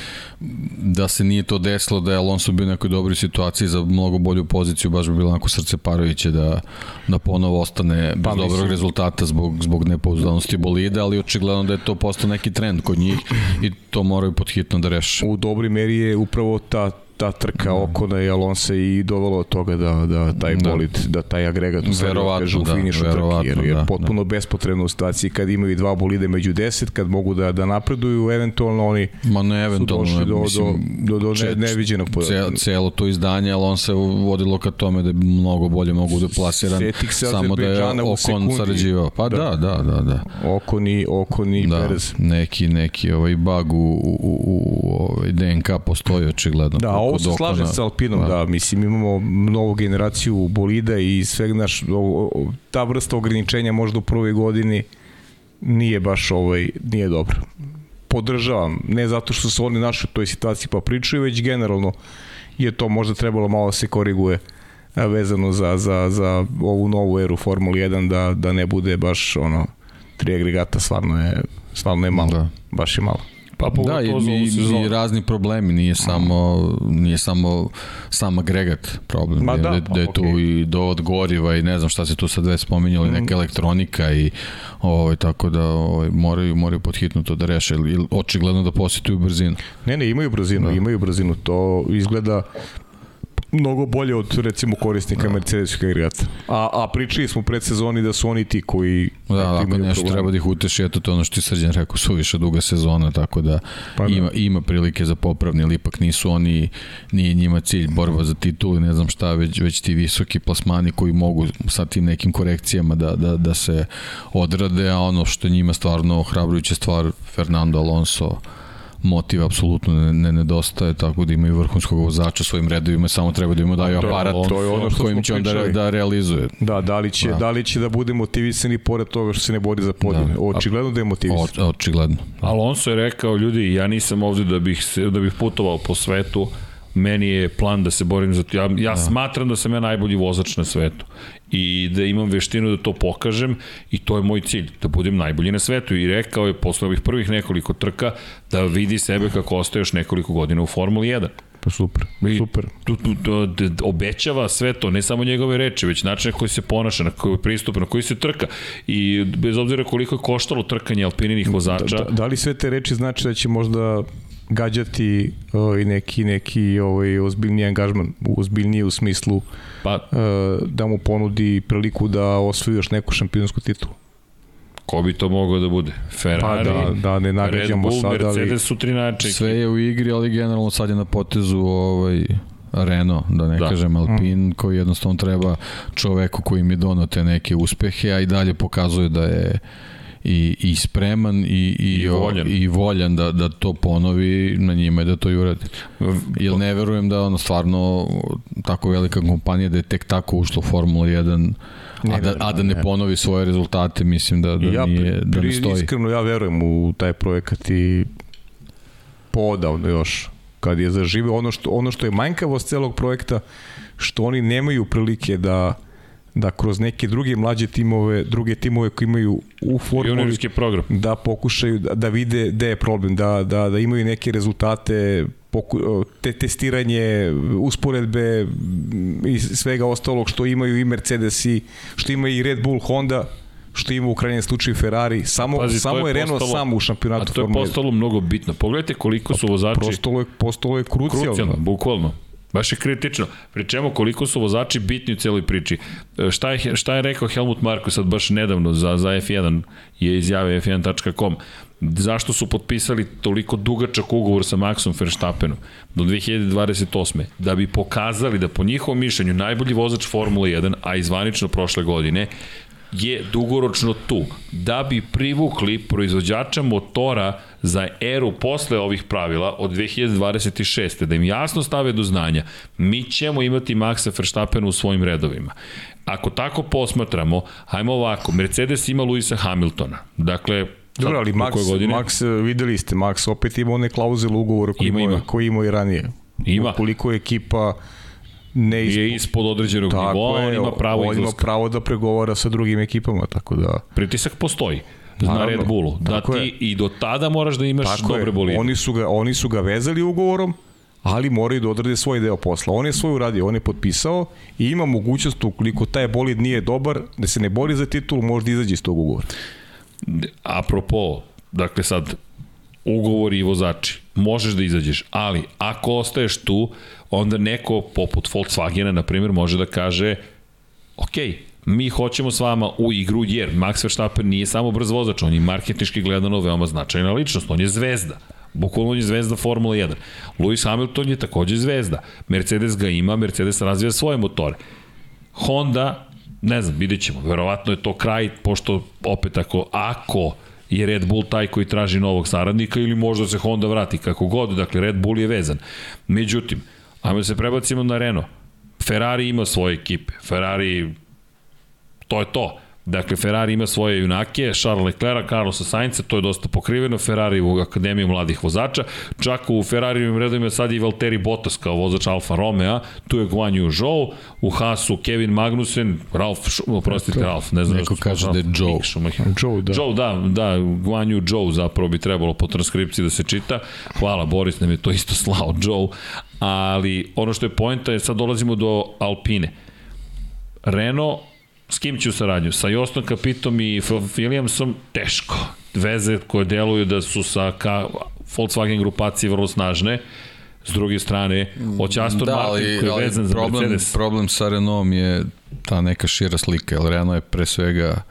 Speaker 2: da se nije to desilo, da je Alonso bio u nekoj dobroj situaciji za mnogo bolju poziciju, baš bi bilo onako srce Paroviće da, da ponovo ostane bez
Speaker 3: Pa,
Speaker 2: dobrog rezultata zbog, zbog nepouzdanosti bolida, ali očigledno da je to postao neki trend kod njih i to moraju podhitno da reše.
Speaker 3: U dobroj meri je upravo ta ta trka Okona i Alonso i dovelo od toga da, da taj
Speaker 2: Da.
Speaker 3: bolid, da, taj agregat stvari
Speaker 2: Verovatno, da,
Speaker 3: finišu trke, jer, jer
Speaker 2: da,
Speaker 3: potpuno bespotrebno u situaciji kad imaju dva bolide među 10, kad mogu da, da napreduju, eventualno oni
Speaker 2: Ma ne,
Speaker 3: su
Speaker 2: eventualno,
Speaker 3: došli do,
Speaker 2: mislim,
Speaker 3: do, do, do ne, neviđenog
Speaker 2: Ce, celo to izdanje, ali on se vodilo ka tome da je mnogo bolje mogu da plasiran
Speaker 3: se
Speaker 2: samo da je Okon sarađivao. Pa da, da, da, da.
Speaker 3: Okon i, Okon i
Speaker 2: Da,
Speaker 3: Perez.
Speaker 2: neki, neki ovaj bug u, u, u, u ovaj DNK postoji očigledno.
Speaker 3: Da, ovo se slaže
Speaker 2: Okona.
Speaker 3: sa Alpinom, da. da, mislim imamo novu generaciju bolida i sveg naš, o, o, ta vrsta ograničenja možda u prvoj godini nije baš ovaj, nije dobro. Podržavam, ne zato što su oni naši u toj situaciji pa pričaju, već generalno je to možda trebalo malo da se koriguje vezano za, za, za ovu novu eru Formula 1 da, da ne bude baš ono tri agregata stvarno je stvarno je malo,
Speaker 2: Da.
Speaker 3: baš je malo.
Speaker 1: Pa
Speaker 2: Da, i, i, i razni problemi, nije samo, nije samo sam agregat problem,
Speaker 3: Ma da,
Speaker 2: da, da je tu
Speaker 3: okej.
Speaker 2: i do od goriva i ne znam šta se tu sad već spominjali, neka elektronika i ovaj, tako da ovaj, moraju, moraju podhitno to da reše, ili očigledno da posjetuju brzinu.
Speaker 3: Ne, ne, imaju brzinu, da. imaju brzinu. To izgleda mnogo bolje od recimo korisnika da. Mercedesovog agregata. A, a pričali smo pred sezoni da su oni ti koji
Speaker 2: Da, ako
Speaker 3: imaju
Speaker 2: nešto
Speaker 3: problem.
Speaker 2: treba da ih uteši, eto to ono što ti srđan rekao, suviše duga sezona, tako da,
Speaker 3: Pa da.
Speaker 2: ima, ima prilike za popravni, ali ipak nisu oni, nije njima cilj borba za titul i ne znam šta, već, već ti visoki plasmani koji mogu sa tim nekim korekcijama da, da, da se odrade, a ono što njima stvarno ohrabrujuća stvar, Fernando Alonso, motiv apsolutno ne, ne nedostaje, tako da imaju vrhunskog vozača svojim redovima, samo treba da im daju aparat
Speaker 3: to je ono što
Speaker 2: kojim će on da, da realizuje.
Speaker 3: Da, da li će, da.
Speaker 2: Da.
Speaker 3: li će da bude motivisani pored toga što se ne bori za podijeme.
Speaker 2: Da.
Speaker 3: Očigledno da je motivisan.
Speaker 2: O, očigledno.
Speaker 1: Alonso je rekao, ljudi, ja nisam ovde da bih, se, da bih putovao po svetu, meni je plan da se borim za to. Ja, ja da. smatram da sam ja najbolji vozač na svetu i da imam veštinu da to pokažem i to je moj cilj, da budem najbolji na svetu. I rekao je posle ovih prvih nekoliko trka da vidi sebe kako ostaje još nekoliko godina u Formuli 1.
Speaker 3: Pa super,
Speaker 1: I
Speaker 3: super.
Speaker 1: Tu, tu, tu, obećava sve to, ne samo njegove reči, već način na koji se ponaša, na koji pristup, na koji se trka. I bez obzira koliko je koštalo trkanje alpininih vozača,
Speaker 3: Da, da, da li sve te reči znači da će možda gađati uh, i neki neki ovaj ozbiljni angažman, ozbiljniji u smislu
Speaker 1: pa
Speaker 3: uh, da mu ponudi priliku da osvoji još neku šampionsku titulu.
Speaker 1: Ko bi to mogao da bude? Ferrari,
Speaker 3: Pa da, da ne
Speaker 1: Red
Speaker 3: nagađamo
Speaker 1: Bull,
Speaker 3: sad, ali
Speaker 1: Mercedes su tri načeke.
Speaker 2: Sve je u igri, ali generalno sad je na potezu ovaj Renault, da ne
Speaker 1: Da.
Speaker 2: kažem Alpine, koji jednostavno treba čoveku koji im je donao te neke uspehe, a i dalje pokazuje da je i, i spreman i, i,
Speaker 1: I voljan.
Speaker 2: i voljan da, da to ponovi, na njima je da to i uradi. Jer ne verujem da ono stvarno tako velika kompanija da je tek tako ušla u Formula 1 a da, a da ne ponovi svoje rezultate, mislim da, da,
Speaker 3: ja
Speaker 2: nije, da ne stoji.
Speaker 3: iskreno ja verujem u taj projekat i poodavno još kad je zaživio ono što ono što je manjkavost celog projekta što oni nemaju prilike da da kroz neke druge mlađe timove, druge timove koji imaju u formuli
Speaker 1: Juniorski program.
Speaker 3: da pokušaju da, da vide gde je problem, da, da, da imaju neke rezultate, poku, te testiranje, usporedbe m, i svega ostalog što imaju i Mercedes i što ima i Red Bull, Honda, što ima u krajnjem slučaju Ferrari. Samo,
Speaker 1: Pazi, to
Speaker 3: samo
Speaker 1: je
Speaker 3: je, Renault
Speaker 1: postalo-
Speaker 3: sam u
Speaker 1: A
Speaker 3: šampionatu
Speaker 1: to je
Speaker 3: Formule 1.
Speaker 1: postalo mnogo bitno. Pogledajte koliko su vozači
Speaker 3: Postalo je, postalo je krucijalno.
Speaker 1: krucijalno, bukvalno. Baš je kritično. Pri čemu koliko su vozači bitni u celoj priči. E, Šta je, šta je rekao Helmut Marko sad baš nedavno za, za F1 je izjavio f1.com zašto su potpisali toliko dugačak ugovor sa Maxom Verstappenom do 2028. Da bi pokazali da po njihovom mišljenju najbolji vozač Formule 1, a izvanično prošle godine, je dugoročno tu. Da bi privukli proizvođača motora za eru posle ovih pravila od 2026. Da im jasno stave do znanja, mi ćemo imati Maxa Verstappena u svojim redovima. Ako tako posmatramo, hajmo ovako, Mercedes ima Luisa Hamiltona. Dakle,
Speaker 3: Dobro, ali Max? Max, videli ste, Max opet ima one klauzule ugovora koji
Speaker 1: Ima,
Speaker 3: ima,
Speaker 1: ima.
Speaker 3: koji imao i ranije.
Speaker 1: Ima.
Speaker 3: Koliko je ekipa ne
Speaker 1: ispo... je ispod određenog tako nivoa, on ima pravo
Speaker 3: on ima pravo da pregovara sa drugim ekipama, tako da...
Speaker 1: Pritisak postoji na Naravno, Red Bullu. Da ti je. i do tada moraš da imaš tako dobre bolide.
Speaker 3: Oni su, ga, oni su ga vezali ugovorom, ali moraju da odrade svoj deo posla. On je svoj uradio, on je potpisao i ima mogućnost, ukoliko taj bolid nije dobar, da se ne bori za titul, možda izađe iz tog ugovora.
Speaker 1: Apropo, dakle sad, ugovori i vozači, možeš da izađeš, ali ako ostaješ tu, onda neko poput Volkswagena, na primjer, može da kaže ok, mi hoćemo s vama u igru, jer Max Verstappen nije samo brz vozač, on je marketički gledano veoma značajna ličnost, on je zvezda. Bukvalno on je zvezda Formula 1. Lewis Hamilton je takođe zvezda. Mercedes ga ima, Mercedes razvija svoje motore. Honda, ne znam, vidjet ćemo. Verovatno je to kraj, pošto opet ako, ako je Red Bull taj koji traži novog saradnika ili možda se Honda vrati kako god, dakle Red Bull je vezan. Međutim, ajmo da se prebacimo na Renault. Ferrari ima svoje ekipe. Ferrari, to je to. Dakle, Ferrari ima svoje junake, Charles Leclerc, Carlos Sainz, to je dosta pokriveno, Ferrari u Akademiju mladih vozača, čak u Ferrarijevim redovima sad i Valtteri Bottas kao vozač Alfa Romeo, tu je Guan Yu Zhou, u Haasu Kevin Magnussen, Ralf, oprostite Ralf, ne znam.
Speaker 2: Neko kaže da je Zhou.
Speaker 1: Zhou, da. Zhou, da, da, Guan Yu Zhou zapravo bi trebalo po transkripciji da se čita. Hvala, Boris nam je to isto slao, Zhou. Ali ono što je pojenta je sad dolazimo do Alpine. Renault S kim ću saradnju? Sa Jostom Kapitom i Williamsom? Teško. Veze koje deluju da su sa ka, Volkswagen grupacije vrlo snažne. S druge strane, hoće Aston da, Martin koji je vezan
Speaker 2: problem,
Speaker 1: za Mercedes.
Speaker 2: Problem sa Renaultom je ta neka šira slika, jer Renault je pre svega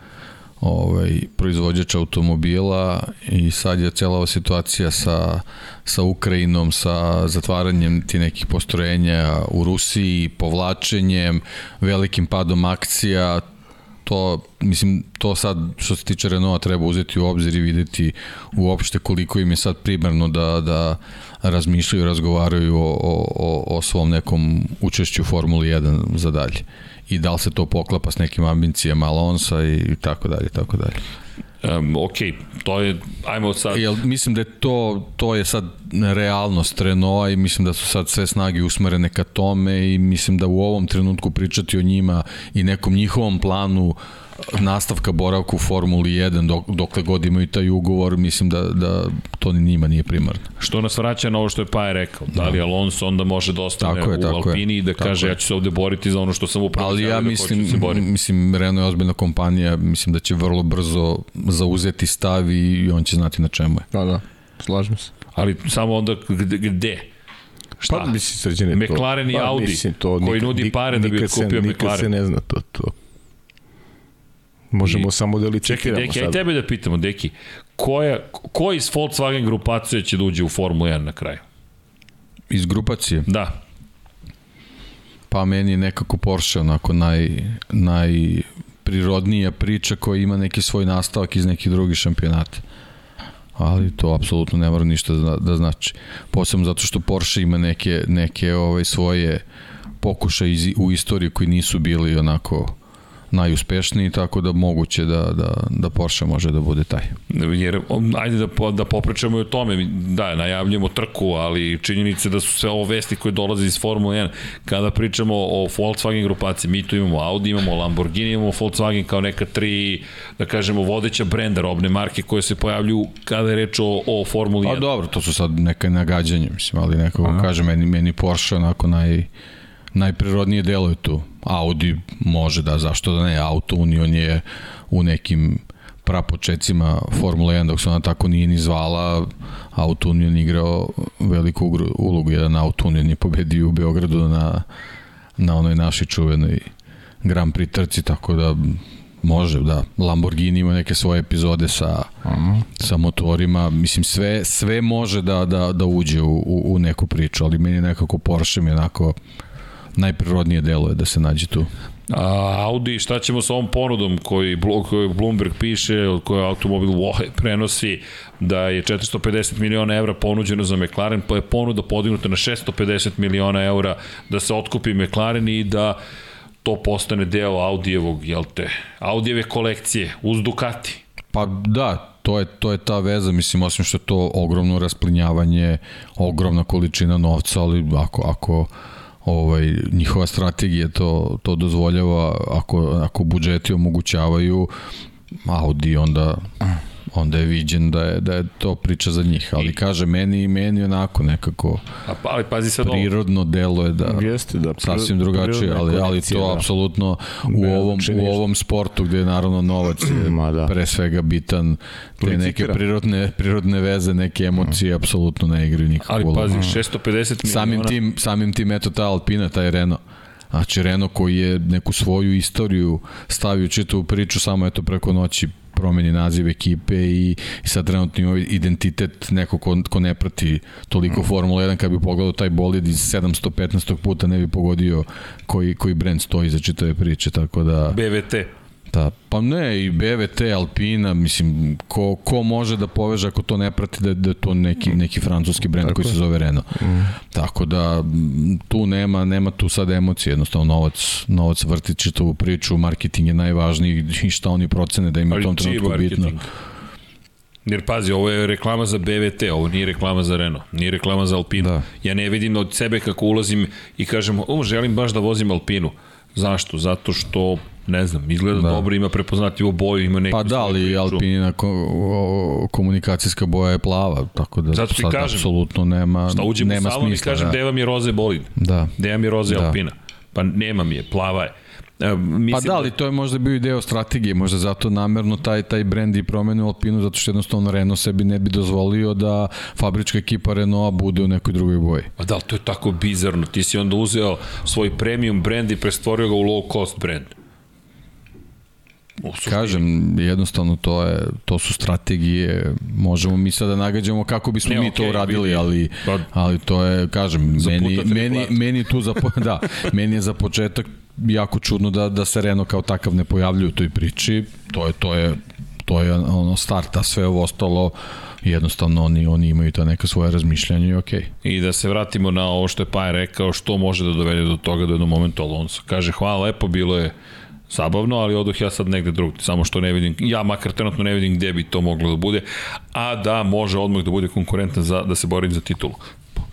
Speaker 2: ovaj, proizvođač automobila i sad je cijela ova situacija sa, sa Ukrajinom, sa zatvaranjem ti nekih postrojenja u Rusiji, povlačenjem, velikim padom akcija, to, mislim, to sad što se tiče Renaulta treba uzeti u obzir i videti uopšte koliko im je sad primarno da, da razmišljaju, razgovaraju o, o, o svom nekom učešću u Formuli 1 za dalje i da li se to poklapa s nekim ambicijama Alonsa i tako dalje, tako dalje.
Speaker 1: Um, ok, to je, ajmo sad...
Speaker 2: Jel, mislim da je to, to je sad realnost Renaulta i mislim da su sad sve snage usmerene ka tome i mislim da u ovom trenutku pričati o njima i nekom njihovom planu uh, nastavka boravka u Formuli 1 dok, dokle god imaju taj ugovor, mislim da, da to ni njima nije primarno.
Speaker 1: Što nas vraća na ovo što je Paje rekao, da li da. Alonso onda može da ostane tako je, u Alpini je, i da kaže je. ja ću se ovde boriti za ono što sam upravo
Speaker 2: Ali ja da mislim, da mislim, Renault je ozbiljna kompanija, mislim da će vrlo brzo zauzeti stav i on će znati na čemu je.
Speaker 3: Da, da, slažem se.
Speaker 1: Ali samo onda gde? gde? Šta?
Speaker 3: Pa, mislim, sređene
Speaker 1: McLaren to. i pa, Audi, mislim, to, koji nikad, nudi pare da bi kupio McLaren. Nikad
Speaker 3: se ne zna to, to. Možemo I, samo da licitiramo
Speaker 1: Čekaj, Deki, sad. aj tebe da pitamo, Deki, koja, ko iz Volkswagen grupacije će da uđe u Formulu 1 na kraju?
Speaker 2: Iz grupacije?
Speaker 1: Da.
Speaker 2: Pa meni je nekako Porsche onako naj, najprirodnija priča koja ima neki svoj nastavak iz nekih drugih šampionata ali to apsolutno ne mora ništa da, da znači. Posebno zato što Porsche ima neke, neke ovaj, svoje pokušaje u istoriji koji nisu bili onako najuspešniji, tako da moguće da, da, da Porsche može da bude taj.
Speaker 1: Jer, ajde da, da popričamo i o tome, da, najavljamo trku, ali činjenice da su sve ovo vesti koje dolaze iz Formule 1, kada pričamo o Volkswagen grupaciji, mi tu imamo Audi, imamo Lamborghini, imamo Volkswagen kao neka tri, da kažemo, vodeća brenda robne marke koje se pojavljuju kada je reč o, o Formuli 1.
Speaker 2: Pa dobro, to su sad neka nagađanja, mislim, ali nekako kaže meni, meni Porsche onako naj najprirodnije deluje tu. Audi može da, zašto da ne, Auto Union je u nekim prapočecima Formula 1 dok se ona tako nije ni zvala. Auto Union igrao veliku ulogu. Jedan Auto Union je pobedio u Beogradu na, na onoj našoj čuvenoj Grand Prix trci tako da može da. Lamborghini ima neke svoje epizode sa uh -huh. sa motorima. Mislim sve sve može da da da uđe u, u, u neku priču ali meni nekako Porsche mi onako najprirodnije delo je da se nađe tu.
Speaker 1: A Audi, šta ćemo sa ovom ponudom koji, koji Bloomberg piše, koji automobil Wohe prenosi da je 450 miliona evra ponuđeno za McLaren, pa je ponuda podignuta na 650 miliona evra da se otkupi McLaren i da to postane deo Audijevog, jel te, Audijeve kolekcije uz Ducati.
Speaker 2: Pa da, to je, to je ta veza, mislim, osim što je to ogromno rasplinjavanje, ogromna količina novca, ali ako, ako ovaj njihova strategija to to dozvoljava ako ako budžeti omogućavaju Audi onda onda je viđen da je, da je to priča za njih. Ali kaže, meni, meni onako nekako
Speaker 1: A, pa, ali pazi sad ovo.
Speaker 2: prirodno delo je da
Speaker 3: Jeste, da.
Speaker 2: sasvim drugačije, ali, ali to
Speaker 3: da.
Speaker 2: apsolutno u ovom, u ovom sportu gde je naravno novac je <clears throat>
Speaker 3: Ma da.
Speaker 2: pre svega bitan, te neke prirodne, prirodne veze, neke emocije apsolutno ne igraju nikakvu
Speaker 1: Ali pazi, 650 miliona.
Speaker 2: Samim tim, samim tim, eto ta Alpina, taj Renault. Znači Renault koji je neku svoju istoriju stavio čitavu priču samo eto preko noći promeni naziv ekipe i, i sad trenutno ima identitet neko ko, ko ne prati toliko Formula 1 kad bi pogledao taj bolid iz 715. puta ne bi pogodio koji, koji brand stoji za čitave priče, tako da...
Speaker 1: BVT.
Speaker 2: Da, pa ne, i BVT, Alpina, mislim, ko, ko može da poveže ako to ne prati da, da je to neki, neki francuski brend
Speaker 3: Tako
Speaker 2: koji
Speaker 3: je.
Speaker 2: se zove Renault. Mm. Tako da tu nema, nema tu sad emocije, jednostavno novac, novac vrti čitavu priču, marketing je najvažniji i šta oni procene da im je u tom trenutku bitno.
Speaker 1: marketing? Jer pazi, ovo je reklama za BVT, ovo nije reklama za Renault, nije reklama za Alpinu.
Speaker 2: Da.
Speaker 1: Ja ne vidim od sebe kako ulazim i kažem, o, želim baš da vozim Alpinu. Zašto? Zato što, ne znam, izgleda da. Dobro, ima prepoznatljivu boju, ima neku
Speaker 2: Pa da, ali. Alpinina ko, o, komunikacijska boja je plava, tako da
Speaker 1: Zato
Speaker 2: sad
Speaker 1: kažem.
Speaker 2: apsolutno nema,
Speaker 1: Šta uđem
Speaker 2: nema
Speaker 1: u salon
Speaker 2: smisla.
Speaker 1: i kažem,
Speaker 2: da.
Speaker 1: deva mi je roze bolid,
Speaker 2: da.
Speaker 1: deva mi je roze
Speaker 2: Da.
Speaker 1: Alpina. Pa nema mi je, plava je. E, mislim
Speaker 2: Pa da, ali to je možda bio i deo strategije, možda zato namerno taj taj brend i promenu Alpinu, zato što jednostavno Renault sebi ne bi dozvolio da fabrička ekipa Renaulta bude u nekoj drugoj boji.
Speaker 1: Pa da, ali to je tako bizarno. Ti si onda uzeo svoj premium brand i prestvorio ga u low cost suštini.
Speaker 2: Kažem, jednostavno to je to su strategije. Možemo mi sada nagađamo kako bismo
Speaker 1: Ne,
Speaker 2: mi
Speaker 1: okej,
Speaker 2: to uradili, ali
Speaker 1: Pa-
Speaker 2: ali to je kažem, meni meni meni tu za <laughs> da, meni je za početak jako čudno da da se Renault kao takav ne pojavljuje u toj priči. To je to je to je ono starta, sve ovo ostalo jednostavno oni oni imaju ta neka svoje razmišljanja i okej.
Speaker 1: I da se vratimo na ovo što je Paja rekao, što može da dovede do toga da jednom momentu Alonso. Kaže, hvala lepo, bilo je zabavno, ali odoh ja sad negde drugde, samo što ne vidim, ja makar trenutno ne vidim gde bi to moglo da bude, a da može odmah da bude konkurentan za, da se bori za titulu.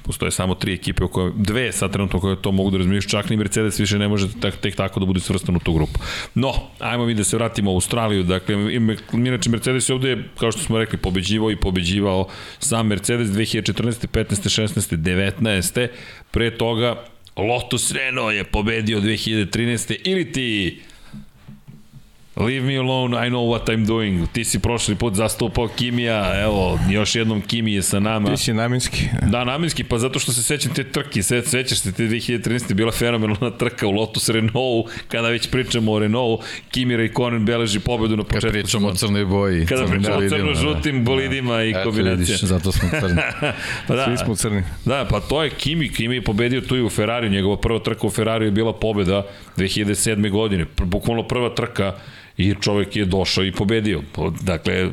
Speaker 1: Postoje samo tri ekipe, u koje, dve sad trenutno koje to mogu da razmišljaju, čak ni Mercedes više ne može tak, tek tako da bude svrstan u tu grupu. No, ajmo mi da se vratimo u Australiju, dakle, ime- inače Mercedes je ovde, kao što smo rekli, pobeđivao i pobeđivao sam Mercedes 2014. 15. 16. 19. Pre toga Lotus Renault je pobedio 2013. ili ti Leave me alone, I know what I'm doing. Ti si prošli put zastupao Kimija, evo, još jednom Kimi je sa nama.
Speaker 3: Ti si namenski.
Speaker 1: Da, namenski, pa zato što se sećam te trke, se, sećaš se te 2013. bila fenomenalna trka u Lotus Renault, kada već pričamo o Renault, Kimi Raikkonen beleži pobedu na
Speaker 2: Kad
Speaker 1: početku.
Speaker 2: pričamo o crnoj boji,
Speaker 1: Kada pričamo o crno-žutim bolidima i
Speaker 2: Eto,
Speaker 1: kombinacija.
Speaker 2: vidiš, zato smo crni. <laughs>
Speaker 1: pa da,
Speaker 3: Svi smo crni.
Speaker 1: Da, pa to je Kimi, Kimi je pobedio tu i u Ferrariju, njegova prva trka u Ferrariju je bila pobeda 2007. godine, bukvalno prva trka i čovek je došao i pobedio. Po- Dakle,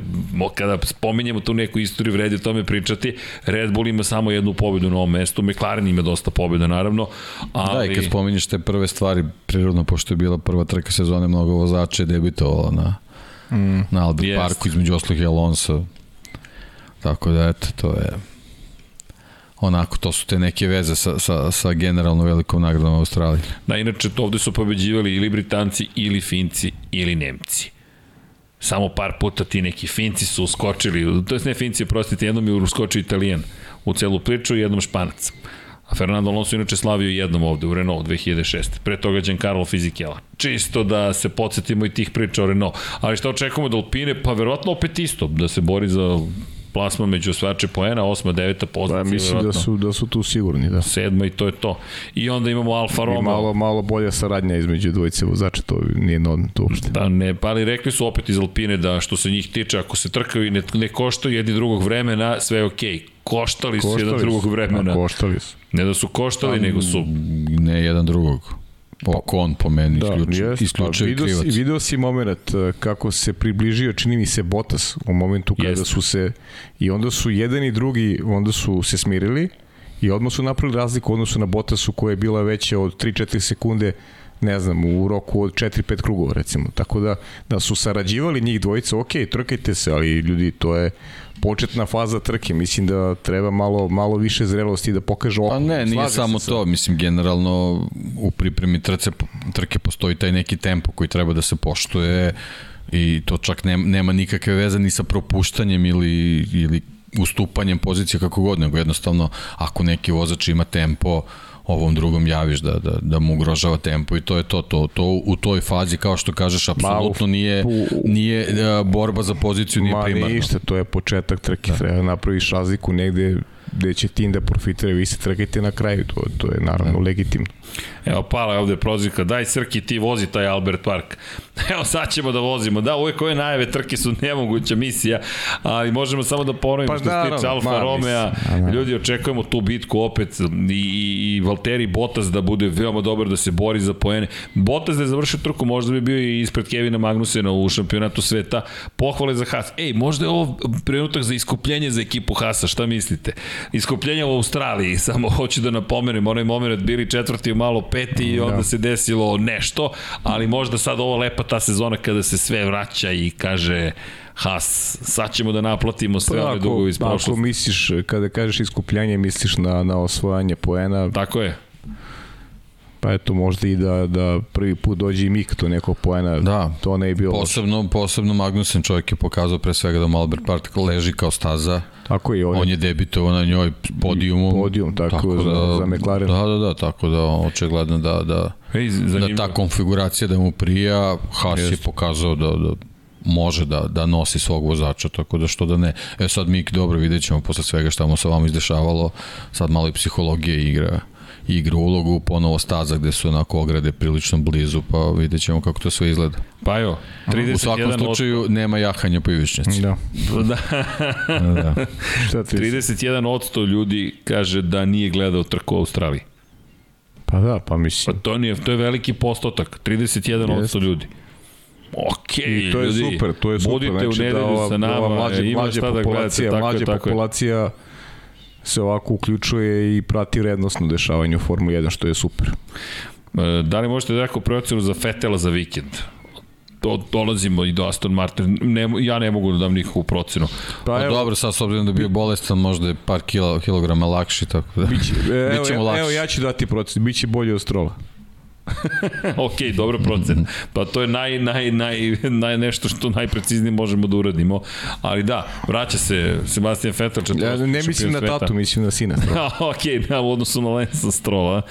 Speaker 1: kada spominjemo tu neku istoriju, vredi o tome pričati, Red Bull ima samo jednu pobedu na ovom mestu, McLaren ima dosta pobeda, naravno, ali...
Speaker 2: Da, i kad spominješ te prve stvari, prirodno, pošto je bila prva trka sezone, mnogo vozača je debitovalo na, mm, na Albert
Speaker 1: jest.
Speaker 2: Parku, između oslih i Alonso. Tako da, eto, to je onako, to su te neke veze sa, sa, sa generalno velikom nagradom Australije.
Speaker 1: Da, inače, to ovde su pobeđivali ili Britanci, ili Finci, ili Nemci. Samo par puta ti neki Finci su uskočili, to je ne Finci, prostite, jednom je uskočio Italijan u celu priču i jednom Španac. A Fernando Alonso inače slavio jednom ovde u Renault 2006. Pre toga Giancarlo Fisichella. Čisto da se podsjetimo i tih priča o Renault. Ali šta očekujemo od Alpine? Pa verovatno opet isto, da se bori za plasman među osvajače poena, osma, deveta pozicija.
Speaker 3: Pa, mislim da
Speaker 1: verovatno.
Speaker 3: su, da su tu sigurni, da.
Speaker 1: Sedma i to je to. I onda imamo Alfa
Speaker 3: I
Speaker 1: Romeo.
Speaker 3: malo, malo bolja saradnja između dvojice vozača, to nije normalno to uopšte.
Speaker 1: Da, ne, pa ali rekli su opet iz Alpine da što se njih tiče, ako se trkaju i ne, ne koštaju jedni drugog vremena, sve je okej. Okay. Koštali, su jedan drugog vremena.
Speaker 3: A, koštali su.
Speaker 1: Ne da su koštali, nego su...
Speaker 2: Ne jedan drugog. Okon po meni
Speaker 3: Da,
Speaker 2: isključio,
Speaker 3: jest,
Speaker 2: isključio
Speaker 3: pa, video,
Speaker 2: krivac.
Speaker 3: si, video si moment eh, kako se približio, čini mi se Botas u momentu kada
Speaker 1: Jest.
Speaker 3: su se i onda su jedan i drugi onda su se smirili i odmah su napravili razliku odnosu na Botasu koja je bila veća od 3-4 sekunde ne znam, u roku od 4-5 krugova recimo. Tako da, da su sarađivali njih dvojica, ok, trkajte se, ali ljudi, to je početna faza trke, mislim da treba malo, malo više zrelosti da pokaže oko.
Speaker 2: Pa ne, nije
Speaker 3: Slažem
Speaker 2: samo to, mislim generalno u pripremi trce, trke postoji taj neki tempo koji treba da se poštuje i to čak nema, nema nikakve veze ni sa propuštanjem ili, ili ustupanjem pozicije kako god, nego jednostavno ako neki vozač ima tempo, ovom drugom javiš da, da, da mu ugrožava tempo i to je to, to, to u toj fazi kao što kažeš apsolutno nije, nije e, borba za poziciju nije
Speaker 3: Ma
Speaker 2: primarno.
Speaker 3: ništa, to je početak trke, da. treba da napraviš razliku negde gde će tim da profitira, vi se trkajte na kraju, to, to je naravno legitimno.
Speaker 1: Evo, pala je ovde prozivka, daj Srki ti vozi taj Albert Park. <laughs> Evo, sad ćemo da vozimo. Da, uvek ove najave trke su nemoguća misija, ali možemo samo da ponovimo
Speaker 3: Pa
Speaker 1: što se
Speaker 3: naravno,
Speaker 1: tiče Alfa
Speaker 3: ma, da.
Speaker 1: Ljudi, očekujemo tu bitku opet i, i, i Valtteri Bottas da bude veoma dobar, da se bori za poene. Bottas da je završio trku, možda bi bio i ispred Kevina Magnusena u šampionatu sveta. Pohvale za Haas. Ej, možda je ovo trenutak za iskupljenje za ekipu Haasa, šta mislite? Iskupljenje u Australiji, <laughs> samo hoću da napomenem, onaj moment bili četvrti, malo peti i onda
Speaker 3: Da.
Speaker 1: se desilo nešto, ali možda sad ovo lepa ta sezona kada se sve vraća i kaže Haas, sad ćemo da naplatimo sve ove dugove iz
Speaker 3: Pa ako
Speaker 1: prošlosti.
Speaker 3: misliš, kada kažeš iskupljanje, misliš na, na osvajanje poena,
Speaker 1: Tako je.
Speaker 3: pa eto možda i da, da prvi put dođe i Mik do nekog poena,
Speaker 2: Da.
Speaker 3: to ne je bilo.
Speaker 2: Posebno, posebno Magnussen čovjek je pokazao pre svega da mu Albert Park leži kao staza.
Speaker 3: Tako i on,
Speaker 2: On je debitovao na njoj podijumom.
Speaker 3: Podijum, tako, za- za McLaren.
Speaker 2: Da, da, da, tako da očigledno da, da,
Speaker 1: Ej,
Speaker 2: da ta konfiguracija da mu prija, Haas je
Speaker 3: Jeste.
Speaker 2: pokazao da, da može da, da nosi svog vozača, tako da što da ne. E sad Mik, dobro, vidjet ćemo posle svega šta mu se vama izdešavalo, sad malo i psihologije igra igra ulogu, ponovo staza gde su onako ograde prilično blizu, pa vidjet ćemo kako to sve izgleda.
Speaker 1: Pa jo, 31
Speaker 2: U svakom slučaju nema jahanja po ivičnici.
Speaker 3: Da.
Speaker 1: Da,
Speaker 2: da. <laughs>
Speaker 3: Šta ti
Speaker 1: 31% ljudi kaže da nije gledao trku u Australiji.
Speaker 3: Pa da, pa
Speaker 1: Pa
Speaker 3: mislim.
Speaker 1: to, nije, to je veliki postotak, 31%
Speaker 3: Jeste.
Speaker 1: ljudi. Ok,
Speaker 3: I to je
Speaker 1: ljudi,
Speaker 3: super, to je super.
Speaker 1: Budite u
Speaker 3: znači,
Speaker 1: nedelju
Speaker 3: ova,
Speaker 1: sa nama,
Speaker 3: ova mlađa,
Speaker 1: ima
Speaker 3: mlađa
Speaker 1: šta da gledate,
Speaker 3: populacija,
Speaker 1: tako je,
Speaker 3: mlađa
Speaker 1: tako je.
Speaker 3: Se ovako uključuje i prati rednostno dešavanje u Formu 1, što je super.
Speaker 1: E, Da li možete da neku procenu za Fetela za vikend? To, dolazimo i do Aston Martin. Ne, ja ne mogu da dam nikakvu procenu.
Speaker 3: Pa
Speaker 2: Pa
Speaker 3: evo,
Speaker 2: dobro, sad s obzirom da je bio bolestan, možda je par kilo, kilograma lakši, tako da...
Speaker 3: biće, <laughs> evo,
Speaker 2: Bićemo
Speaker 3: evo,
Speaker 2: lakši.
Speaker 3: evo ja ću dati procen, bit će bolje od Strola. <laughs>
Speaker 1: ok, dobro procen. Pa to je naj, naj, naj, naj nešto što najpreciznije možemo da uradimo. Ali da, vraća se Sebastian Vettel.
Speaker 3: Ja ne mislim na tatu, mislim na sina. <laughs>
Speaker 1: Ok, da, u odnosu na Lensa Strola.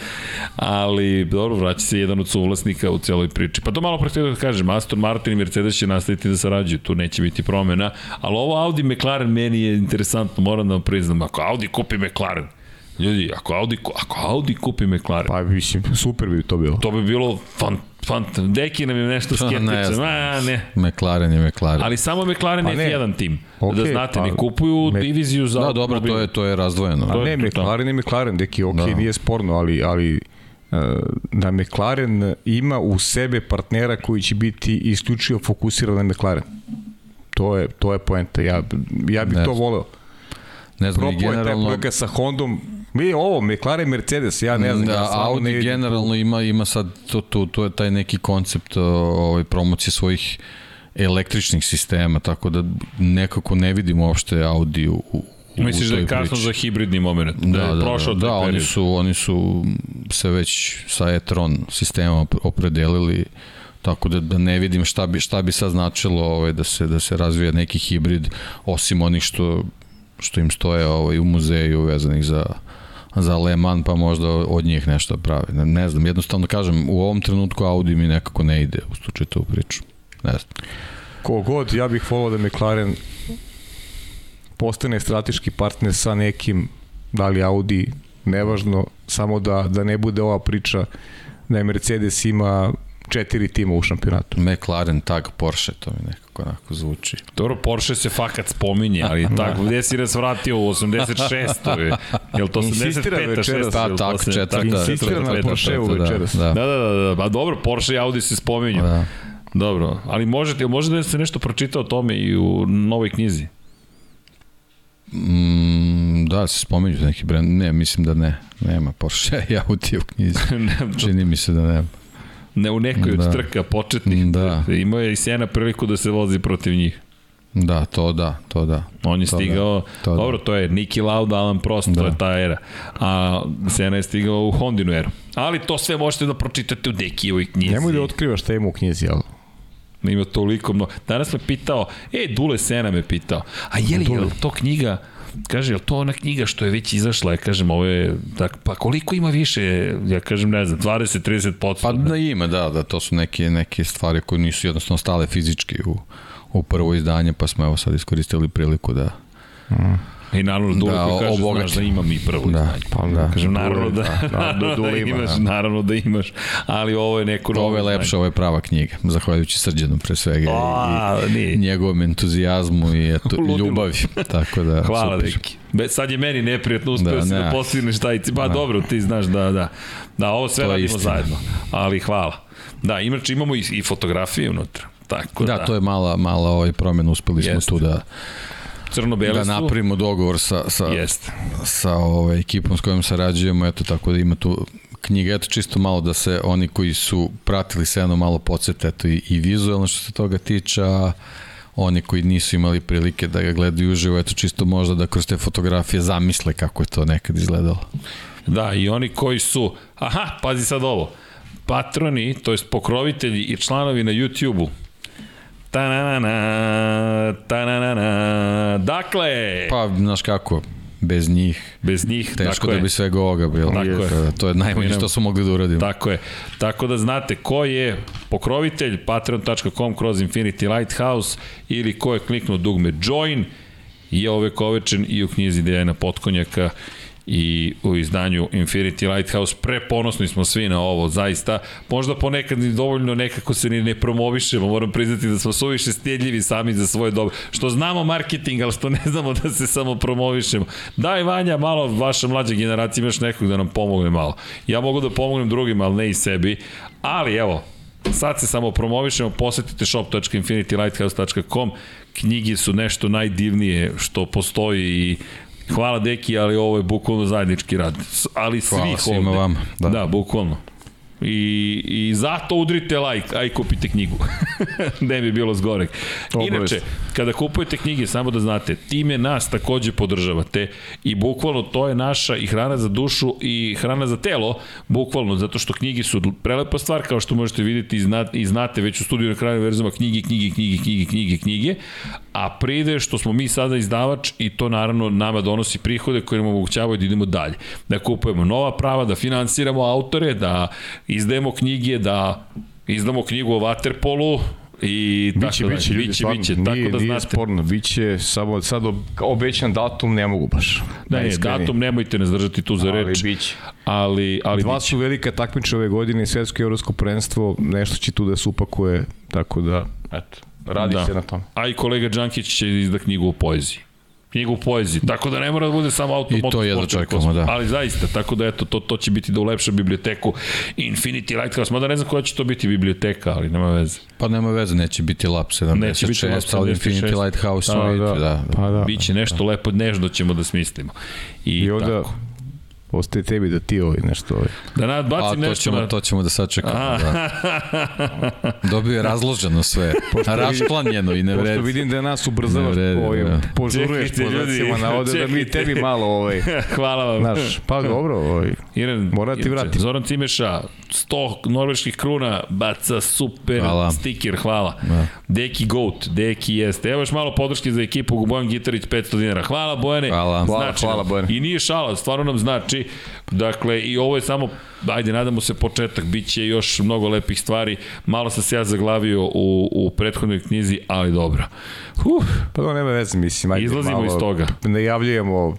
Speaker 1: Ali, dobro, vraća se jedan od suvlasnika u celoj priči. Pa to malo pre da kažem, Aston Martin i Mercedes će nastaviti da sarađuju, tu neće biti promena. Ali ovo Audi McLaren meni je interesantno, moram da vam priznam. Ako Audi kupi McLaren, Ljudi, ako Audi, ako Audi kupi McLaren,
Speaker 3: Pa mislim, super bi to bilo.
Speaker 1: to bi bilo fan, fan, Deki nam je nešto
Speaker 2: Pa, ne
Speaker 1: skeptičan.
Speaker 2: znam.
Speaker 1: A, ne.
Speaker 2: McLaren je McLaren.
Speaker 1: Ali samo McLaren
Speaker 3: Pa
Speaker 1: je
Speaker 3: ne.
Speaker 1: F1 tim.
Speaker 3: Okej,
Speaker 1: da znate,
Speaker 3: pa,
Speaker 1: ne kupuju
Speaker 3: me-
Speaker 1: diviziju za
Speaker 2: da, dobro, to je, to je razdvojeno.
Speaker 3: A
Speaker 1: To
Speaker 3: ne. McLaren je McLaren, deki, ok,
Speaker 2: Da.
Speaker 3: nije sporno, ali, ali e, da McLaren ima u sebe partnera koji će biti isključivo fokusiran na McLaren. To je, to je poenta. Ja, ja bih
Speaker 2: Ne
Speaker 3: to voleo.
Speaker 2: Ne znam,
Speaker 3: taj
Speaker 2: generalno...
Speaker 3: projekat sa Hondom. Mi ovo, McLaren, Mercedes, ja ne znam. ja
Speaker 2: Da,
Speaker 3: stvarno
Speaker 2: Audi
Speaker 3: ne vidim
Speaker 2: generalno ima ima sad to to to je taj neki koncept ovaj promocije svojih električnih sistema, tako da nekako ne vidimo uopšte Audi u, u
Speaker 1: Misliš da je kasno
Speaker 2: priči.
Speaker 1: za hibridni moment?
Speaker 2: Da,
Speaker 1: je
Speaker 2: da,
Speaker 1: prošao
Speaker 2: da,
Speaker 1: taj
Speaker 2: da oni su, oni su se već sa e-tron sistemom opredelili tako da, da ne vidim šta bi, šta bi sad značilo ovaj, da, se, da se razvija neki hibrid osim onih što, što im stoje ovaj, u muzeju vezanih za, za Le Mans, pa možda od njih nešto prave. Ne, ne znam, jednostavno kažem, u ovom trenutku Audi mi nekako ne ide u tu čitavu priču. Ne znam.
Speaker 3: Kogod, ja bih volao da McLaren postane strateški partner sa nekim, da li Audi, nevažno, samo da, da ne bude ova priča da je Mercedes ima četiri tima u šampionatu.
Speaker 2: McLaren, tag, Porsche, to mi nekako onako zvuči.
Speaker 1: Dobro, Porsche se fakat spominje, ali <laughs> tako, gde si nas vratio u 86. je? Jel to
Speaker 3: Insistira
Speaker 1: 85.
Speaker 3: večeras.
Speaker 1: 6.
Speaker 2: Pa, tak, četvrta.
Speaker 3: Insistira na Porscheu
Speaker 2: četvrta,
Speaker 3: večeras.
Speaker 2: Da,
Speaker 1: Da, da, da, da, pa dobro, Porsche i Audi se spominju.
Speaker 2: da.
Speaker 1: Dobro, ali možete, možete da se nešto pročita o tome i u novoj knjizi?
Speaker 2: Mm, da, se spominju neki brand. Ne, mislim da ne. Nema Porsche <laughs> i Audi u knjizi. <laughs> Čini mi se da nema.
Speaker 1: Ne u nekoj od
Speaker 2: Da.
Speaker 1: trka početnih.
Speaker 2: Da.
Speaker 1: Imao je i Sena priliku da se vozi protiv njih.
Speaker 2: Da, to da, to da.
Speaker 1: On je
Speaker 2: To
Speaker 1: stigao,
Speaker 2: da, to da.
Speaker 1: dobro, to je Niki Lauda, Alan Prost, to
Speaker 2: Da.
Speaker 1: je ta era. A Sena je stigao u Hondinu eru. Ali to sve možete da pročitate u Dekijevoj knjizi.
Speaker 3: Nemoj da otkrivaš šta ima u knjizi, ali
Speaker 1: Ima toliko mnogo. Danas me pitao, e, Dule Sena me pitao, a je li, je li to knjiga, kaže, je li to ona knjiga što je već izašla? Ja kažem, ovo je, tak, pa koliko ima više? Ja kažem, ne znam, 20-30%.
Speaker 2: Pa da ima, da, da, to su neke, neke stvari koje nisu jednostavno stale fizički u, u prvo izdanje, pa smo evo sad iskoristili priliku da...
Speaker 1: I naravno, Dule
Speaker 2: Da,
Speaker 1: da, kaže,
Speaker 2: obogati.
Speaker 1: znaš da imam i prvo
Speaker 2: Da,
Speaker 1: izdanje.
Speaker 2: pa da.
Speaker 1: Kažem, naravno da,
Speaker 3: da, da, <laughs>
Speaker 1: da,
Speaker 3: ima,
Speaker 1: imaš,
Speaker 3: da.
Speaker 1: naravno da imaš, ali ovo je neko novo
Speaker 2: Ovo je lepše, ovo je prava knjiga, zahvaljujući Srđanu pre svega
Speaker 1: A,
Speaker 2: i,
Speaker 1: nije.
Speaker 2: njegovom entuzijazmu i eto, <laughs> ljubavi. Tako da,
Speaker 1: Hvala,
Speaker 2: super.
Speaker 1: deki. Be, sad je meni neprijatno, uspeo
Speaker 2: Da,
Speaker 1: da, si da
Speaker 2: ne.
Speaker 1: postigneš taj. Pa
Speaker 2: Da.
Speaker 1: dobro, ti znaš da, da. Da, ovo sve radimo
Speaker 2: istina.
Speaker 1: zajedno. Ali hvala. Da, inače imamo i, i fotografije unutra. Tako da,
Speaker 2: Da, to je mala, mala ovaj promena, uspeli smo
Speaker 1: Jeste.
Speaker 2: tu da,
Speaker 1: crno-bele
Speaker 2: da
Speaker 1: su.
Speaker 2: napravimo dogovor sa, sa,
Speaker 1: Jeste.
Speaker 2: sa ovaj, ekipom s kojom sarađujemo, eto tako da ima tu knjiga, eto čisto malo da se oni koji su pratili Seno malo podsjete, eto i, i vizualno što se toga tiče, a oni koji nisu imali prilike da ga gledaju uživo, eto čisto možda da kroz te fotografije zamisle kako je to nekad izgledalo.
Speaker 1: Da, i oni koji su, aha, pazi sad ovo, patroni, to jest pokrovitelji i članovi na YouTube-u, Ta-na-na-na, ta-na-na-na. Dakle,
Speaker 2: Pa, znaš kako, bez njih
Speaker 1: bez njih,
Speaker 2: teško
Speaker 1: tako
Speaker 2: da
Speaker 1: je.
Speaker 2: bi svega ovoga bilo.
Speaker 1: Tako je.
Speaker 2: Da, to je najmanje što su mogli da uradimo.
Speaker 1: Tako je. Tako da znate ko je pokrovitelj patreon.com kroz Infinity Lighthouse ili ko je kliknuo dugme join je ovekovečen i u knjizi Dejana Potkonjaka i u izdanju Infinity Lighthouse preponosni smo svi na ovo, zaista možda ponekad ni dovoljno nekako se ni ne promovišemo, moram priznati da smo suviše stjedljivi sami za svoje dobro, što znamo marketing, ali što ne znamo da se samo promovišemo. Daj Vanja, malo vaša mlađa generacija imaš nekog da nam pomogne malo. Ja mogu da pomognem drugima, ali ne i sebi, ali evo, Sad se samo promovišemo, posetite shop.infinitylighthouse.com, knjige su nešto najdivnije što postoji i hvala deki, ali ovo je bukvalno zajednički rad. Ali
Speaker 2: Hvala
Speaker 1: svih
Speaker 2: svima
Speaker 1: ovde.
Speaker 2: vama,
Speaker 1: da.
Speaker 2: da,
Speaker 1: bukvalno. I, I zato udrite like, a i kupite knjigu. <laughs> ne bi bilo zgorek. Inače, kada kupujete knjige, samo da znate, time nas takođe podržavate i bukvalno to je naša i hrana za dušu i hrana za telo, bukvalno, zato što knjige su prelepa stvar, kao što možete vidjeti i znate, i znate već u studiju na kraju verzuma knjige, knjige, knjige, knjige, knjige, knjige, a pride što smo mi sada izdavač i to naravno nama donosi prihode koje nam omogućavaju da idemo dalje. Da kupujemo nova prava, da finansiramo autore, da izdajemo knjige, da izdamo knjigu o Waterpolu i
Speaker 3: Biće,
Speaker 1: tako
Speaker 3: biće,
Speaker 1: dalje.
Speaker 3: ljudi,
Speaker 1: biće,
Speaker 3: stvarno,
Speaker 1: biće,
Speaker 3: nije,
Speaker 1: tako da
Speaker 3: nije
Speaker 1: znate.
Speaker 3: sporno, biće, samo sad ob, obećan datum ne mogu baš.
Speaker 1: Da, ne, datum nemojte nas držati tu za
Speaker 3: Ali
Speaker 1: reč,
Speaker 3: biće.
Speaker 1: ali, ali
Speaker 3: Dva
Speaker 1: biće.
Speaker 3: su velika takmiča ove godine, svetsko i evropsko prvenstvo, nešto će tu da se upakuje, tako da, eto, radi
Speaker 1: Da.
Speaker 3: se na tom.
Speaker 1: A i kolega Đankić će izda knjigu o poeziji. Knjigu o poeziji, tako da ne mora da bude samo auto
Speaker 2: I to jedva čekamo, da.
Speaker 1: Ali zaista, tako da eto, to, to će biti da ulepša biblioteku Infinity Lighthouse, mada ne znam koja će to biti biblioteka, ali nema veze.
Speaker 2: Pa nema veze, neće biti Lab 76,
Speaker 1: Neće biti Lab
Speaker 2: ali
Speaker 1: 76.
Speaker 2: Infinity Lighthouse
Speaker 1: Da,
Speaker 2: da,
Speaker 1: da.
Speaker 2: da, da, da.
Speaker 3: Pa da.
Speaker 1: Biće nešto lepo, nežno ćemo da smislimo. I,
Speaker 3: I onda,
Speaker 1: tako.
Speaker 3: Ostaje tebi da ti ovaj nešto ovaj.
Speaker 1: Da
Speaker 2: A
Speaker 1: nadbacim
Speaker 2: to
Speaker 1: nešto
Speaker 2: ćemo,
Speaker 1: na...
Speaker 2: to ćemo da sačekamo, da. Dobio je razloženo sve, <laughs> rašklanjeno i ne
Speaker 3: Pošto vidim da nas ubrzavaš,
Speaker 2: Ne vredi,
Speaker 3: ovaj,
Speaker 2: da.
Speaker 3: požuruješ po
Speaker 1: ljudi,
Speaker 3: znacima navoda da mi tebi malo ovaj, <laughs>
Speaker 1: Hvala vam.
Speaker 3: znaš, pa dobro, ovaj,
Speaker 1: Iran,
Speaker 3: Mora da ti vratim.
Speaker 1: Zoran Cimeša, 100 norveških kruna, baca super
Speaker 2: Hvala.
Speaker 1: stiker, hvala.
Speaker 2: Da.
Speaker 1: Deki Goat, Deki jeste. Evo još malo podrške za ekipu Bojan Gitarić, 500 dinara. Hvala Bojane.
Speaker 2: Hvala.
Speaker 3: Hvala,
Speaker 1: Znači
Speaker 3: hvala. Bojane.
Speaker 1: I nije šala, stvarno nam znači. Dakle, i ovo je samo, ajde, nadamo se početak, bit će još mnogo lepih stvari. Malo sam se ja zaglavio u, u prethodnoj knjizi, ali dobro. Uf,
Speaker 3: pa to nema veze, mislim, ajde,
Speaker 1: Izlazimo
Speaker 3: malo
Speaker 1: iz toga.
Speaker 3: Najavljujemo,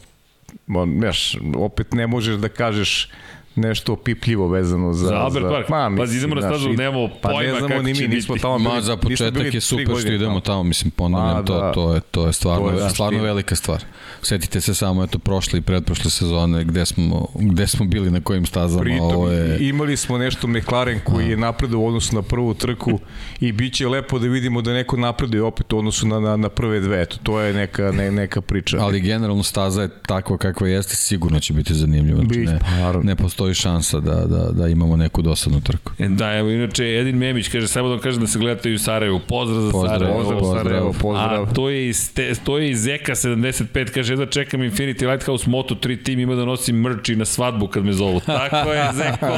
Speaker 3: on, znaš, opet ne možeš da kažeš nešto opipljivo vezano za...
Speaker 1: Za Albert Park. Pazi, idemo na stazu,
Speaker 3: i-
Speaker 1: nemamo
Speaker 3: pa
Speaker 1: pojma
Speaker 3: ne znamo
Speaker 1: kako
Speaker 3: ni
Speaker 1: će
Speaker 3: mi, nismo tamo bili,
Speaker 2: Ma za početak je super što idemo tamo, mislim ponavljam,
Speaker 3: Ma,
Speaker 2: to,
Speaker 3: da.
Speaker 2: to je to je stvarno,
Speaker 3: To je,
Speaker 2: stvarno velika stvar. Setite se samo eto prošle i pretprošle sezone gde smo gde smo bili na kojim stazama,
Speaker 3: Pritom,
Speaker 2: ovo je
Speaker 3: imali smo nešto McLaren koji je napredao u odnosu na prvu trku i bit će lepo da vidimo da neko napreduje opet u odnosu na, na, na prve dve. Eto, to je neka, ne, neka priča.
Speaker 2: ali generalno staza je takva kakva jeste, sigurno će biti zanimljiva. Znači, ne,
Speaker 3: pa,
Speaker 2: ne postoji postoji šansa da, da, da imamo neku dosadnu trku.
Speaker 1: E, Da, evo, inače, Edin Memić kaže, samo da vam kažem da se gledate i u Sarajevu. Pozdrav za
Speaker 2: Pozdrav,
Speaker 1: Sarajevo.
Speaker 3: Pozdrav,
Speaker 2: Pozdrav.
Speaker 3: Sarajevo, pozdrav.
Speaker 1: A to je iz, te, to je iz Eka 75, kaže da čekam Infinity Lighthouse Moto3 tim, ima da nosim merch i na svadbu kad me zovu. <laughs> Tako je, Zeko!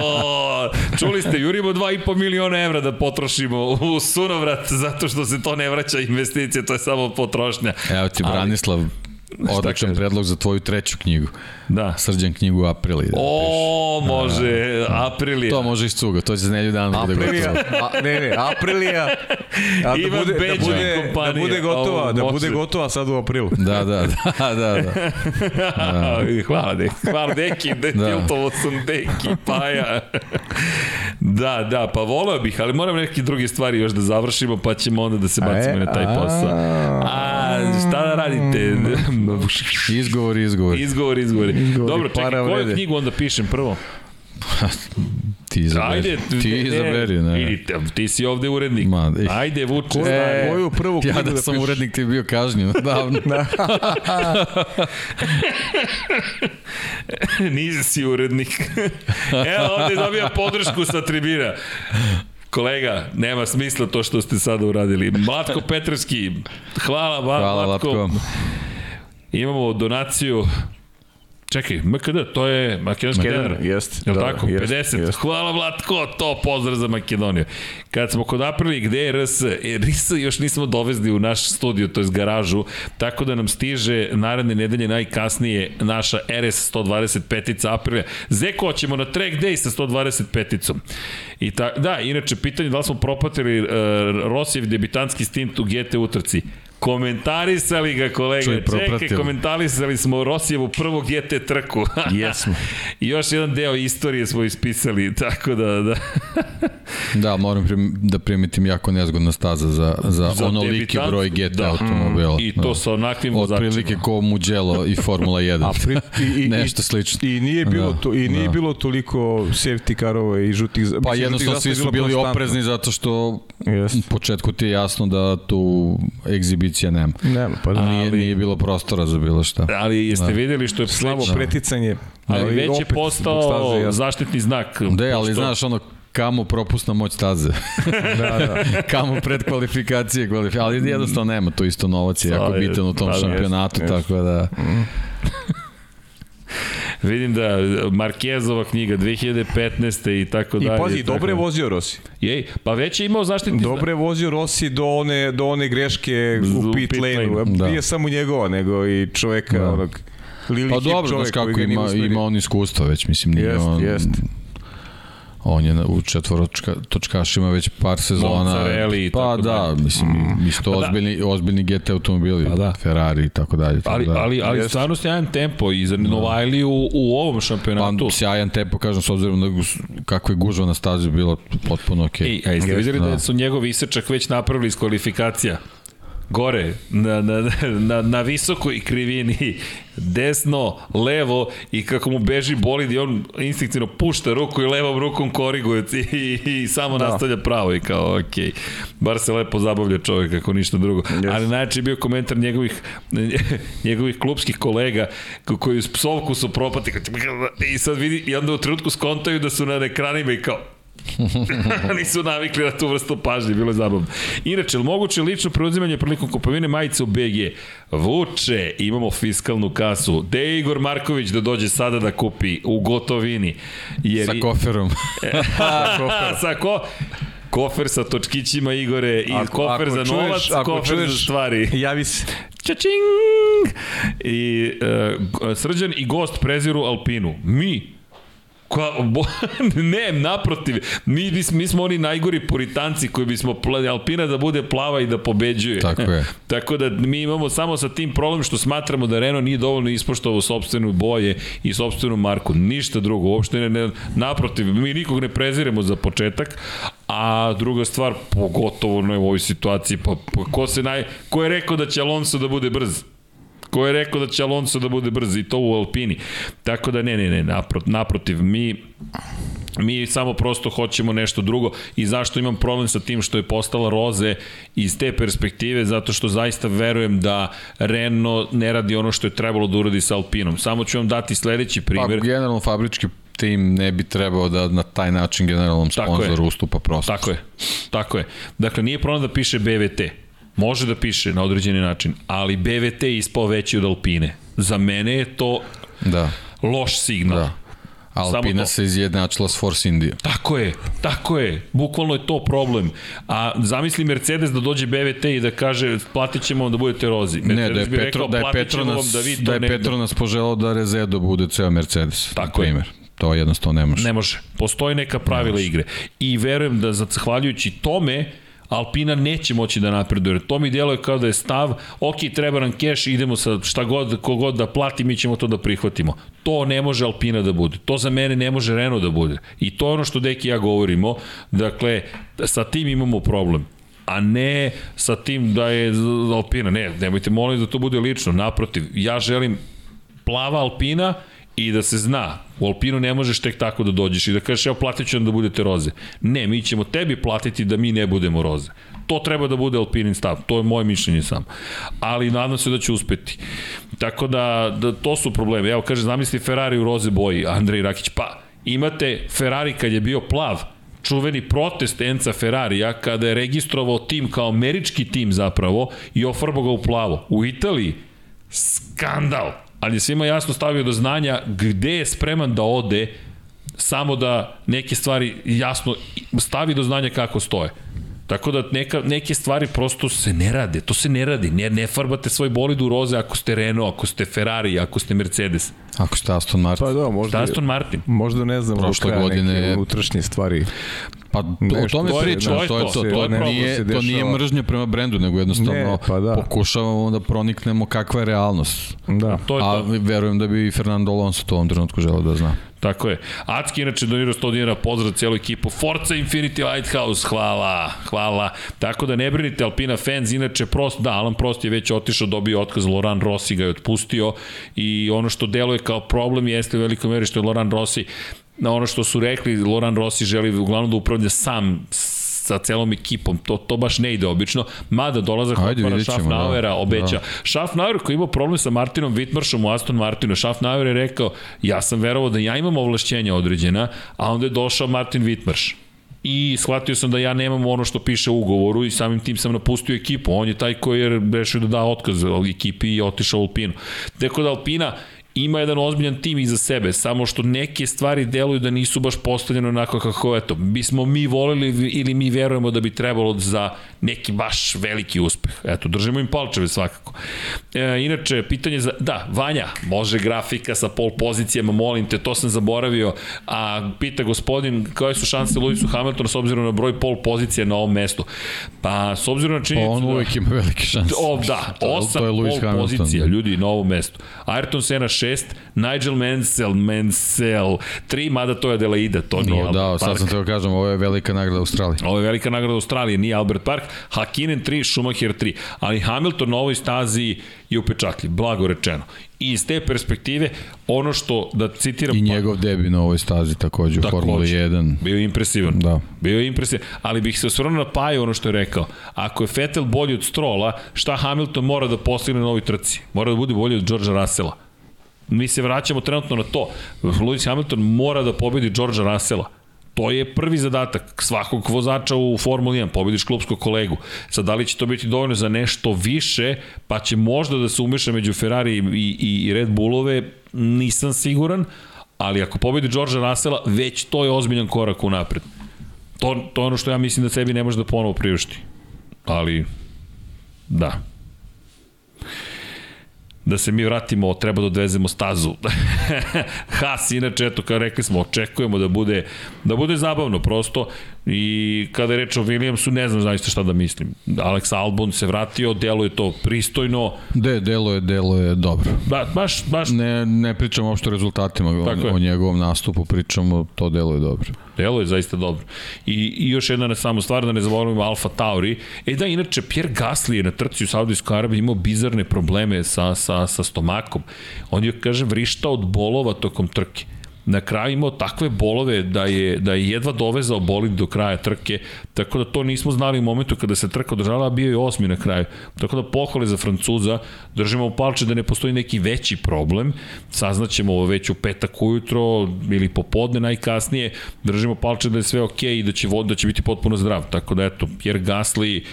Speaker 1: Čuli ste, jurimo 2,5 miliona evra da potrošimo u sunovrat, zato što se to ne vraća investicije, to je samo potrošnja.
Speaker 2: Evo ti
Speaker 1: Ali-
Speaker 2: Branislav, odličan predlog za tvoju treću knjigu.
Speaker 1: Da.
Speaker 2: Srđan knjigu Aprili. Da
Speaker 1: O, može, Aprilija.
Speaker 2: To može iz cuga, to će za nelju dana da bude
Speaker 3: Aprilija,
Speaker 2: gotovo.
Speaker 3: a, ne, ne, Aprilija, a da
Speaker 1: Ivan
Speaker 3: bude, da bude, da
Speaker 1: kompanija.
Speaker 3: bude gotova,
Speaker 1: Ovo
Speaker 3: da
Speaker 1: može.
Speaker 3: bude gotova sad u aprilu.
Speaker 2: Da, da, da, da, da. <laughs>
Speaker 1: Hvala, Deki. Hvala, Deki. De,
Speaker 2: Da.
Speaker 1: Tiltovo sam Deki, Paja. da, da, pa voleo bih, ali moram neke druge stvari još da završimo, pa ćemo onda da se bacimo
Speaker 3: E,
Speaker 1: na taj posao. A, šta da radite? <laughs>
Speaker 2: Izgovor, izgovor.
Speaker 1: izgovor, izgovor. Dobro, čekaj, koju
Speaker 3: vrede.
Speaker 1: knjigu onda pišem prvo? <laughs>
Speaker 2: Ti izaberi.
Speaker 1: Ajde,
Speaker 2: ti izaberi, ne.
Speaker 1: Vidite, ti si ovde urednik.
Speaker 2: Ma, ih.
Speaker 1: Ajde, Vuče, stari.
Speaker 3: koju prvu
Speaker 2: Ja
Speaker 3: knjigu
Speaker 2: da
Speaker 3: da
Speaker 2: sam
Speaker 3: pišeš?
Speaker 2: urednik ti bi bio kažnjen davno. Da. <laughs>
Speaker 1: Nisi si urednik. Evo, ovde dobija podršku sa tribina. Kolega, nema smisla to što ste sada uradili. Mlatko Petrevski, hvala, hvala,
Speaker 2: Hvala,
Speaker 1: Mlatko.
Speaker 2: Latko.
Speaker 1: Imamo donaciju Čekaj, MKD, to je makedonski
Speaker 3: MKD,
Speaker 1: denar.
Speaker 3: jeste,
Speaker 1: Jel
Speaker 3: da,
Speaker 1: tako?
Speaker 3: jeste,
Speaker 1: 50.
Speaker 3: jeste.
Speaker 1: Hvala Vlatko, to pozdrav za Makedoniju. Kad smo kod Aprili, gde je RS? E, RS još nismo dovezli u naš studio, to je garažu, tako da nam stiže naredne nedelje najkasnije naša RS 125 Aprilija. Zeko, ćemo na track day sa 125-icom. I ta, da, inače, pitanje da li smo propatili uh, Rosijev debitanski stint u GT utrci. Komentarisali ga kolega,
Speaker 2: Čuj,
Speaker 1: čekaj, komentarisali smo Rosijevu prvu GT trku. <laughs>
Speaker 3: Jesmo.
Speaker 1: I još jedan deo istorije smo ispisali, tako da, da. <laughs>
Speaker 2: Da, moram prim, da primetim jako nezgodna staza za, za,
Speaker 1: Za
Speaker 2: onoliki
Speaker 1: debitant,
Speaker 2: broj GT
Speaker 1: da.
Speaker 2: automobila.
Speaker 1: I to sa onakvim
Speaker 2: Otprilike
Speaker 1: vozačima.
Speaker 2: ko Mugello i Formula 1. <laughs>
Speaker 3: A pri, i, i,
Speaker 2: Nešto slično.
Speaker 3: I nije bilo
Speaker 2: Da,
Speaker 3: to i nije
Speaker 2: da.
Speaker 3: bilo toliko safety karova i žutih
Speaker 2: Pa jednostavno svi su bili
Speaker 3: bilo
Speaker 2: oprezni zato što
Speaker 3: Jeste.
Speaker 2: u početku ti je jasno da tu egzibicija nema.
Speaker 3: Nema, pa da.
Speaker 2: Nije,
Speaker 1: Ali-
Speaker 2: nije bilo prostora za bilo šta.
Speaker 1: Ali jeste
Speaker 2: Da.
Speaker 1: videli što je
Speaker 3: Slabo
Speaker 1: već,
Speaker 3: preticanje.
Speaker 1: ali već je postao
Speaker 3: staze, jasno.
Speaker 1: zaštitni znak.
Speaker 2: Da, ali
Speaker 1: Pošto-
Speaker 2: znaš ono, kamo propusna moć staze. <laughs>
Speaker 3: Da, da. <laughs>
Speaker 2: kamo pred kvalifikacije, kvalifikacije. ali jednostavno nema, to isto novac je jako bitan u tom
Speaker 1: da,
Speaker 2: šampionatu,
Speaker 3: jest, jest.
Speaker 2: tako da... <laughs>
Speaker 1: Vidim da Markezova knjiga 2015. i tako
Speaker 3: I
Speaker 1: dalje.
Speaker 3: pazi,
Speaker 1: tako-
Speaker 3: dobro je vozio Rossi.
Speaker 1: Jej, pa već je imao zaštitni znak.
Speaker 3: Dobro je vozio Rossi do one, do one greške
Speaker 1: U
Speaker 3: u pit,
Speaker 1: pit
Speaker 3: lane-u.
Speaker 1: lane-u.
Speaker 2: Da.
Speaker 3: Nije samo njegova, nego i čoveka,
Speaker 2: Da.
Speaker 3: onog Lili
Speaker 2: Pa dobro, znaš kako ima, ima on iskustva već, mislim, nije
Speaker 3: Jest,
Speaker 2: on...
Speaker 3: jest.
Speaker 2: On je u četvorotočkašima već par sezona.
Speaker 1: Mozzarelli i
Speaker 2: pa
Speaker 1: tako
Speaker 2: da,
Speaker 1: dalje.
Speaker 2: mislim, isto
Speaker 1: Pa da.
Speaker 2: ozbiljni, ozbiljni GT automobili,
Speaker 1: Pa da.
Speaker 2: Ferrari i tako dalje. tako
Speaker 1: Ali,
Speaker 2: da.
Speaker 1: ali, ali
Speaker 3: Jeste.
Speaker 1: stvarno sjajan tempo i za Novajli u, u ovom šampionatu.
Speaker 2: Pa, sjajan tempo, kažem, s obzirom na gus- kako je gužva na stazi bilo potpuno okej.
Speaker 1: Ej, a jeste vidjeli da.
Speaker 2: da.
Speaker 1: su njegov isečak već napravili iz kvalifikacija? Gore, na, na, na, na visokoj krivini, desno, levo i kako mu beži bolid i on instinktivno pušta ruku i levom rukom koriguje i, i, i samo da. nastavlja pravo i kao ok, bar se lepo zabavlja čovjek ako ništa drugo. Yes. Ali najče je bio komentar njegovih, <laughs> njegovih klubskih kolega ko- koji uz psovku su propati i sad vidi i onda u trenutku skontaju da su na ekranima i kao <laughs> Nisu navikli na tu vrstu pažnje, bilo je zabavno. Inače, moguće lično preuzimanje prilikom kupovine majice u BG? Vuče, imamo fiskalnu kasu. Gde je Igor Marković da dođe sada da kupi u gotovini? Jer
Speaker 2: Sa <laughs> koferom.
Speaker 1: sa ko? Kofer sa točkićima Igore i ako, kofer za novac, kofer za stvari.
Speaker 3: Javi se.
Speaker 1: Čačing! I uh, Srđan i gost preziru Alpinu. Mi, Ka, bo, <laughs> ne, naprotiv, mi, mi, mi smo oni najgori puritanci koji bismo Alpina da bude plava i da pobeđuje.
Speaker 2: Tako je. <laughs>
Speaker 1: Tako da mi imamo samo sa tim problem što smatramo da Renault nije dovoljno ispoštovao sobstvenu boje i sobstvenu marku. Ništa drugo, uopšte ne, ne, naprotiv, mi nikog ne preziremo za početak, a druga stvar, pogotovo na ovoj situaciji, pa, pa ko, se naj, ko je rekao da će Alonso da bude brz? Ko je rekao da će Alonso da bude brz i to u Alpini. Tako da ne, ne, ne, naprot, naprotiv, mi mi samo prosto hoćemo nešto drugo i zašto imam problem sa tim što je postala Roze iz te perspektive, zato što zaista verujem da Renault ne radi ono što je trebalo da uradi sa Alpinom. Samo ću vam dati sledeći
Speaker 2: Pa,
Speaker 1: primer.
Speaker 2: generalno fabrički tim ne bi trebao da na taj način generalnom sponzoru ustupa prostor.
Speaker 1: Tako je, tako je. Dakle, nije problem da piše BVT. Može da piše na određeni način, ali BVT je ispao veći od Alpine. Za mene je to
Speaker 2: da.
Speaker 1: loš signal. Da.
Speaker 2: Alpina se izjednačila s Force India.
Speaker 1: Tako je, tako je. Bukvalno je to problem. A zamisli Mercedes da dođe BVT i da kaže platit ćemo vam da budete rozi.
Speaker 2: Mercedes ne, da je, Petro, rekao, da je Petronas, da, vi da je Petronas poželao da Rezedo bude ceo Mercedes. Tako je. To jednostavno ne može.
Speaker 1: Ne može. Postoji neka pravila igre. I verujem da zahvaljujući tome Alpina neće moći da napreduje. To mi djeluje kao da je stav, ok, treba nam keš, idemo sa šta god, kogod da plati, mi ćemo to da prihvatimo. To ne može Alpina da bude. To za mene ne može Renault da bude. I to je ono što Deki ja govorimo. Dakle, sa tim imamo problem a ne sa tim da je Alpina. Ne, nemojte molim da to bude lično. Naprotiv, ja želim plava Alpina i da se zna, u Alpinu ne možeš tek tako da dođeš i da kažeš evo platit ću vam da budete roze. Ne, mi ćemo tebi platiti da mi ne budemo roze. To treba da bude Alpinin stav, to je moje mišljenje samo. Ali nadam se da će uspeti. Tako da, da to su probleme. Evo kaže, zamisli Ferrari u roze boji, Andrej Rakić, pa imate Ferrari kad je bio plav, čuveni protest Enca Ferrarija kada je registrovao tim kao američki tim zapravo i ofarbao ga u plavo. U Italiji skandal ali je svima jasno stavio do znanja gde je spreman da ode samo da neke stvari jasno stavi do znanja kako stoje. Tako da neka, neke stvari prosto se ne rade, to se ne radi. Ne, ne farbate svoj bolid u roze ako ste Renault, ako ste Ferrari, ako ste Mercedes.
Speaker 2: Ako ste Aston Martin.
Speaker 3: Pa da, možda,
Speaker 1: Aston Martin.
Speaker 3: Možda ne znam,
Speaker 2: prošle godine
Speaker 3: neke unutrašnje stvari.
Speaker 2: Pa to, o tome pričam, to je to, to, to, to, nije, to nije mržnja prema brendu, nego jednostavno ne, pa da. pokušavamo da proniknemo kakva je realnost.
Speaker 3: Da.
Speaker 2: To je to. A verujem da bi Fernando Alonso to u ovom trenutku želeo da zna.
Speaker 1: Tako je. Acki inače donirao 100 dinara, pozdrav cijelu ekipu. Forza Infinity Lighthouse, hvala, hvala. Tako da ne brinite, Alpina fans, inače Prost, da, Alan Prost je već otišao, dobio otkaz, Loran Rossi ga je otpustio i ono što deluje kao problem jeste u velikoj meri što je Loran Rossi na ono što su rekli, Loran Rossi želi uglavnom da upravlja sam sa celom ekipom, to, to baš ne ide obično, mada dolazak Hotmara Schaffnauera da, obeća. Da. Schaffnauer koji ima problem sa Martinom Wittmarshom u Aston Martinu, Schaffnauer je rekao, ja sam verovao da ja imam ovlašćenja određena, a onda je došao Martin Wittmarsh i shvatio sam da ja nemam ono što piše u ugovoru i samim tim sam napustio ekipu. On je taj koji je rešio da da otkaz ekipi i otišao u Alpinu. Tako da Alpina ima jedan ozbiljan tim iza sebe, samo što neke stvari deluju da nisu baš postavljene onako kako eto, bismo mi volili ili mi verujemo da bi trebalo za neki baš veliki uspeh. Eto, držimo im palčeve svakako. E, inače, pitanje za, da, Vanja, može grafika sa pol pozicijama, molim te, to sam zaboravio, a pita gospodin, koje su šanse Luisu Hamiltonu s obzirom na broj pol pozicija na ovom mestu? Pa, s obzirom na činjenicu...
Speaker 2: Pa on uvijek ima velike šanse.
Speaker 1: O, da, osam pol Hamilton. pozicija, ljudi, na ovom mestu. Ayrton Senna 6, Nigel Mansell, Mansell 3, mada to je Adelaida, to nije
Speaker 2: no, Da, sad sam teo kažem, ovo je velika nagrada Australije.
Speaker 1: Ovo je velika nagrada Australije, nije Albert Park, Hakinen 3, Schumacher 3, ali Hamilton na ovoj stazi je upečatljiv, blago rečeno. I iz te perspektive, ono što, da citiram...
Speaker 2: I njegov debi na ovoj stazi takođe u Formuli 1.
Speaker 1: Bio je impresivan.
Speaker 2: Da.
Speaker 1: Bio je impresivan. Ali bih se osvrnuo na Paju ono što je rekao. Ako je Vettel bolji od Strola, šta Hamilton mora da postigne na ovoj trci? Mora da bude bolji od Georgea Russella mi se vraćamo trenutno na to. Lewis Hamilton mora da pobedi Georgea Russella. To je prvi zadatak svakog vozača u Formuli 1, pobediš klubskog kolegu. Sad, da li će to biti dovoljno za nešto više, pa će možda da se umeša među Ferrari i, i, i Red Bullove, nisam siguran, ali ako pobedi Georgea Russella, već to je ozbiljan korak u napred. To, to je ono što ja mislim da sebi ne može da ponovo priušti. Ali, da da se mi vratimo, treba da odvezemo stazu. <laughs> Haas, inače, eto, kao rekli smo, očekujemo da bude, da bude zabavno, prosto, i kada je reč o Williamsu, ne znam zaista šta da mislim. Alex Albon se vratio, deluje to pristojno.
Speaker 2: De, deluje, deluje dobro.
Speaker 1: Da, baš, baš...
Speaker 2: Ne, ne pričamo uopšte o rezultatima, o, o njegovom nastupu pričamo, to deluje dobro.
Speaker 1: Deluje zaista dobro. I, i još jedna ne samo stvar, da ne zaboravimo Alfa Tauri. E da, inače, Pierre Gasly je na trci u Saudijskoj Arabiji imao bizarne probleme sa, sa, sa stomakom. On je, kaže, vrištao od bolova tokom trke. Na kraju imao takve bolove da je, da je jedva dovezao bolid do kraja trke, tako da to nismo znali u momentu kada se trka održala, a bio je osmi na kraju. Tako da pohvale za Francuza, držimo u palče da ne postoji neki veći problem, saznaćemo ovo već u petak ujutro ili popodne najkasnije, držimo palče da je sve okej okay i da će, vod, da će biti potpuno zdrav. Tako da eto, Pierre Gasly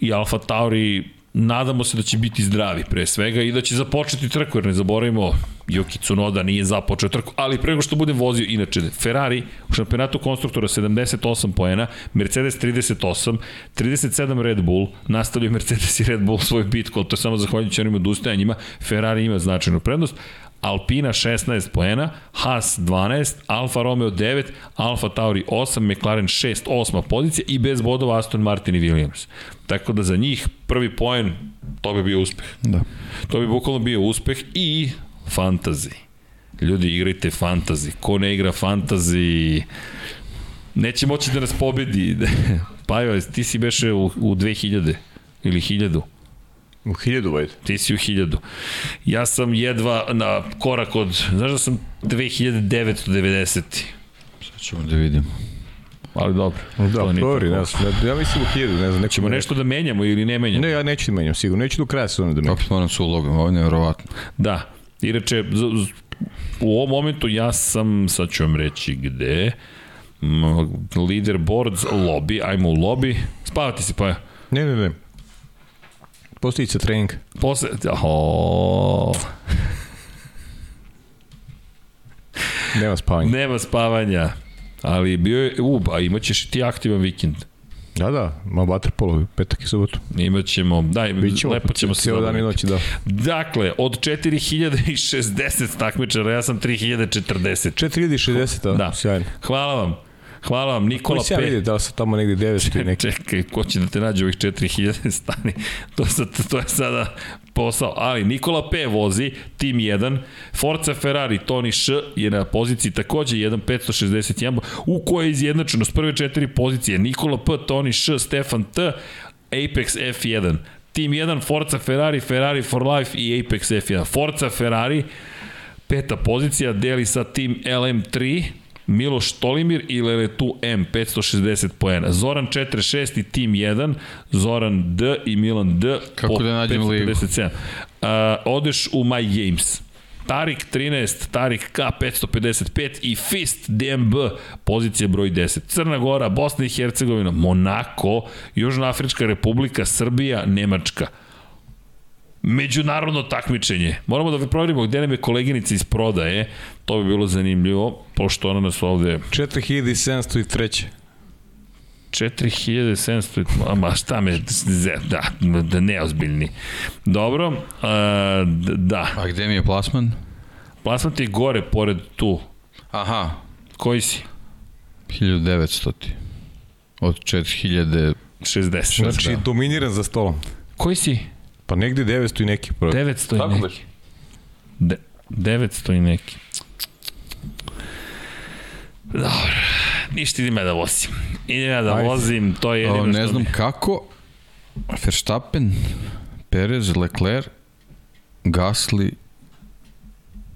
Speaker 1: i Alfa Tauri nadamo se da će biti zdravi pre svega i da će započeti trku, jer ne zaboravimo, Yuki Tsunoda nije započeo trku, ali prego što budem vozio, inače, Ferrari u šampionatu konstruktora 78 poena, Mercedes 38, 37 Red Bull, nastavljaju Mercedes i Red Bull svoj bitku, to je samo zahvaljujući onim odustajanjima, Ferrari ima značajnu prednost, Alpina 16 poena, Haas 12, Alfa Romeo 9, Alfa Tauri 8, McLaren 6, 8 pozicija i bez bodova Aston Martin i Williams. Tako da za njih prvi poen, to bi bio uspeh.
Speaker 2: Da.
Speaker 1: To bi bukvalno bio uspeh i fantazi. Ljudi, igrajte fantazi. Ko ne igra fantazi, neće moći da nas pobedi. <laughs> pa jo, ti si beše u, u 2000 ili 1000.
Speaker 3: U hiljadu, vajde.
Speaker 1: Ti si u hiljadu. Ja sam jedva na korak od, znaš da sam 2990.
Speaker 2: Sad ćemo da vidimo.
Speaker 1: Ali dobro.
Speaker 3: Da, proveri, ne znam, ja mislim u hiljadu, ne znam.
Speaker 1: Ćemo nešto da menjamo ili ne menjamo?
Speaker 3: Ne, ja neću da menjam, sigurno. Neću do kraja sezone da menjam.
Speaker 2: Opet moram su ulogom, ovo je nevjerovatno.
Speaker 1: Da. Inače, u ovom momentu ja sam, sad ću vam reći gde, leaderboards, lobby, ajmo u lobby. Spavati se, pa je.
Speaker 3: Ne, ne, ne. Postojica trening.
Speaker 1: Posle... Oh.
Speaker 3: Nema spavanja.
Speaker 1: Nema spavanja. Ali bio je, u, a imaćeš ti aktivan vikend.
Speaker 3: Da, da, ma vaterpolo, petak i subotu.
Speaker 1: Imaćemo, daj,
Speaker 3: Bićemo,
Speaker 1: lepo ćemo se
Speaker 3: Cijelo dan i noći, da.
Speaker 1: Dakle, od 4060 takmičara, ja sam 3040.
Speaker 3: 4060, da,
Speaker 1: Da.
Speaker 3: sjajno.
Speaker 1: Hvala vam. Hvala vam, Nikola
Speaker 3: Koji se ja da li sam tamo negde 900 i neki.
Speaker 1: Čekaj, ko će da te nađe ovih 4000 stani? <laughs> To, sad, to je sada posao. Ali Nikola P vozi, tim 1, Forza Ferrari, Toni Š je na poziciji takođe 1.561, u kojoj je izjednačeno s prve četiri pozicije Nikola P, Toni Š, Stefan T, Apex F1. Tim 1, Forza Ferrari, Ferrari for Life i Apex F1. Forza Ferrari, peta pozicija, deli sa tim LM3, Miloš Tolimir i Leletu M 560 poena. Zoran 46 i Tim 1, Zoran D i Milan D
Speaker 2: Kako
Speaker 1: po
Speaker 2: da nađem ligu?
Speaker 1: 557. Uh, odeš u My Games. Tarik 13, Tarik K 555 i Fist DMB pozicija broj 10. Crna Gora, Bosna i Hercegovina, Monako, Južna Afrička republika, Srbija, Nemačka. Međunarodno takmičenje. Moramo da proverimo gde nam je koleginica iz prodaje. To bi bilo zanimljivo, pošto ona nas ovde
Speaker 3: 4703.
Speaker 1: 4700, a ma šta me, da, da neozbiljni. Dobro, a, da,
Speaker 2: A gde mi je plasman?
Speaker 1: plasman ti je gore, pored tu.
Speaker 2: Aha,
Speaker 1: Koji si?
Speaker 2: 1900. Od 4000...
Speaker 1: 60.
Speaker 3: Znači, dominiran za stolom.
Speaker 1: Koji si?
Speaker 3: Pa negde 900 i neki. Prvo.
Speaker 1: 900
Speaker 3: Tako
Speaker 1: i
Speaker 3: da.
Speaker 1: neki. De, 900 i neki. Dobro, ništa idem ja da vozim. Idem ja da
Speaker 3: Ajde.
Speaker 1: vozim, to je jedino
Speaker 2: O, ne
Speaker 1: što
Speaker 2: znam
Speaker 1: mi-
Speaker 2: kako, Verstappen, Perez, Leclerc, Gasly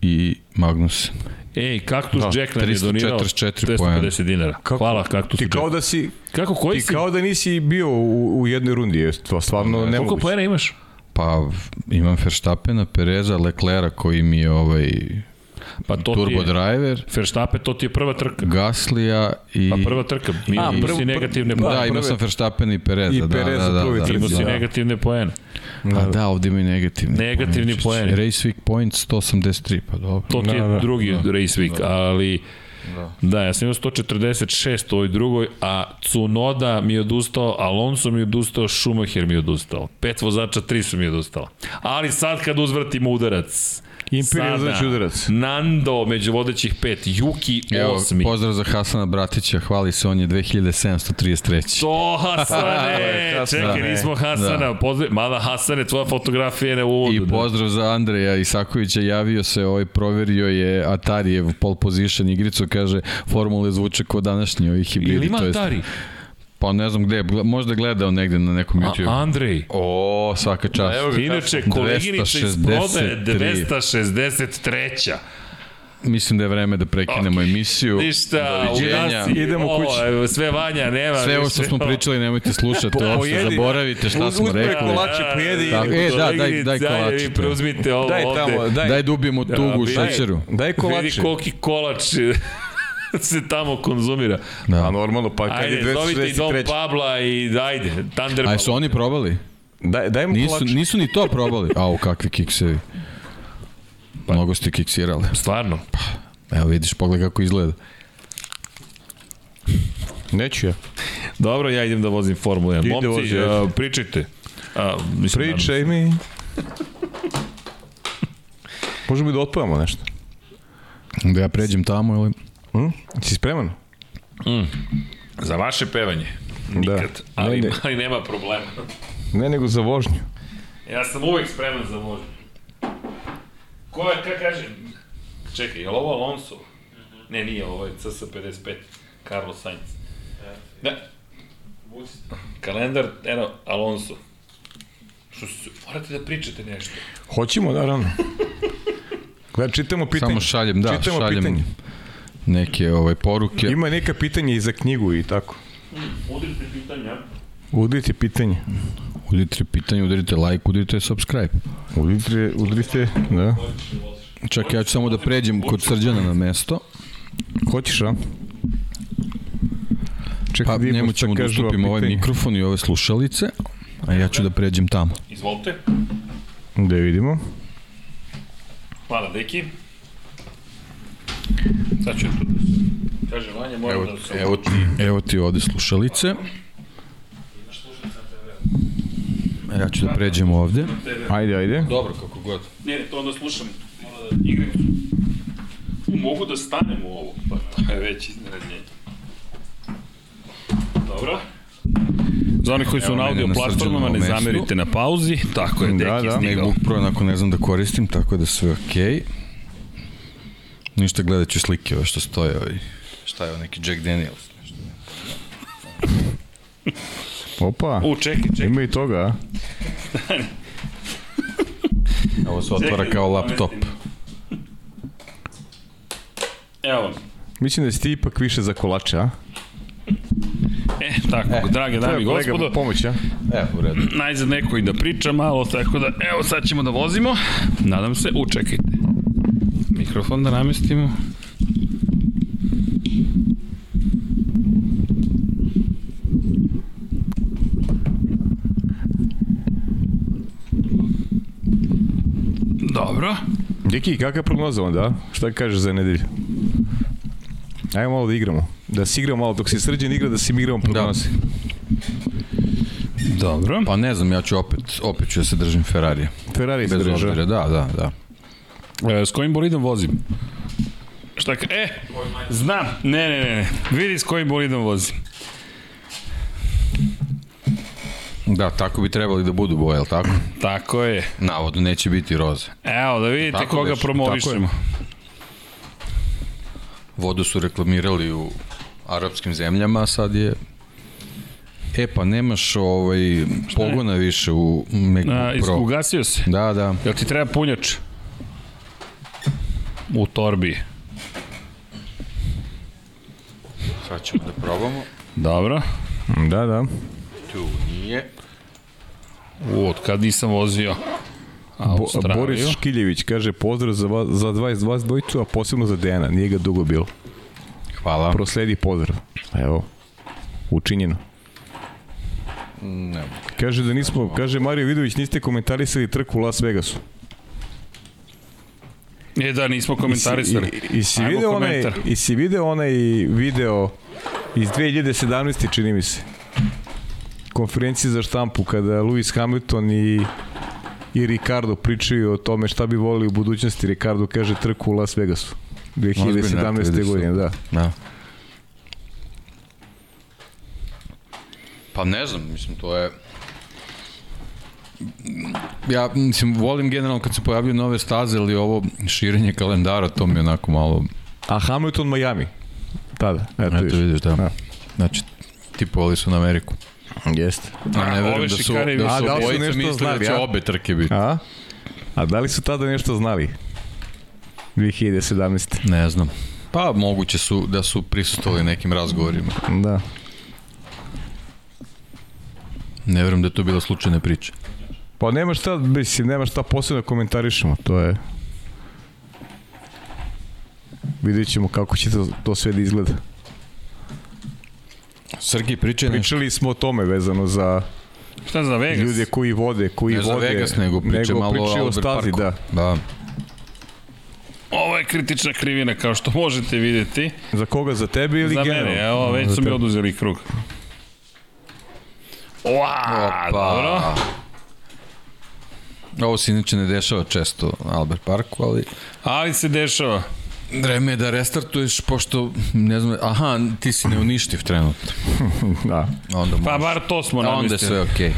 Speaker 2: i Magnussen.
Speaker 1: Ej, Kaktus
Speaker 3: Da,
Speaker 1: Jack nam je donirao
Speaker 2: 344
Speaker 1: 250 dinara.
Speaker 3: Kako?
Speaker 1: Hvala Kaktus
Speaker 3: Ti
Speaker 1: Jack.
Speaker 3: kao da si,
Speaker 1: Kako, koji
Speaker 3: ti
Speaker 1: si?
Speaker 3: kao da nisi bio u, u jednoj rundi, je to stvarno
Speaker 1: Koliko
Speaker 3: nemoguće.
Speaker 1: poena imaš?
Speaker 2: Pa imam Verstappena, Pereza, Leclera koji mi je ovaj
Speaker 1: Pa to
Speaker 2: turbo
Speaker 1: je,
Speaker 2: driver,
Speaker 1: Verstappen, to ti je prva trka.
Speaker 2: Gaslija i...
Speaker 1: Pa prva trka, mi,
Speaker 3: A, prvo-
Speaker 1: si negativne
Speaker 3: da,
Speaker 1: poene.
Speaker 2: Da, imao sam Verstappen i Pereza.
Speaker 3: I
Speaker 2: da,
Speaker 3: Pereza
Speaker 2: da, da, da,
Speaker 3: trci,
Speaker 1: Imao si
Speaker 2: da.
Speaker 1: negativne poene.
Speaker 2: A da, ovde ima i negativni.
Speaker 1: Negativni
Speaker 2: poeni.
Speaker 1: poeni.
Speaker 2: Race Week Points 183, pa dobro.
Speaker 1: To ti je
Speaker 3: Da, da.
Speaker 1: drugi
Speaker 2: Da.
Speaker 1: race week, ali
Speaker 2: Da.
Speaker 1: Da, ja sam imao 146 u ovoj drugoj, a Tsunoda mi je odustao, Alonso mi je odustao, Schumacher mi je odustao. Pet vozača, tri su mi odustala. Ali sad kad uzvratimo udarac,
Speaker 3: Imperija
Speaker 1: sada,
Speaker 3: znači udarac.
Speaker 1: Nando među vodećih pet, Juki
Speaker 2: Evo,
Speaker 1: osmi.
Speaker 2: pozdrav za Hasana Bratića, hvali se, on je 2733.
Speaker 1: To Hasane, <laughs>
Speaker 3: Hasane.
Speaker 1: čekaj, nismo Hasana, pozdrav, mada Hasane, tvoja fotografija je na uvodu.
Speaker 2: I pozdrav za Andreja Isakovića, javio se, ovaj proverio je Atarijev pole position igricu, kaže formule zvuče kao današnji ovi hibridi.
Speaker 1: Ili ima
Speaker 2: to jest-
Speaker 1: Atari?
Speaker 2: Pa ne znam gde, možda je gledao negde na nekom YouTube.
Speaker 1: A, Andrej.
Speaker 2: O, svaka čast.
Speaker 3: Evo ga,
Speaker 1: Inače, koleginica iz
Speaker 2: 263.
Speaker 1: prodaje 263.
Speaker 2: mislim da je vreme da prekinemo
Speaker 1: Ok.
Speaker 2: emisiju.
Speaker 1: Ništa,
Speaker 2: Doviđenja.
Speaker 1: ugasi.
Speaker 3: Idemo
Speaker 1: O,
Speaker 3: kući.
Speaker 1: evo, Sve vanja, nema.
Speaker 2: Sve ovo što smo pričali nemojte slušati, uopšte
Speaker 3: pojedi.
Speaker 2: zaboravite šta smo
Speaker 3: Uzme
Speaker 2: rekli.
Speaker 3: kolače, pojedi i
Speaker 2: Tako,
Speaker 3: idemo.
Speaker 2: e, da, daj- daj kolače, to.
Speaker 1: preuzmite ovo
Speaker 3: Daj
Speaker 1: ovde.
Speaker 3: tamo, daj.
Speaker 2: Daj da ubijemo tugu u
Speaker 1: daj.
Speaker 2: šećeru.
Speaker 3: Daj kolače.
Speaker 1: Vidi koliki kolač se tamo konzumira.
Speaker 2: Da.
Speaker 3: A normalno, pa kad
Speaker 1: Ajde,
Speaker 3: je
Speaker 1: zovite i Dom
Speaker 3: 263.
Speaker 1: Pabla i dajde, Thunderball.
Speaker 2: A su oni probali?
Speaker 3: Daj, daj mu
Speaker 2: Nisu,
Speaker 3: kolače.
Speaker 2: nisu ni to probali. Au, kakvi kiksevi. Mnogo ste kiksirali.
Speaker 1: Stvarno.
Speaker 2: Evo vidiš, pogledaj kako izgleda.
Speaker 3: Neću ja.
Speaker 1: Dobro, ja idem da vozim Formulu 1.
Speaker 3: Ide
Speaker 1: Momci,
Speaker 3: vozi, ajde.
Speaker 1: a, pričajte. A, mislim,
Speaker 3: Pričaj mi. <laughs> Možemo i da otpevamo nešto.
Speaker 2: Da ja pređem tamo ili...
Speaker 3: Hm? Si spreman?
Speaker 1: naravno. Za vaše pevanje. Nikad. Ali,
Speaker 3: Ne, ne. <laughs>
Speaker 1: ali nema problema.
Speaker 3: Ne, nego za vožnju.
Speaker 1: Ja sam uvek spreman za vožnju. Ko je, kako kaže? Čekaj, je li ovo Alonso? Ne, nije, ovo je CS55. Carlos Sainz. Ne. Kalendar, eno, Alonso. Što su, morate da pričate nešto.
Speaker 3: Hoćemo, naravno. <laughs> Gleda, čitamo pitanje.
Speaker 2: Samo šaljem, da,
Speaker 3: čitamo
Speaker 2: šaljem
Speaker 3: pitanje.
Speaker 2: Neke ovaj, poruke.
Speaker 3: Ima neka pitanja i za knjigu i tako.
Speaker 1: Udrite pitanja.
Speaker 3: Udrite pitanje.
Speaker 2: Udrite pitanje, udarite like, udarite subscribe.
Speaker 3: Udrite, udrite, da.
Speaker 2: Čekaj, ja ću samo da pređem kod Srđana na mesto.
Speaker 3: Hoćeš, a? Čekaj,
Speaker 2: Pa
Speaker 3: vidimo
Speaker 2: njemu ćemo da ustupimo ovaj mikrofon i ove slušalice, a ja ću da pređem tamo.
Speaker 1: Izvolite.
Speaker 3: Da vidimo.
Speaker 1: Hvala, deki. Sad ću tu da se... Kaže, Vanja, moram
Speaker 2: Evo,
Speaker 1: da se...
Speaker 2: evo, ti, evo ti ovde slušalice. Ja ću da pređem ovde.
Speaker 3: Ajde, ajde.
Speaker 2: Dobro, kako god.
Speaker 1: Ne, ne, to onda slušam. Mora da igram. Mogu da stanem u ovo, pa to je već iznenađenje. Dobro. Za onih koji su
Speaker 2: Evo
Speaker 1: na audio platformama, ne zamerite na pauzi. Tako je,
Speaker 3: Da,
Speaker 1: Deki
Speaker 3: da.
Speaker 1: stigao.
Speaker 2: MacBook Pro onako ne znam da koristim, tako da sve okej. Okay. Ništa gledat ću slike ove što stoje. Ovaj. Šta je ovo, neki Jack Daniels? Nešto.
Speaker 3: Opa,
Speaker 1: U, čekaj, čekaj.
Speaker 3: ima i toga, a? <laughs>
Speaker 2: Ovo se otvara kao laptop.
Speaker 1: Evo.
Speaker 3: Mislim da si ti ipak više za kolače, a?
Speaker 1: E, tako, drage dame i gospodo,
Speaker 3: pomoć, a?
Speaker 2: Evo, u redu.
Speaker 1: najzad neko i da priča malo, tako da, evo sad ćemo da vozimo. Nadam se, u, čekajte. Mikrofon da namestimo. Dobro.
Speaker 3: Deki, kakva je prognoza onda? Šta kažeš za nedelju? Ajmo malo da igramo. Da se igramo malo, dok si srđan igra, da se mi igramo prognoze.
Speaker 1: Dobro.
Speaker 2: Pa ne znam, ja ću opet, opet ću da se držim Ferrarija.
Speaker 3: Ferrari se
Speaker 2: Bez
Speaker 3: drža.
Speaker 2: obzira, da, da, da.
Speaker 1: E, s kojim bolidom vozim? Šta ka... E, znam. Ne, ne, ne, ne. Vidi s kojim bolidom vozim.
Speaker 2: Da, tako bi trebali da budu boje, jel tako?
Speaker 1: Tako je.
Speaker 2: Navodno neće biti roze.
Speaker 1: Evo, da vidite
Speaker 2: Tako
Speaker 1: koga
Speaker 2: beše,
Speaker 1: promovišemo.
Speaker 2: Vodu su reklamirali u arapskim zemljama, a sad je... E, pa nemaš ovaj, pogona više u
Speaker 1: A, is,
Speaker 2: Pro.
Speaker 1: ugasio se.
Speaker 2: Da, da.
Speaker 1: Jel ti treba punjač? U torbi.
Speaker 2: Sad ćemo da probamo.
Speaker 1: Dobro.
Speaker 3: Da, da.
Speaker 2: Tu nije.
Speaker 1: U, od kad nisam vozio
Speaker 3: Bo,
Speaker 1: Australiju.
Speaker 3: Boris Škiljević kaže pozdrav za, vas, za 22 dvojicu, a posebno za Dejana. Nije ga dugo bilo.
Speaker 2: Hvala.
Speaker 3: Prosledi pozdrav. Evo, učinjeno.
Speaker 2: Ne.
Speaker 3: Kaže da nismo, kaže Mario Vidović, niste komentarisali trku u Las Vegasu.
Speaker 1: E da, nismo komentarisali.
Speaker 3: I, i, i si
Speaker 1: Ajmo
Speaker 3: video onaj, i si video onaj video iz 2017. čini mi se. Konferencije za štampu kada Lewis Hamilton i i Ricardo pričaju o tome šta bi volili u budućnosti. Ricardo kaže trku u Las Vegasu.
Speaker 2: Ozbiljno,
Speaker 3: 2017.
Speaker 2: vidiš,
Speaker 3: godine, da.
Speaker 2: Da. Pa ne znam, mislim, to je... Ja, mislim, volim generalno kad se pojavljaju nove staze, ali ovo širenje kalendara, to mi je onako malo...
Speaker 3: A Hamilton Miami. Tada. Eto,
Speaker 2: Eto vidiš, da.
Speaker 3: Da.
Speaker 2: Znači, tipovali su na Ameriku.
Speaker 3: Jeste.
Speaker 2: A ne verujem da su, da
Speaker 3: A,
Speaker 2: su
Speaker 3: da su
Speaker 2: obojice
Speaker 3: nešto
Speaker 2: mislili
Speaker 3: znali,
Speaker 2: da će
Speaker 3: a?
Speaker 2: obe trke biti.
Speaker 3: A? A da li su tada nešto znali? 2017.
Speaker 2: Ne znam. Pa moguće su da su prisustovali nekim razgovorima.
Speaker 3: Da.
Speaker 2: Ne verujem da je to bila slučajna priča.
Speaker 3: Pa nema šta, mislim, nema šta posebno da komentarišemo, to je... Vidjet ćemo kako će to, to sve da izgleda.
Speaker 2: Srgi, pričaj nešto.
Speaker 3: Pričali smo o tome vezano za
Speaker 1: Šta za Vegas?
Speaker 3: ljude koji vode, koji
Speaker 2: Ne za
Speaker 3: vode...
Speaker 2: Vegas, nego pričaj
Speaker 3: nego
Speaker 2: malo o
Speaker 3: pričaju o
Speaker 2: Albert
Speaker 3: stazi,
Speaker 2: Parku.
Speaker 3: da.
Speaker 2: Da.
Speaker 1: Ovo je kritična krivina, kao što možete vidjeti.
Speaker 3: Za koga, za tebe ili
Speaker 1: Za
Speaker 3: generalno?
Speaker 1: mene, evo, već
Speaker 3: Za
Speaker 1: su mi oduzeli krug. Oa, dobro.
Speaker 2: Ovo se inače ne dešava često na Albert Parku, ali
Speaker 1: Ali se dešava.
Speaker 2: vreme je da restartuješ, pošto, ne znam, aha, ti si neuništiv trenutno. <laughs>
Speaker 3: Da.
Speaker 2: Onda
Speaker 1: Pa
Speaker 2: možeš.
Speaker 1: bar to smo
Speaker 2: A onda je sve okej. Okay.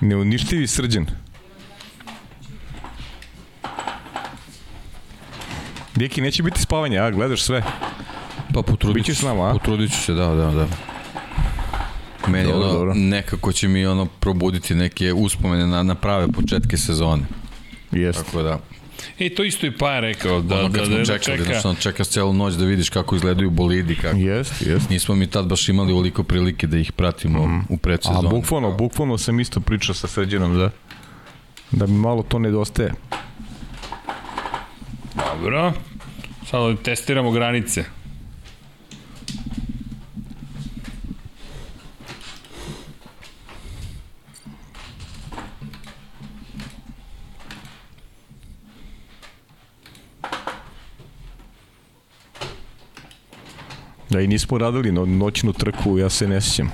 Speaker 3: Neuništivi srđan. Deki, neće biti spavanja, a gledaš sve.
Speaker 2: Pa potrudit ću
Speaker 3: s nama, a?
Speaker 2: Potrudit ću se, da, da, da. Meni
Speaker 3: Dobro,
Speaker 2: ono,
Speaker 3: dobro.
Speaker 2: nekako će mi ono probuditi neke uspomene na, na prave početke sezone.
Speaker 3: Jeste.
Speaker 2: Tako da,
Speaker 1: I to isto i pa je rekao, da,
Speaker 2: ono
Speaker 1: da,
Speaker 2: kad
Speaker 1: da,
Speaker 2: smo
Speaker 1: da,
Speaker 2: čekali,
Speaker 1: čeka.
Speaker 2: znači ono čekaš celu noć da vidiš kako izgledaju bolidi, kako.
Speaker 3: Jeste, jeste.
Speaker 2: Nismo mi tad baš imali ovoliko prilike da ih pratimo mm. u
Speaker 3: A
Speaker 2: predsezoni.
Speaker 3: bukvalno, bukvalno sam isto pričao sa srđanom, da. Da mi malo to nedostaje.
Speaker 1: Dobro. Sada testiramo granice.
Speaker 3: Da i nismo radili no, noćnu trku, ja se ne sjećam.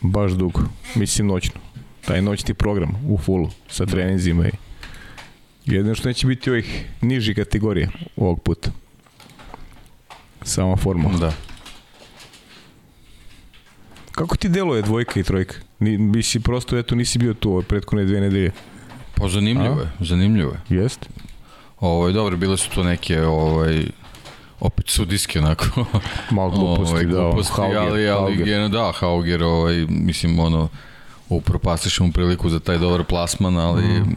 Speaker 3: Baš dugo. Mislim noćnu. Taj noćni program u fullu sa treninzima i jedino što neće biti ovih nižih kategorija ovog puta. Sama forma.
Speaker 2: Da.
Speaker 3: Kako ti deluje dvojka i trojka? Ni, misi prosto, eto, nisi bio tu ove prethodne dve nedelje.
Speaker 2: Pa zanimljivo je, zanimljivo je.
Speaker 3: Jeste?
Speaker 2: Ovaj, dobro, bile su to neke, ovaj, opet sudijske onako. <laughs>
Speaker 3: Malo gluposti,
Speaker 2: ovaj,
Speaker 3: da.
Speaker 2: gluposti,
Speaker 3: Hauger,
Speaker 2: ali, ali
Speaker 3: Hauger.
Speaker 2: Da, Hauger, ovaj, mislim, ono, upropastiše mu priliku za taj dobar plasman, ali mm.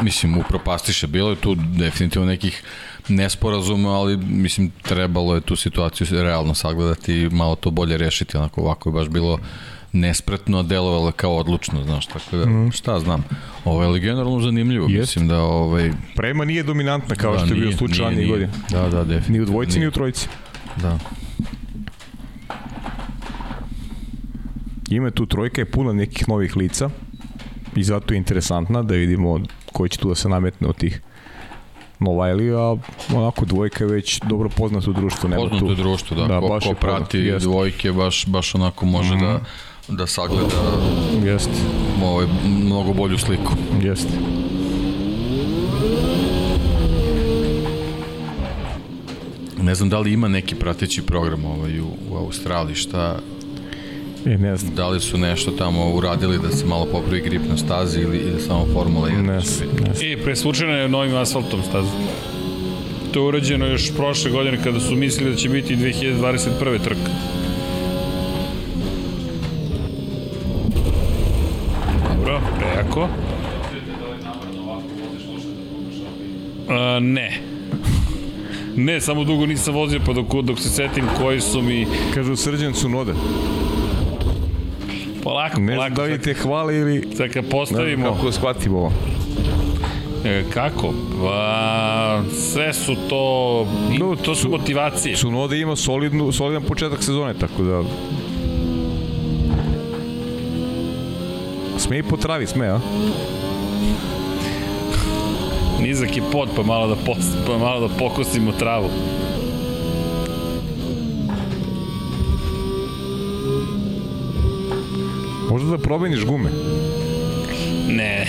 Speaker 2: mislim, upropastiše. Bilo je tu definitivno nekih nesporazuma, ali mislim, trebalo je tu situaciju realno sagledati i malo to bolje rešiti, onako ovako je baš bilo nespretno, a delovalo kao odlučno, znaš, tako da, mm. šta znam. Ovo je ali generalno zanimljivo,
Speaker 3: Jest.
Speaker 2: mislim da, ovaj,
Speaker 3: Prema nije dominantna kao
Speaker 2: da,
Speaker 3: što je bio slučaj
Speaker 2: nije,
Speaker 3: ranije
Speaker 2: nije.
Speaker 3: godine.
Speaker 2: Da, da, definitivno.
Speaker 3: Ni u dvojci,
Speaker 2: nije.
Speaker 3: ni u trojici.
Speaker 2: Da.
Speaker 3: Ima tu trojka je puna nekih novih lica i zato je interesantna da vidimo koji će tu da se nametne od tih Novajli, a onako dvojka je već dobro poznato u društvu. Nema
Speaker 2: Poznato
Speaker 3: tu.
Speaker 2: društvo, da,
Speaker 3: Da,
Speaker 2: ko,
Speaker 3: baš
Speaker 2: ko prati dvojke, baš, baš onako može mm -hmm. da, da sagleda
Speaker 3: Jeste,
Speaker 2: ovaj, mnogo bolju sliku.
Speaker 3: jeste.
Speaker 2: Ne znam da li ima neki prateći program ovaj, u, u Australiji, šta,
Speaker 3: E, ne znam.
Speaker 2: da li su nešto tamo uradili da se malo popravi grip na stazi ili, ili samo Formula 1?
Speaker 3: Ne znam.
Speaker 1: I presvučena je novim asfaltom staza. To je urađeno još prošle godine kada su mislili da će biti 2021. trka. Prejako. A, ne. Ne, samo dugo nisam vozio, pa dok, dok se setim koji su mi...
Speaker 3: Kažu srđan su node.
Speaker 1: Polako,
Speaker 3: Ne znam
Speaker 1: polako.
Speaker 3: da li te hvale ili...
Speaker 1: Sad kad
Speaker 3: Ne znam
Speaker 1: postavimo...
Speaker 3: kako da shvatimo ovo.
Speaker 1: E, kako? Pa, sve su to...
Speaker 3: No,
Speaker 1: to su
Speaker 3: su-
Speaker 1: motivacije.
Speaker 3: Sunode ima solidnu, solidan početak sezone, tako da... Sme i po travi, sme, a?
Speaker 1: Nizak je pod, pa malo da, pos, pa malo da pokosimo travu.
Speaker 3: Možda da promeniš gume.
Speaker 1: Ne,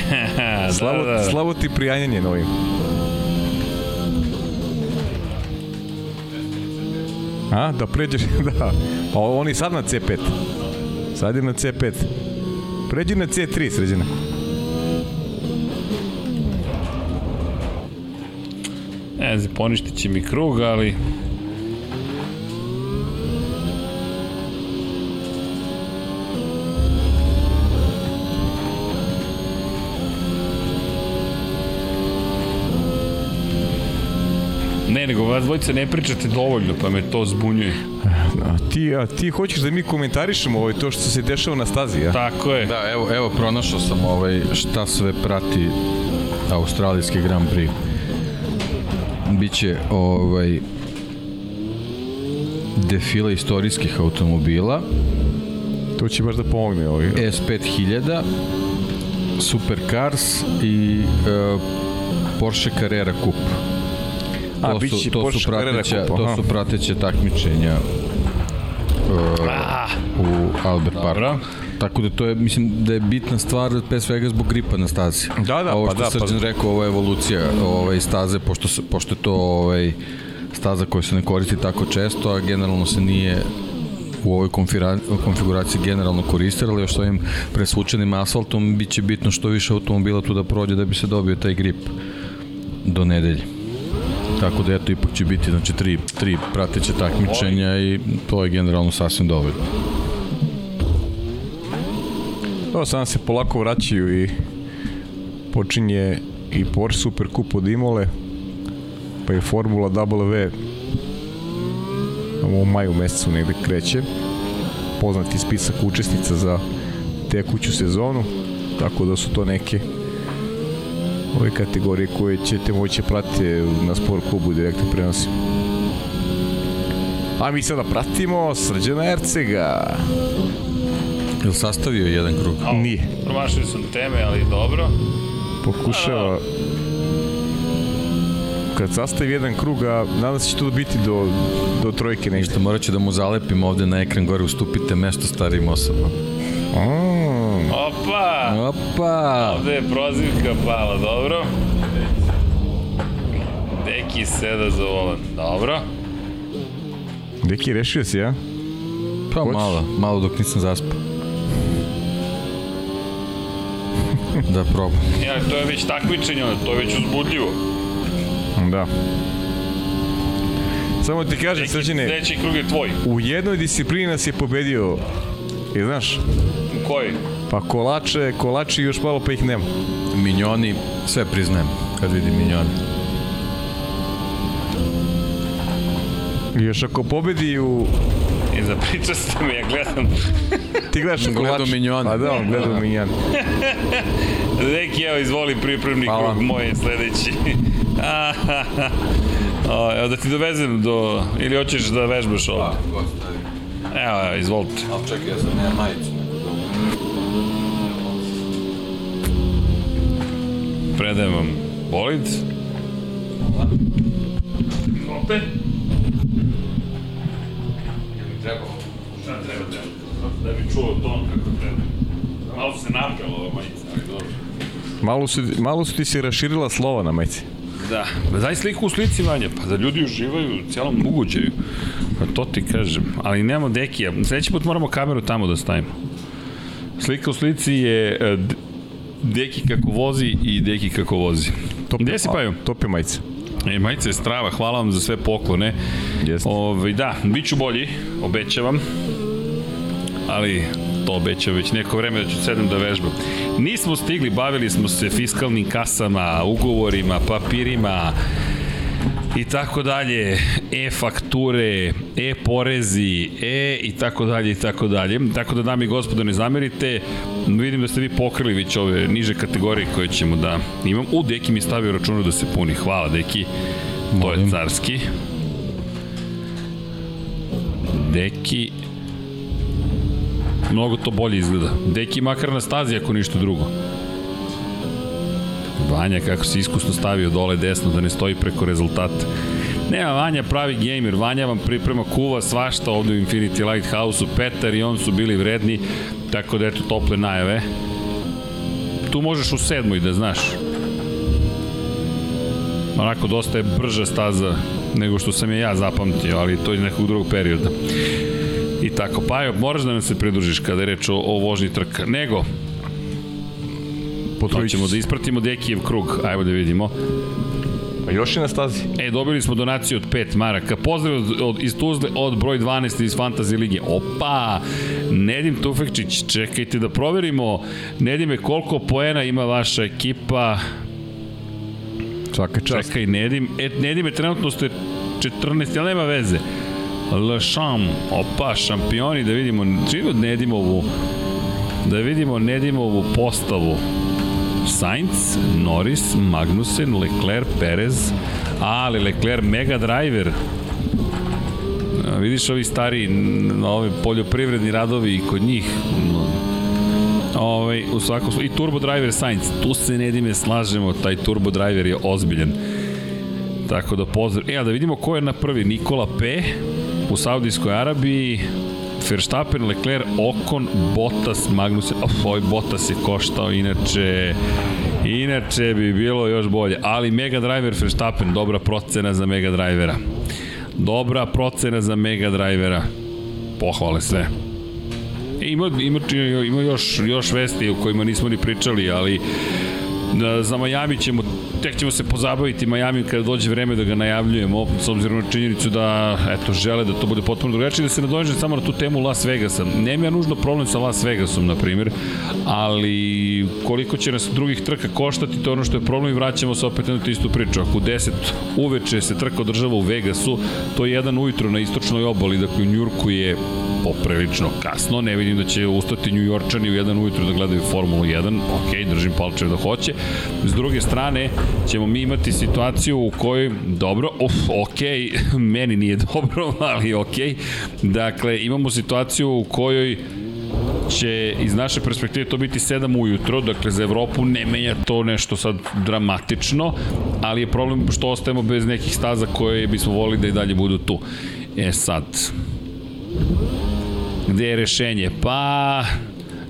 Speaker 3: Slavo, <laughs>
Speaker 1: da, da.
Speaker 3: slavo ti prijanjanje novim. A, da pređeš, <laughs> da. Pa on i sad na C5. Sad je na C5. Pređi na C3, sređena.
Speaker 1: Ne znam, poništit će mi krug, ali... Ne, nego vas dvojice ne pričate dovoljno, pa me to zbunjuje.
Speaker 3: A ti, a ti hoćeš da mi komentarišemo ovaj, to što se dešava na stazi, ja?
Speaker 1: Tako je.
Speaker 2: Da, evo, evo pronašao sam ovaj, šta sve prati australijski Grand Prix. Biće ovaj, defila istorijskih automobila,
Speaker 3: To će baš da pomogne ovaj.
Speaker 2: S5000, Supercars i uh, Porsche Carrera Coupe.
Speaker 3: A,
Speaker 2: to
Speaker 3: biće
Speaker 2: su, to su prateća, to su prateća takmičenja uh, u Albert. Parku. Tako da to je, mislim, da je bitna stvar pre svega zbog gripa na stazi.
Speaker 3: Da, da,
Speaker 2: A ovo
Speaker 3: pa
Speaker 2: što
Speaker 3: da, pa-
Speaker 2: Srđan rekao, ovo je evolucija ovaj, staze, pošto, se, pošto je to ovaj, staza koja se ne koristi tako često, a generalno se nije u ovoj konfiguraciji generalno koristila, ali još ovim presvučenim asfaltom bit će bitno što više automobila tu da prođe da bi se dobio taj grip do nedelje. Tako da eto ipak će biti znači tri, tri prateće takmičenja i to je generalno sasvim dovoljno.
Speaker 3: No, sad se polako vraćaju i počinje i Porsche Super Cup od Imole, pa i Formula W u maju mesecu negde kreće. Poznati spisak učesnica za tekuću sezonu, tako da su to neke ove kategorije koje ćete moći pratiti na sport klubu direktno prenosima. A mi sada pratimo Srđana Ercega.
Speaker 2: Jel sastavio jedan krug?
Speaker 1: Au,
Speaker 3: Nije.
Speaker 1: Promašili sam teme, ali dobro.
Speaker 3: pokušava kad sastavi jedan krug, a nadam se će to biti do, do trojke nešto.
Speaker 2: Ništa, morat ću da mu zalepim ovde na ekran gore, ustupite mesto starijim osobama.
Speaker 3: Mm,
Speaker 1: Opa!
Speaker 2: Opa!
Speaker 1: Ovde je prozivka pala, dobro. Deki seda za volan, dobro.
Speaker 3: Deki, rešio si, ja?
Speaker 2: Pa
Speaker 3: Hoćeš?
Speaker 2: malo, malo dok nisam zaspao. <laughs> da probam.
Speaker 1: Ja, to je već takmičenje, to je već uzbudljivo.
Speaker 3: Da. Samo ti kažem, Srđane,
Speaker 1: Sledeći krug je tvoj.
Speaker 3: u jednoj disciplini nas je pobedio, i znaš,
Speaker 1: koji?
Speaker 3: pa kolače, kolači još malo pa ih nema.
Speaker 2: Minjoni, sve priznajem kad vidim minjoni.
Speaker 3: I još ako pobedi u...
Speaker 1: I zapričao ste me, ja gledam.
Speaker 3: Ti gledaš u
Speaker 2: Gledao
Speaker 3: kolač.
Speaker 2: Minjone.
Speaker 3: Pa da, on gleda u minjane.
Speaker 1: Deki, <laughs> evo, izvoli pripremni
Speaker 3: Hvala.
Speaker 1: krug, moj sledeći. <laughs> evo da ti dovezem do... Ili hoćeš da vežbaš ovde? Evo, evo, izvolite.
Speaker 2: Ali čekaj, ja sam nema majicu.
Speaker 1: Predajem vam bolid. Izvolite. Šta treba, treba? Da bi čuo ton kako treba. Malo se napela ova majica, ali dobro.
Speaker 3: Malo su, malo su ti se raširila slova na majici.
Speaker 1: Da, daj sliku u slici Vanja, pa da ljudi uživaju u cijelom ugođaju. Pa to ti kažem, ali nemamo dekija. Sledeći put moramo kameru tamo da stavimo. Slika u slici je e, deki kako vozi i deki kako vozi. Gde si Paju?
Speaker 3: Top je majica.
Speaker 1: E, majica je strava, hvala vam za sve poklone.
Speaker 3: Jeste.
Speaker 1: Ove, da, bit ću bolji, obećavam. Ali to obećam već neko vreme da ću sedem da vežbam. Nismo stigli, bavili smo se fiskalnim kasama, ugovorima, papirima, i tako dalje, e-fakture, e-porezi, e i tako dalje i tako dalje. Tako da, dame i gospodo, ne zamerite, vidim da ste vi pokrili već ove niže kategorije koje ćemo da imam. U, Deki mi stavio računu da se puni. Hvala, Deki. To je carski. Deki mnogo to bolje izgleda. Deki makar na stazi ako ništa drugo. Vanja kako se iskusno stavio dole desno da ne stoji preko rezultata. Nema Vanja pravi gamer, Vanja vam priprema kuva svašta ovde u Infinity Lighthouse-u, Petar i on su bili vredni, tako da eto tople najave. Tu možeš u sedmoj da znaš. Onako dosta je brža staza nego što sam je ja zapamtio, ali to je iz nekog drugog perioda. I tako, pa evo, moraš da nam se pridružiš kada je reč o, o vožnji trka. Nego,
Speaker 3: Potrudit
Speaker 1: Hoćemo da ispratimo Dekijev krug, ajmo da vidimo.
Speaker 3: A još je na stazi.
Speaker 1: E, dobili smo donaciju od 5 maraka. Pozdrav od, od, iz Tuzle od broj 12 iz Fantasy Lige. Opa! Nedim Tufekčić, čekajte da proverimo. Nedime, koliko poena ima vaša ekipa?
Speaker 3: Svaka čast.
Speaker 1: Čekaj, Nedim, e, Nedim je trenutno ste 14, ali nema veze. Le Cham, opa, šampioni, da vidimo, čini Nedimovu, da vidimo Nedimovu postavu. Sainz, Norris, Magnussen, Leclerc, Perez, ali Leclerc Mega Driver, vidiš ovi stari, ovi poljoprivredni radovi kod njih, Ovaj, u svakom i Turbo Driver Sainz, tu se ne dime slažemo, taj Turbo Driver je ozbiljan. Tako da pozdrav. E, a da vidimo ko je na prvi. Nikola P. u Saudijskoj Arabiji, Verstappen, Leclerc, Ocon, Bottas, Magnussen, of, ovaj Bottas je koštao, inače inače bi bilo još bolje, ali Mega Driver Verstappen, dobra procena za Mega Drivera. Dobra procena za Mega Drivera. Pohvale sve. E, ima, ima, ima još, još vesti o kojima nismo ni pričali, ali za Miami ćemo, tek ćemo se pozabaviti Miami kada dođe vreme da ga najavljujemo, s obzirom na činjenicu da, eto, žele da to bude potpuno drugačije, da se nadođe samo na tu temu Las Vegasa. Nema ja nužno problem sa Las Vegasom, na primjer, ali koliko će nas drugih trka koštati, to je ono što je problem i vraćamo se opet na tu istu priču. Ako u 10 uveče se trka održava u Vegasu, to je jedan ujutro na istočnoj obali, dakle u Njurku je poprilično kasno, ne vidim da će ustati New Yorkčani u jedan ujutru da gledaju Formulu 1, ok, držim palčeve da hoće. S druge strane, ćemo mi imati situaciju u kojoj, dobro, uf, ok, <laughs> meni nije dobro, <laughs> ali ok, dakle, imamo situaciju u kojoj će iz naše perspektive to biti 7 ujutro, dakle za Evropu ne menja to nešto sad dramatično, ali je problem što ostajemo bez nekih staza koje bismo volili da i dalje budu tu. E sad, Gde je rešenje? Pa,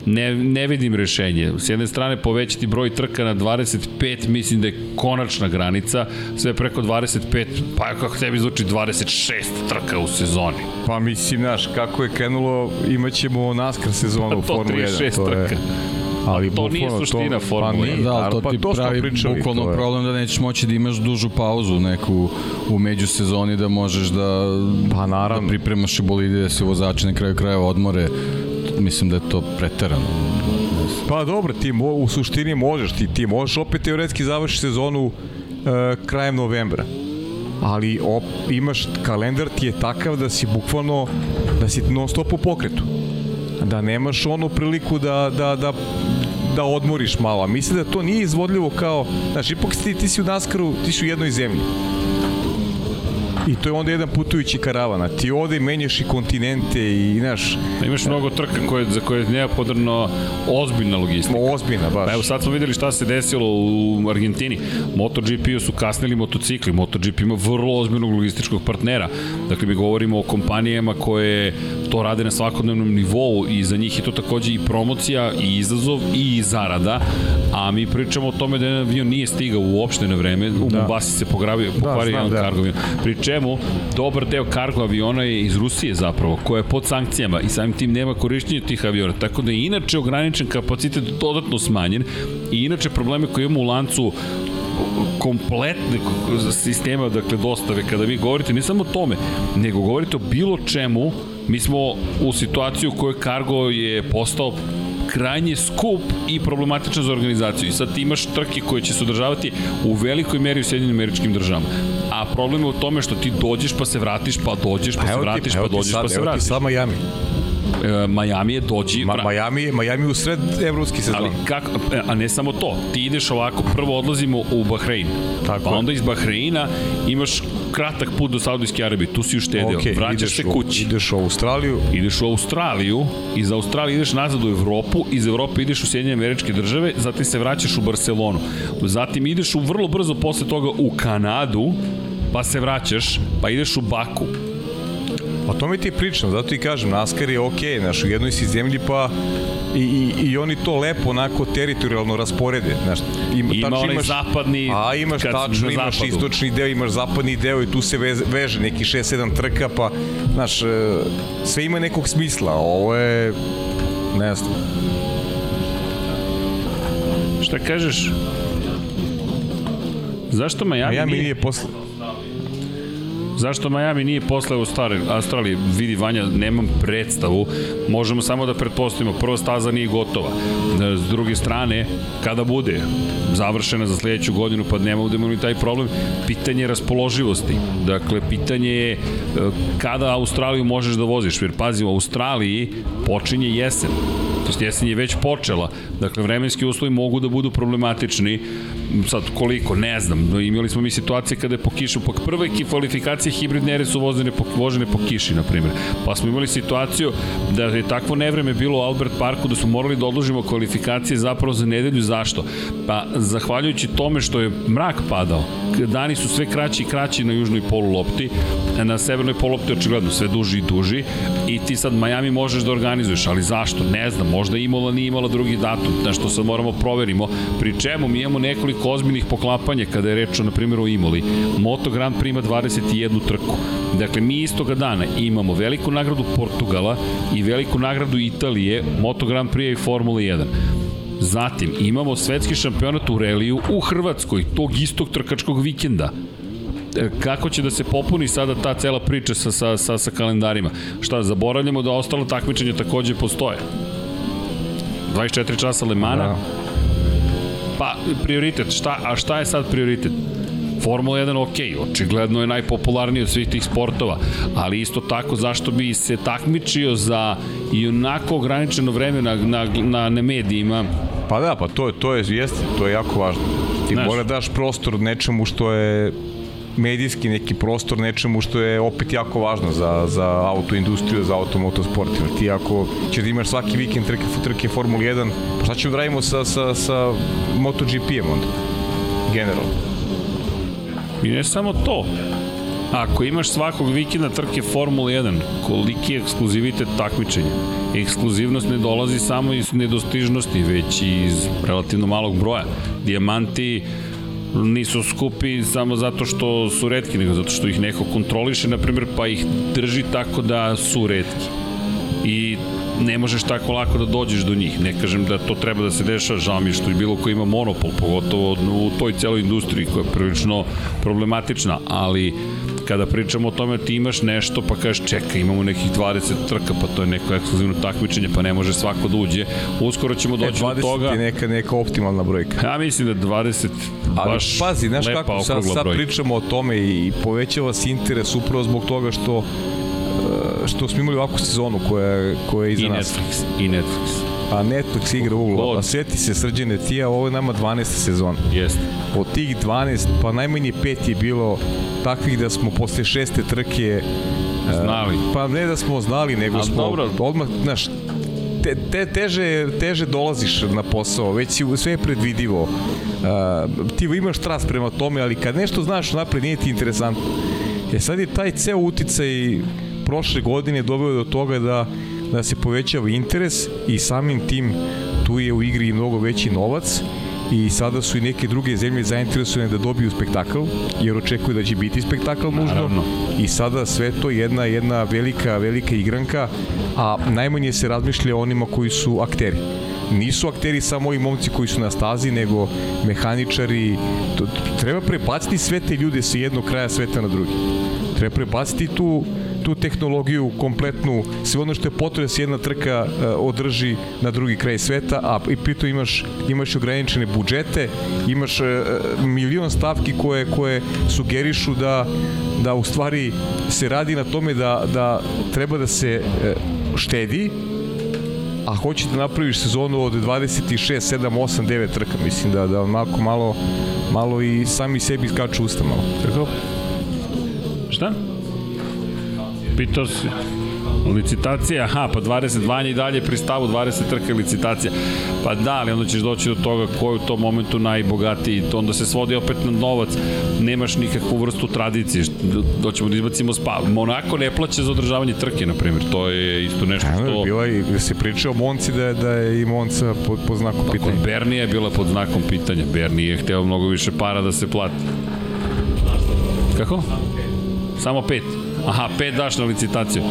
Speaker 1: ne, ne vidim rešenje. S jedne strane povećati broj trka na 25, mislim da je konačna granica, sve preko 25, pa kako tebi zvuči 26 trka u sezoni.
Speaker 3: Pa mislim, znaš, kako je krenulo, imaćemo NASCAR sezonu u <laughs> Formula 1.
Speaker 1: To je trka.
Speaker 3: Ali
Speaker 1: to nije suština
Speaker 3: to,
Speaker 1: Formule
Speaker 3: pa
Speaker 1: 1.
Speaker 3: nije,
Speaker 2: Da, ali to
Speaker 3: pa
Speaker 2: ti
Speaker 3: to
Speaker 2: pravi
Speaker 3: pričali,
Speaker 2: bukvalno
Speaker 3: to
Speaker 2: problem da nećeš moći da imaš dužu pauzu neku u međusezoni da možeš da,
Speaker 3: Pa naravno.
Speaker 2: da pripremaš i bolide da se vozači na kraju krajeva odmore. Mislim da je to preterano.
Speaker 3: Pa dobro, ti mo, u suštini možeš, ti, ti možeš opet teoretski završiti sezonu e, krajem novembra. Ali op, imaš, kalendar ti je takav da si bukvalno, da si non stop u pokretu. Da nemaš onu priliku da, da, da, da odmoriš malo. Mislim da to nije izvodljivo kao, znaš, ipak ti, ti si u Naskaru, ti si u jednoj zemlji. I to je onda jedan putujući karavan, a ti ovde menjaš i kontinente i, znaš,
Speaker 1: Imaš mnogo trka koje, za koje je neophodno ozbiljna logistika.
Speaker 3: ozbiljna baš.
Speaker 1: Pa evo sad smo videli šta se desilo u Argentini. MotoGP-u su kasnili motocikli. MotoGP ima vrlo ozbiljnog logističkog partnera. Dakle, mi govorimo o kompanijama koje to rade na svakodnevnom nivou i za njih je to takođe i promocija i izazov i zarada. A mi pričamo o tome da jedan avion nije stigao uopšte na vreme. U da. Mubasi se pogravio, pokvario
Speaker 3: znam,
Speaker 1: jedan
Speaker 3: da.
Speaker 1: kargo avion. Čemu, dobar deo kargo aviona je iz Rusije zapravo, koja je pod sankcijama i samim tim nema korišćenja tih aviona. Tako da je inače ograničen kapacitet dodatno smanjen i inače probleme koje imamo u lancu kompletne sistema dakle dostave kada vi govorite ne samo o tome nego govorite o bilo čemu mi smo u situaciju u kojoj kargo je postao krajnje skup i problematičan za organizaciju. I sad ti imaš trke koje će se održavati u velikoj meri u Sjedinjenim američkim državama. A problem je u tome što ti dođeš pa se vratiš, pa dođeš pa se vratiš, pa dođeš pa se
Speaker 3: Evo ti
Speaker 1: vratiš.
Speaker 3: sad Miami.
Speaker 1: E, Miami je dođi,
Speaker 3: Ma, Miami, Miami u sred evropski sezon.
Speaker 1: Ali kako, e, a ne samo to, ti ideš ovako, prvo odlazimo u Bahrein,
Speaker 3: Tako
Speaker 1: pa
Speaker 3: je.
Speaker 1: onda iz Bahreina imaš kratak put do Saudijske Arabije, tu si uštedeo,
Speaker 3: Okej,
Speaker 1: vraćaš se
Speaker 3: u-
Speaker 1: kući.
Speaker 3: Ideš u Australiju,
Speaker 1: Ideš u Australiju, iz Australije ideš nazad u Evropu, iz Evrope ideš u Sjedinjene američke države, zatim se vraćaš u Barcelonu. Zatim ideš u vrlo brzo posle toga u Kanadu, pa se vraćaš, pa ideš u Baku.
Speaker 3: o tome ti pričam, zato ti kažem, NASCAR je okej, znaš, u jednoj si zemlji pa i, i, i oni to lepo onako teritorijalno rasporede, znaš, ima,
Speaker 1: Ima
Speaker 3: tačno
Speaker 1: onaj zapadni,
Speaker 3: A imaš tačno, imaš
Speaker 1: zapadu.
Speaker 3: istočni deo, imaš zapadni deo i tu se veze, veže neki 6-7 trka, pa, znaš, e, sve ima nekog smisla, ovo je, ne znam,
Speaker 1: Šta kažeš? Zašto Miami,
Speaker 3: Miami
Speaker 1: nije,
Speaker 3: nije posle,
Speaker 1: Zašto Miami nije posle Australije, Australije vidi Vanja, nemam predstavu, možemo samo da pretpostavimo, prva staza nije gotova. S druge strane, kada bude završena za sledeću godinu, pa nema budemo ni taj problem, pitanje raspoloživosti. Dakle, pitanje je e, kada Australiju možeš da voziš, jer pazi, u Australiji počinje jesen. To jesen je već počela. Dakle, vremenski uslovi mogu da budu problematični sad koliko, ne znam, imali smo mi situacije kada je po kišu, pa prve kvalifikacije hibridne ere su vozene po, vožene po kiši, na primjer. Pa smo imali situaciju da je takvo nevreme bilo u Albert Parku da smo morali da odložimo kvalifikacije zapravo za nedelju. Zašto? Pa zahvaljujući tome što je mrak padao, dani su sve kraći i kraći na južnoj polu lopti, na severnoj polu lopti očigledno sve duži i duži i ti sad Miami možeš da organizuješ, ali zašto? Ne znam, možda Imola nije imala drugi datum, na što sad moramo proverimo, pri čemu mi imamo nekoliko nekoliko ozbiljnih poklapanja kada je reč o, na primjer, o Imoli. Moto Grand Prix ima 21 trku. Dakle, mi istoga dana imamo veliku nagradu Portugala i veliku nagradu Italije, Moto Grand Prix i Formula 1. Zatim, imamo svetski šampionat u reliju u Hrvatskoj, tog istog trkačkog vikenda e, kako će da se popuni sada ta cela priča sa, sa, sa, sa kalendarima. Šta, zaboravljamo da ostalo takmičenje takođe postoje. 24 časa Lemana, da. Pa, prioritet, šta, a šta je sad prioritet? Formula 1 ok, očigledno je najpopularniji od svih tih sportova, ali isto tako zašto bi se takmičio za i onako ograničeno vreme na, na, na, na medijima
Speaker 3: Pa da, pa to je, to je, jeste, to je jako važno. Ti Znaš, mora daš prostor nečemu što je medijski neki prostor nečemu što je opet jako važno za, za autoindustriju, za automotosport. Jer ti ako će da imaš svaki vikend trke, trke Formula 1, pa šta ćemo da radimo sa, sa, sa MotoGP-em onda? Generalno.
Speaker 1: I ne samo to. Ako imaš svakog vikenda trke Formula 1, koliki je ekskluzivitet takmičenja? Ekskluzivnost ne dolazi samo iz nedostižnosti, već iz relativno malog broja. Dijamanti nisu skupi samo zato što su redki, nego zato što ih neko kontroliše, na primjer, pa ih drži tako da su redki. I ne možeš tako lako da dođeš do njih. Ne kažem da to treba da se dešava, žao mi što je bilo ko ima monopol, pogotovo u toj celoj industriji koja je prilično problematična, ali kada pričamo o tome ti imaš nešto pa kažeš čekaj imamo nekih 20 trka pa to je neko ekskluzivno takmičenje pa ne može svako da uđe uskoro ćemo doći e, do toga
Speaker 3: 20 je neka, neka optimalna brojka
Speaker 1: ja mislim da 20
Speaker 3: Ali
Speaker 1: baš
Speaker 3: pazi, znaš kako sad, sad pričamo o tome i povećava se interes upravo zbog toga što e, što smo imali ovakvu sezonu koja, koja je iza
Speaker 1: I
Speaker 3: nas.
Speaker 1: Netflix, I Netflix.
Speaker 3: A Netflix igra uglo. A sveti se srđene tija, ovo je nama 12. sezon.
Speaker 1: Jeste.
Speaker 3: Od tih 12, pa najmanje pet je bilo takvih da smo posle šeste trke e,
Speaker 1: znali.
Speaker 3: Uh, pa ne da smo znali, nego A, smo dobro. odmah, znaš, te, te, teže, teže dolaziš na posao, već si sve predvidivo. Uh, ti imaš trast prema tome, ali kad nešto znaš napred nije ti interesantno. E sad je taj ceo uticaj prošle godine doveo do toga da da se povećava interes i samim tim tu je u igri mnogo veći novac i sada su i neke druge zemlje zainteresovane da dobiju spektakl, jer očekuju da će biti spektakl nužno. Naravno. I sada sve to jedna jedna velika velika igranka, a najmanje se razmišlja o onima koji su akteri nisu akteri samo ovi momci koji su na stazi, nego mehaničari. To, treba prebaciti sve te ljude sa jednog kraja sveta na drugi. Treba prebaciti tu tu tehnologiju kompletnu, sve ono što je potrebno da se jedna trka uh, održi na drugi kraj sveta, a i pritom imaš, imaš ograničene budžete, imaš uh, milion stavki koje, koje sugerišu da, da u stvari se radi na tome da, da treba da se uh, štedi, a hoće da napraviš sezonu od 26, 7, 8, 9 trka, mislim da, da malo, malo, malo i sami sebi skaču usta malo. Tako?
Speaker 1: Šta? Pitao si. Licitacija, aha, pa 20 vanja i dalje pri stavu 20 trka licitacija. Pa da, ali onda ćeš doći do toga ko je u tom momentu najbogatiji, to onda se svodi opet na novac, nemaš nikakvu vrstu tradicije, doćemo da izbacimo spa. Monako ne plaća za održavanje trke, na primjer, to je isto nešto što...
Speaker 3: Bila i, se priča o Monci da, da je i Monca pod, pod znakom Tako, pitanja.
Speaker 1: Bernija je bila pod znakom pitanja, Bernija je hteo mnogo više para da se plati. Kako? Samo pet. <laughs> Aha, pet daš na licitaciju.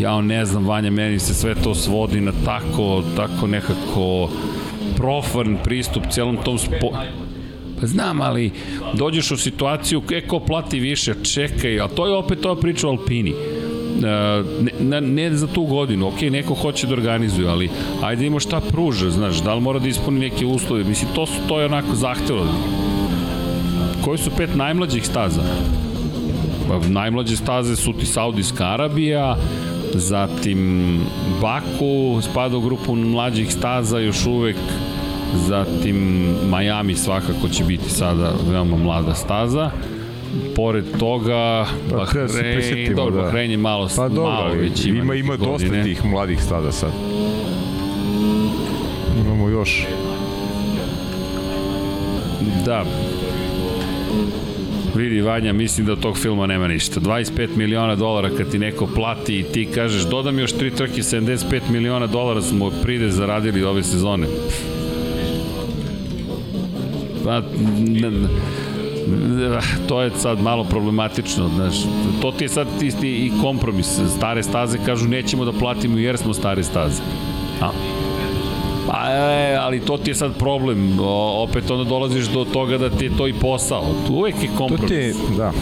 Speaker 1: Ja ne znam, Vanja, meni se sve to svodi na tako, tako nekako profan pristup celom tom spo... Pa znam, ali dođeš u situaciju, e, ko plati više, čekaj, a to je opet to priča o Alpini. Ne, ne, ne za tu godinu, ok, neko hoće da organizuje, ali ajde ima šta pruža, znaš, da li mora da ispuni neke uslove, mislim, to, su, to je onako zahtevno. Koji su pet najmlađih staza? Pa, najmlađe staze su ti Saudijska Arabija, zatim Baku spada u grupu mlađih staza još uvek zatim Miami svakako će biti sada veoma mlada staza. Pored toga pa, Bahrein, dobro, da. Bahrein je malo, pa, dobro, malo već
Speaker 3: ima, ima, ima dosta tih mladih staza sad. Imamo još.
Speaker 1: Da Vidi Vanja, mislim da od tog filma nema ništa. 25 miliona dolara kad ti neko plati i ti kažeš dodam još tri trke 75 miliona dolara smo pride zaradili ove sezone. Pa, to je sad malo problematično, znaš, to ti je sad isti i kompromis. Stare staze kažu nećemo da platimo jer smo stare staze. A, Pa, e, ali to ti je sad problem. O, opet onda dolaziš do toga da ti je to i posao. Tu uvek je kompromis. To ti je,
Speaker 3: da.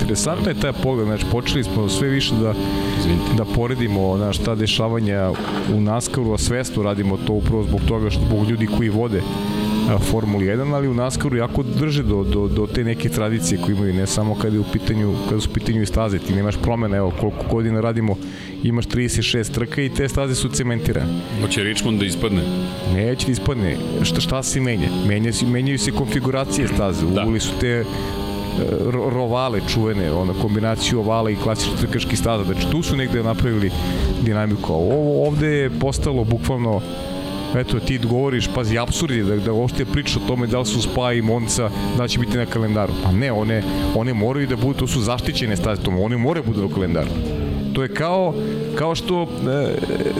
Speaker 3: Interesantno je taj pogled, znači počeli smo sve više da, Izvinite. da poredimo znaš, ta dešavanja u Naskaru, a svesno radimo to upravo zbog toga što zbog ljudi koji vode Formuli 1, ali u Naskaru jako drže do, do, do te neke tradicije koje imaju, ne samo kada je u pitanju, kada su u pitanju i staze, ti nemaš promene, evo koliko godina radimo, imaš 36 trka i te staze su cementirane.
Speaker 1: Hoće Richmond da ispadne?
Speaker 3: Neće da ispadne. Šta, šta se menja? Menja, menjaju se konfiguracije staze, da. uvili su te e, rovale čuvene, ona kombinaciju ovala i klasičnih trkaških staza. Znači tu su negde napravili dinamiku. Ovo ovde je postalo bukvalno eto ti govoriš, pazi, absurd je da, da uopšte priča o tome da li su Spa i Monca, da će biti na kalendaru. Pa ne, one, one moraju da budu, to su zaštićene staze, one moraju da budu na kalendaru. To je kao, kao što e,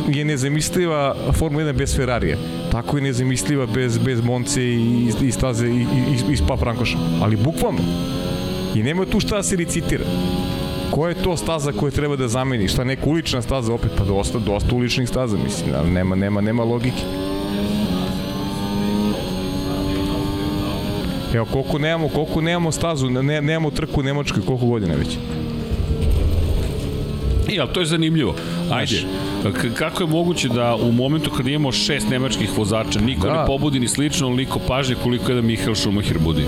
Speaker 3: je nezamisliva Formula 1 bez Ferrarija. Tako je nezamisliva bez, bez Monce i, i staze i, i, i Spa Frankoša. Ali bukvalno. I nema tu šta da se licitira. Koja je to staza koju treba da zameni? Šta neka ulična staza opet? Pa dosta, dosta uličnih staza, mislim, ali nema, nema, nema logike. Evo, koliko nemamo, koliko nemamo stazu, ne, nemamo trku u Nemačkoj, koliko godina već?
Speaker 1: I, ali to je zanimljivo. Ajde, kako je moguće da u momentu kad imamo šest nemačkih vozača, niko da. ne pobudi ni slično, niko pažnje koliko je da Mihael Schumacher budi?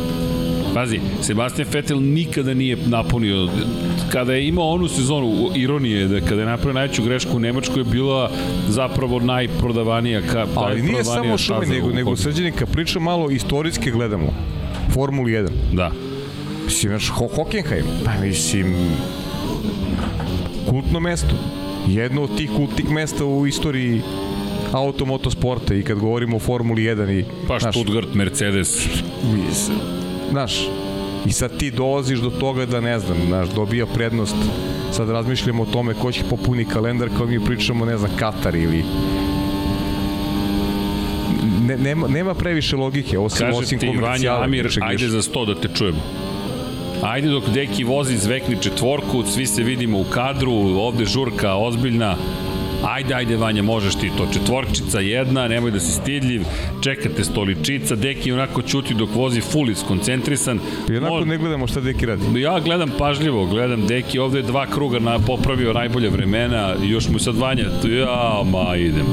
Speaker 1: Pazi, Sebastian Vettel nikada nije napunio, kada je imao onu sezonu, ironije, da kada je napravio najveću grešku u Nemačkoj je bila zapravo najprodavanija ka,
Speaker 3: Ali nije samo šume, nego, nego srđenika, priča malo istorijske gledamo. Formuli 1.
Speaker 1: Da.
Speaker 3: Mislim, znaš, Ho Hockenheim, pa mislim, kultno mesto. Jedno od tih kultnih mesta u istoriji automotosporta i kad govorimo o Formuli 1 i...
Speaker 1: Pa Stuttgart, Mercedes.
Speaker 3: Mislim, znaš, i sad ti dolaziš do toga da, ne znam, znaš, dobija prednost, sad razmišljamo o tome ko će popuni kalendar kao mi pričamo, ne znam, Katar ili ne, nema, nema previše logike, osim, Kaže osim
Speaker 1: ti, Vanja Amir, ajde za 100 da te čujemo. Ajde dok Deki vozi zvekni četvorku, svi se vidimo u kadru, ovde žurka ozbiljna, ajde, ajde Vanja, možeš ti to, četvorčica jedna, nemoj da si stidljiv, čekate stoličica, Deki onako ćuti dok vozi full iskoncentrisan.
Speaker 3: I onako Mo... ne gledamo šta Deki radi.
Speaker 1: Ja gledam pažljivo, gledam Deki, ovde je dva kruga na, popravio najbolje vremena, još mu sad Vanja, ja, ma idem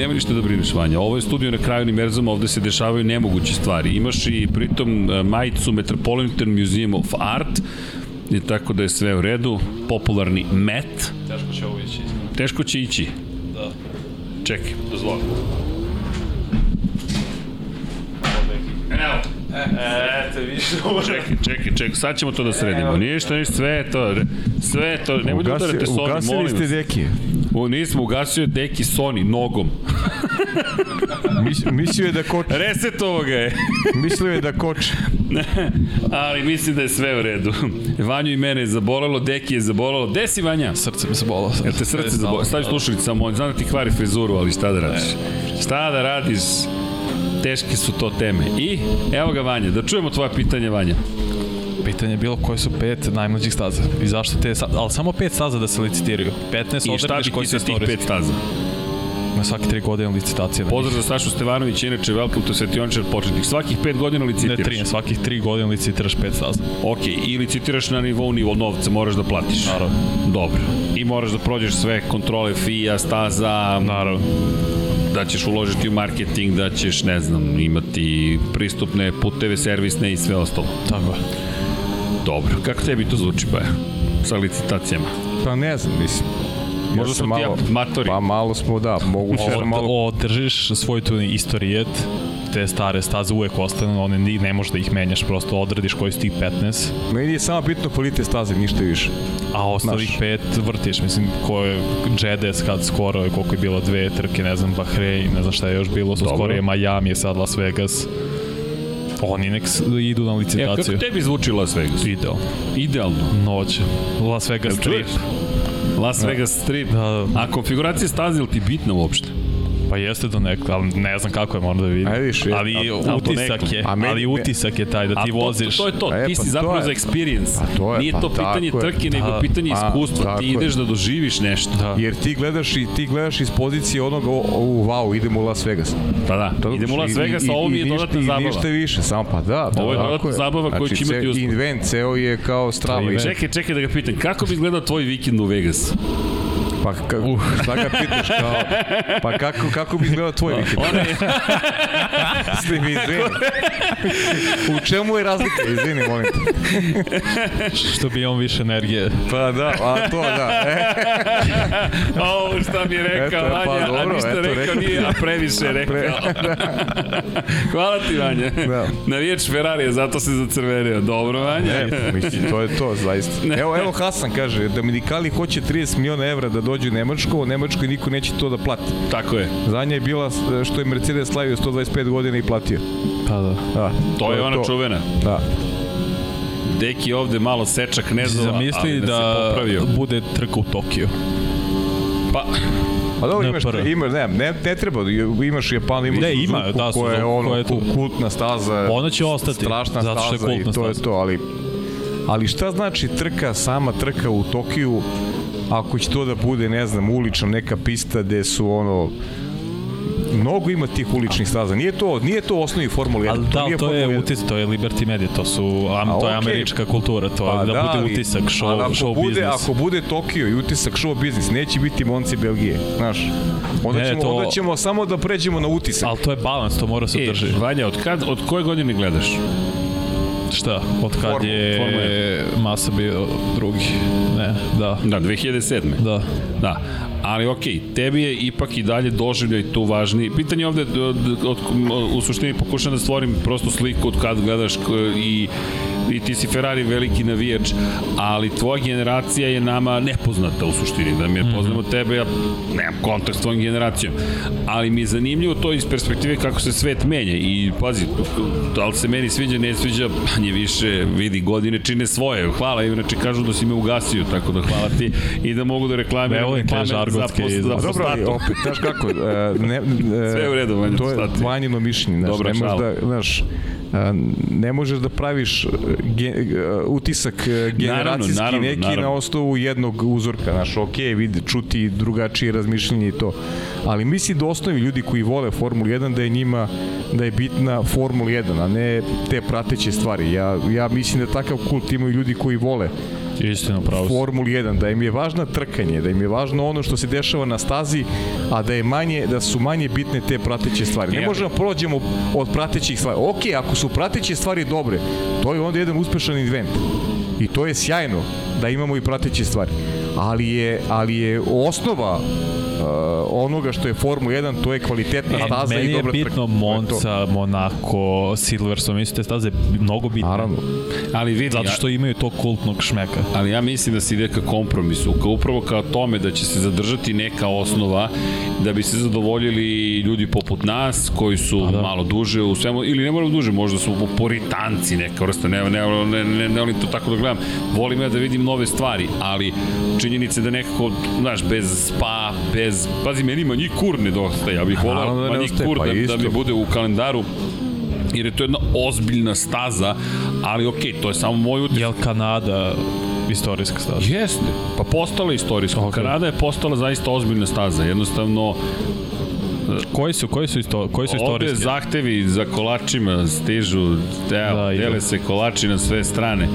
Speaker 1: nema ništa da brineš Vanja. Ovo je studio na kraju Univerzuma, ovde se dešavaju nemoguće stvari. Imaš i pritom e, majicu Metropolitan Museum of Art, i tako da je sve u redu. Popularni Met.
Speaker 4: Teško će ovo ići.
Speaker 1: Teško će ići.
Speaker 4: Da.
Speaker 1: Čekaj, dozvoli. Evo.
Speaker 4: E, te više ovo.
Speaker 1: Čekaj, čekaj, čekaj, sad ćemo to da sredimo. Ništa, ništa, sve to, sve to, nemoj da udarate Sony, molim
Speaker 3: Ugasili ste deki.
Speaker 1: U, nismo, ugasio je deki Sony, nogom. <laughs>
Speaker 3: mislio je da koče.
Speaker 1: Resetovo ga je. <laughs>
Speaker 3: mislio je da koče. <laughs>
Speaker 1: Ali mislim da je sve u redu. Vanju i mene je zabolalo, deki je zabolalo. Gde si Vanja?
Speaker 4: Srce mi zabolalo.
Speaker 1: Jel te srce zabolalo? Stavi slušalicu samo, znam da ti kvari frizuru, ali šta da radiš? Šta da radiš? Teške su to teme. I, evo ga Vanja, da čujemo tvoje pitanje Vanja.
Speaker 4: Pitanje je bilo koje su pet najmlađih staza i zašto te, ali samo pet staza da se licitiraju. 15
Speaker 1: I šta bi ti pet staza?
Speaker 4: ima svaki tri godine licitacije. na
Speaker 1: Pozdrav za Sašu Stevanović, inače welcome to Svetiončar početnik. Svakih pet godina
Speaker 4: njih. Ne
Speaker 1: licitiraš.
Speaker 4: tri, svakih tri godine licitiraš pet staza.
Speaker 1: Ok, i licitiraš na nivou nivo novca, moraš da platiš.
Speaker 4: Naravno.
Speaker 1: Dobro. I moraš da prođeš sve kontrole FIA, staza,
Speaker 4: Naravno.
Speaker 1: Da ćeš uložiti u marketing, da ćeš, ne znam, imati pristupne puteve, servisne i sve ostalo.
Speaker 4: Tako je.
Speaker 1: Dobro. Kako tebi to zvuči, pa sa licitacijama?
Speaker 3: Pa ne znam, mislim.
Speaker 1: Možda smo ti amatori.
Speaker 3: Pa malo smo, da, moguće da
Speaker 4: Ovo,
Speaker 3: malo...
Speaker 4: održiš svoj tu istorijet, te stare staze uvek ostanu, one ni, ne možeš da ih menjaš, prosto odrediš koji su tih 15,
Speaker 3: Meni je samo bitno kvalitet staze, ništa više.
Speaker 4: a ostalih
Speaker 3: Znaš.
Speaker 4: pet vrtiš, mislim, ko je Jedes kad skoro, je koliko je bilo dve trke, ne znam, Bahrein, ne znam šta je još bilo, su skoro je Miami, sad Las Vegas. Oni nek idu na
Speaker 1: E, kako
Speaker 4: licitaciju.
Speaker 1: tebi zvuči Las Vegas?
Speaker 4: Ideal.
Speaker 1: Idealno.
Speaker 4: Noć. Las Vegas
Speaker 1: Jel
Speaker 4: Strip.
Speaker 1: čuješ? Las Vegas Strip.
Speaker 4: Da, da.
Speaker 1: A konfiguracija staze, ili ti bitna uopšte?
Speaker 4: Pa jeste do nekog, ali ne znam kako je, moram da vidim.
Speaker 3: Ajde, vidiš, je.
Speaker 4: ali
Speaker 1: A-
Speaker 4: utisak je,
Speaker 3: A meni-
Speaker 4: ali utisak je taj da ti
Speaker 1: A to-
Speaker 4: voziš.
Speaker 1: To, to je to,
Speaker 3: E,
Speaker 1: ti
Speaker 3: pa
Speaker 1: si zapravo
Speaker 3: je.
Speaker 1: za experience.
Speaker 3: Pa to je,
Speaker 1: Nije
Speaker 3: pa
Speaker 1: to pitanje
Speaker 3: tako je.
Speaker 1: trke, nego
Speaker 4: Da.
Speaker 1: pitanje
Speaker 3: Pa,
Speaker 1: iskustva. Ti
Speaker 3: je.
Speaker 1: ideš da doživiš nešto.
Speaker 4: Da.
Speaker 3: Jer ti gledaš i ti gledaš iz pozicije onoga, o, o, wow, idemo u Las Vegas.
Speaker 1: Pa da,
Speaker 3: To-
Speaker 1: idemo u Las
Speaker 3: i-
Speaker 1: Vegas,
Speaker 3: i-
Speaker 1: a ovo mi je
Speaker 3: i ništa-
Speaker 1: dodatna
Speaker 3: i
Speaker 1: zabava.
Speaker 3: Ništa više, samo pa da. da
Speaker 1: Ovo je dodatna zabava koju će imati uspeh.
Speaker 3: Invent, ceo je kao strava.
Speaker 4: Je
Speaker 3: i-.
Speaker 1: Čekaj, čekaj da ga pitam, kako bi izgledao tvoj vikend u Vegasu?
Speaker 3: Pa ka, uh. <laughs> šta ga pitaš kao, pa kako, kako bi izgledao tvoj vikend?
Speaker 1: Ona je, <laughs>
Speaker 3: S tim izvini. U čemu je razlika? Izvini, molim te.
Speaker 4: Što bi imao više energije.
Speaker 3: Pa da, a to da. E, <laughs>
Speaker 1: o, šta mi je rekao
Speaker 3: Eto, pa
Speaker 1: Vanja,
Speaker 3: dobro,
Speaker 1: a ništa
Speaker 3: eto,
Speaker 1: rekao
Speaker 3: rekao
Speaker 1: nije, a previše je rekao. Hvala ti, Vanja.
Speaker 3: Da.
Speaker 1: Navijač Ferrarija, zato se zacrvenio. Dobro, Vanja.
Speaker 3: e, mislim, to je to, zaista. Evo, evo Hasan kaže, Dominikali hoće 30 miliona evra da dođe u Nemačku, u Nemačkoj niko neće to da plati.
Speaker 1: Tako je.
Speaker 3: Zadnja je bila e, što je Mercedes slavio 125 godina i platio.
Speaker 4: Pa da.
Speaker 3: Da,
Speaker 1: To je ona čuvena.
Speaker 3: Da.
Speaker 1: Deki ovde malo seča knezova, ali
Speaker 4: Zamisli
Speaker 1: da,
Speaker 4: da,
Speaker 1: se popravio.
Speaker 4: bude trka u Tokiju.
Speaker 1: Pa,
Speaker 3: Pa dobro, imaš, ima, ne, ne, ne treba, imaš Japan, imaš
Speaker 4: Ne,
Speaker 3: Suzuku,
Speaker 4: ima, da,
Speaker 3: koja je ono,
Speaker 4: koja je tu.
Speaker 3: kultna staza.
Speaker 4: Ona će ostati,
Speaker 3: Strašna
Speaker 4: zato što je
Speaker 3: staza
Speaker 4: kultna
Speaker 3: i to je
Speaker 4: staza.
Speaker 3: to, ali ali šta znači trka, sama trka u Tokiju, ako će to da bude, ne znam, ulična neka pista gde su ono mnogo ima tih uličnih staza. Nije to, nije to osnovi Formula 1.
Speaker 4: Ali da,
Speaker 3: nije
Speaker 4: to je
Speaker 3: Formula 1.
Speaker 4: utisak, to je Liberty Media, to su, am,
Speaker 3: A,
Speaker 4: to je američka kultura, to
Speaker 3: Pa
Speaker 4: je da, bude
Speaker 3: ali-
Speaker 4: utisak,
Speaker 3: ali
Speaker 4: show,
Speaker 3: ako
Speaker 4: show
Speaker 3: bude,
Speaker 4: business.
Speaker 3: Ako bude Tokio i utisak show biznis, neće biti Monci Belgije, znaš. Onda,
Speaker 4: Ne,
Speaker 3: ćemo,
Speaker 4: to-
Speaker 3: onda ćemo samo da pređemo na utisak.
Speaker 4: Ali to je balans, to mora se
Speaker 1: e,
Speaker 4: drži.
Speaker 1: Vanja, od, kad, od koje godine gledaš?
Speaker 4: Šta? Od kad
Speaker 3: Formu-
Speaker 4: je
Speaker 1: Formula
Speaker 4: Masa bio drugi? Ne, da.
Speaker 1: Da, 2007.
Speaker 4: Da.
Speaker 1: Da, ali okej, tebi je ipak i dalje doživljaj tu važniji. Pitanje ovde, od, od, u suštini pokušam da stvorim prostu sliku od kad gledaš i i ti si Ferrari veliki navijač, ali tvoja generacija je nama nepoznata u suštini, da mi je poznamo tebe, ja nemam kontakt s tvojom generacijom, ali mi je zanimljivo to iz perspektive kako se svet menja. I pazi, da li se meni sviđa, ne sviđa, manje više vidi godine čine svoje, hvala, inače kažu da si me ugasio, tako da hvala ti. I da mogu da reklamiram
Speaker 4: Ne volim te
Speaker 1: za,
Speaker 4: žargonske.
Speaker 3: Dobro, ali
Speaker 1: prostatu.
Speaker 3: opet, znaš kako, e, ne, <laughs> e,
Speaker 1: Sve je u redu, Vanja,
Speaker 3: to je? Vanjino mišljenje, znaš,
Speaker 1: Dobra
Speaker 3: ne možeš
Speaker 1: šala.
Speaker 3: da, znaš, ne možeš da praviš e, ge, e, utisak e, generacijski
Speaker 1: naravno,
Speaker 3: neki
Speaker 1: naravno.
Speaker 3: na osnovu jednog uzorka, znaš, ok, vidi, čuti drugačije razmišljenje i to, ali misli da osnovi ljudi koji vole Formulu 1 da je njima da je bitna Formula 1, a ne te prateće stvari. Ja, ja mislim da takav kult imaju ljudi koji vole
Speaker 4: Istina, pravo si.
Speaker 3: Formuli 1, da im je važno trkanje, da im je važno ono što se dešava na stazi, a da je manje da su manje bitne te prateće stvari. Ne možemo da prođemo od pratećih stvari. Ok, ako su prateće stvari dobre, to je onda jedan uspešan event. I to je sjajno da imamo i prateće stvari. Ali je, ali je osnova onoga što je Formula 1, to je kvalitetna
Speaker 4: A
Speaker 3: staza
Speaker 4: meni
Speaker 3: i dobra trka.
Speaker 4: bitno
Speaker 3: To je to.
Speaker 4: Monca, Monaco, Silverstone, isto te staze mnogo bitne.
Speaker 3: Naravno.
Speaker 1: Ali vidi,
Speaker 4: Zato što imaju to kultnog šmeka.
Speaker 1: Ali ja mislim da se ide ka kompromisu, ka upravo ka tome da će se zadržati neka osnova da bi se zadovoljili ljudi poput nas koji su
Speaker 4: Pa da.
Speaker 1: malo duže u svemu, ili ne moramo duže, možda su poritanci neka vrsta, ne, ne, ne, ne, ne volim to tako da gledam, volim ja da vidim nove stvari, ali činjenica je da nekako, znaš, bez spa, bez, pazi, meni manji kur nedostaje, ja bih volao
Speaker 3: da
Speaker 1: manji
Speaker 3: nedostaje,
Speaker 1: kur
Speaker 3: pa
Speaker 1: da, da mi bude u kalendaru jer je to jedna ozbiljna staza, ali okej, to je samo moj utisak.
Speaker 4: Jel Kanada istorijska staza?
Speaker 1: Jeste, pa postala istorijska. Okay.
Speaker 4: Ok.
Speaker 1: Kanada je postala zaista ozbiljna staza. Jednostavno,
Speaker 4: Koji su, koji su, isto, koji su
Speaker 1: Ovde
Speaker 4: istorijski?
Speaker 1: zahtevi za kolačima stižu, evo,
Speaker 4: Da,
Speaker 1: dele se kolači na sve strane.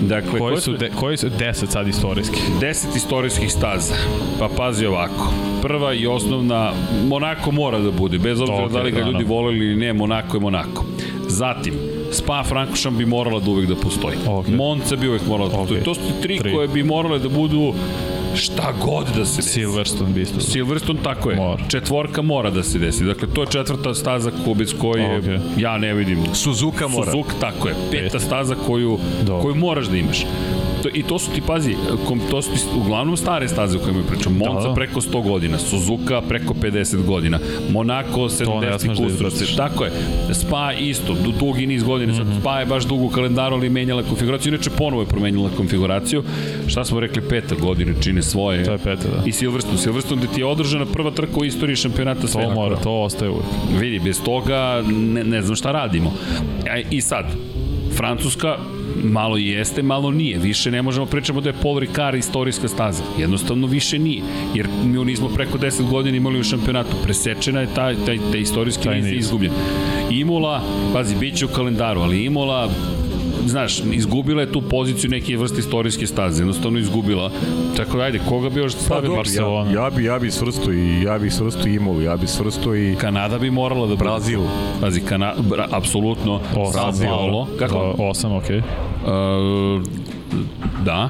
Speaker 1: Dakle,
Speaker 4: Koji su, de, koji su 10 sad istorijski?
Speaker 1: 10 istorijskih staza. Pa pazi ovako. Prva i osnovna, Monako mora da bude, bez obzira
Speaker 4: Ok,
Speaker 1: da li ga ljudi voleli ili ne, Monako je Monako. Zatim, Spa Frankošan bi morala da uvek da postoji.
Speaker 4: Ok.
Speaker 1: Monca bi uvek morala da postoji.
Speaker 4: Ok.
Speaker 1: To su tri,
Speaker 4: Tri.
Speaker 1: koje bi morale da budu šta god da se desi.
Speaker 4: Silverstone bi isto.
Speaker 1: Silverstone, tako je.
Speaker 4: Mora.
Speaker 1: Četvorka mora da se desi. Dakle, to je četvrta staza ko- bez koje
Speaker 4: Ok.
Speaker 1: ja ne vidim.
Speaker 3: Suzuka mora.
Speaker 1: Suzuka, tako je. Peta staza koju,
Speaker 4: Dobro.
Speaker 1: koju moraš da imaš. To, I to su ti, pazi, kom, to su ti uglavnom stare staze o kojima pričam. Monza
Speaker 4: da.
Speaker 1: preko 100 godina, Suzuka preko 50 godina, Monaco
Speaker 4: ne
Speaker 1: 70
Speaker 4: smeš da
Speaker 1: tako je. Spa isto, du, dugi niz godina. Mm -hmm. Spa je baš dugo u kalendaru, ali menjala konfiguraciju. Inače, ponovo je promenjala konfiguraciju. Šta smo rekli, peta godine čine svoje.
Speaker 4: To je peta, da.
Speaker 1: I Silverstone. Silverstone gde ti je održana prva trka u istoriji šampionata
Speaker 4: To
Speaker 1: sveta.
Speaker 4: mora, to ostaje uvek.
Speaker 1: Vidi, bez toga ne, ne znam šta radimo. A, I sad, Francuska malo jeste, malo nije. Više ne možemo pričamo da je Paul Ricard istorijska staza. Jednostavno više nije. Jer mi nismo preko 10 godina imali u šampionatu. Presečena je taj, taj, taj istorijski
Speaker 4: Taj
Speaker 1: niz. izgubljen. Imola, pazi, bit će u kalendaru, ali Imola znaš, izgubila je tu poziciju neke vrste istorijske staze, jednostavno izgubila. Tako da, ajde, koga bi još
Speaker 3: Pa
Speaker 1: stavio?
Speaker 3: dobro,
Speaker 4: Barcelona.
Speaker 3: ja, ja bi, ja bi svrsto i ja bi svrsto i Imolu, ja bi svrsto i
Speaker 1: Kanada bi morala da.
Speaker 3: Brazil.
Speaker 1: Pazi, Kana, bra, apsolutno.
Speaker 4: Osam.
Speaker 1: Sao Paulo. Kako?
Speaker 4: Da, osam, okej.
Speaker 1: Uh, da.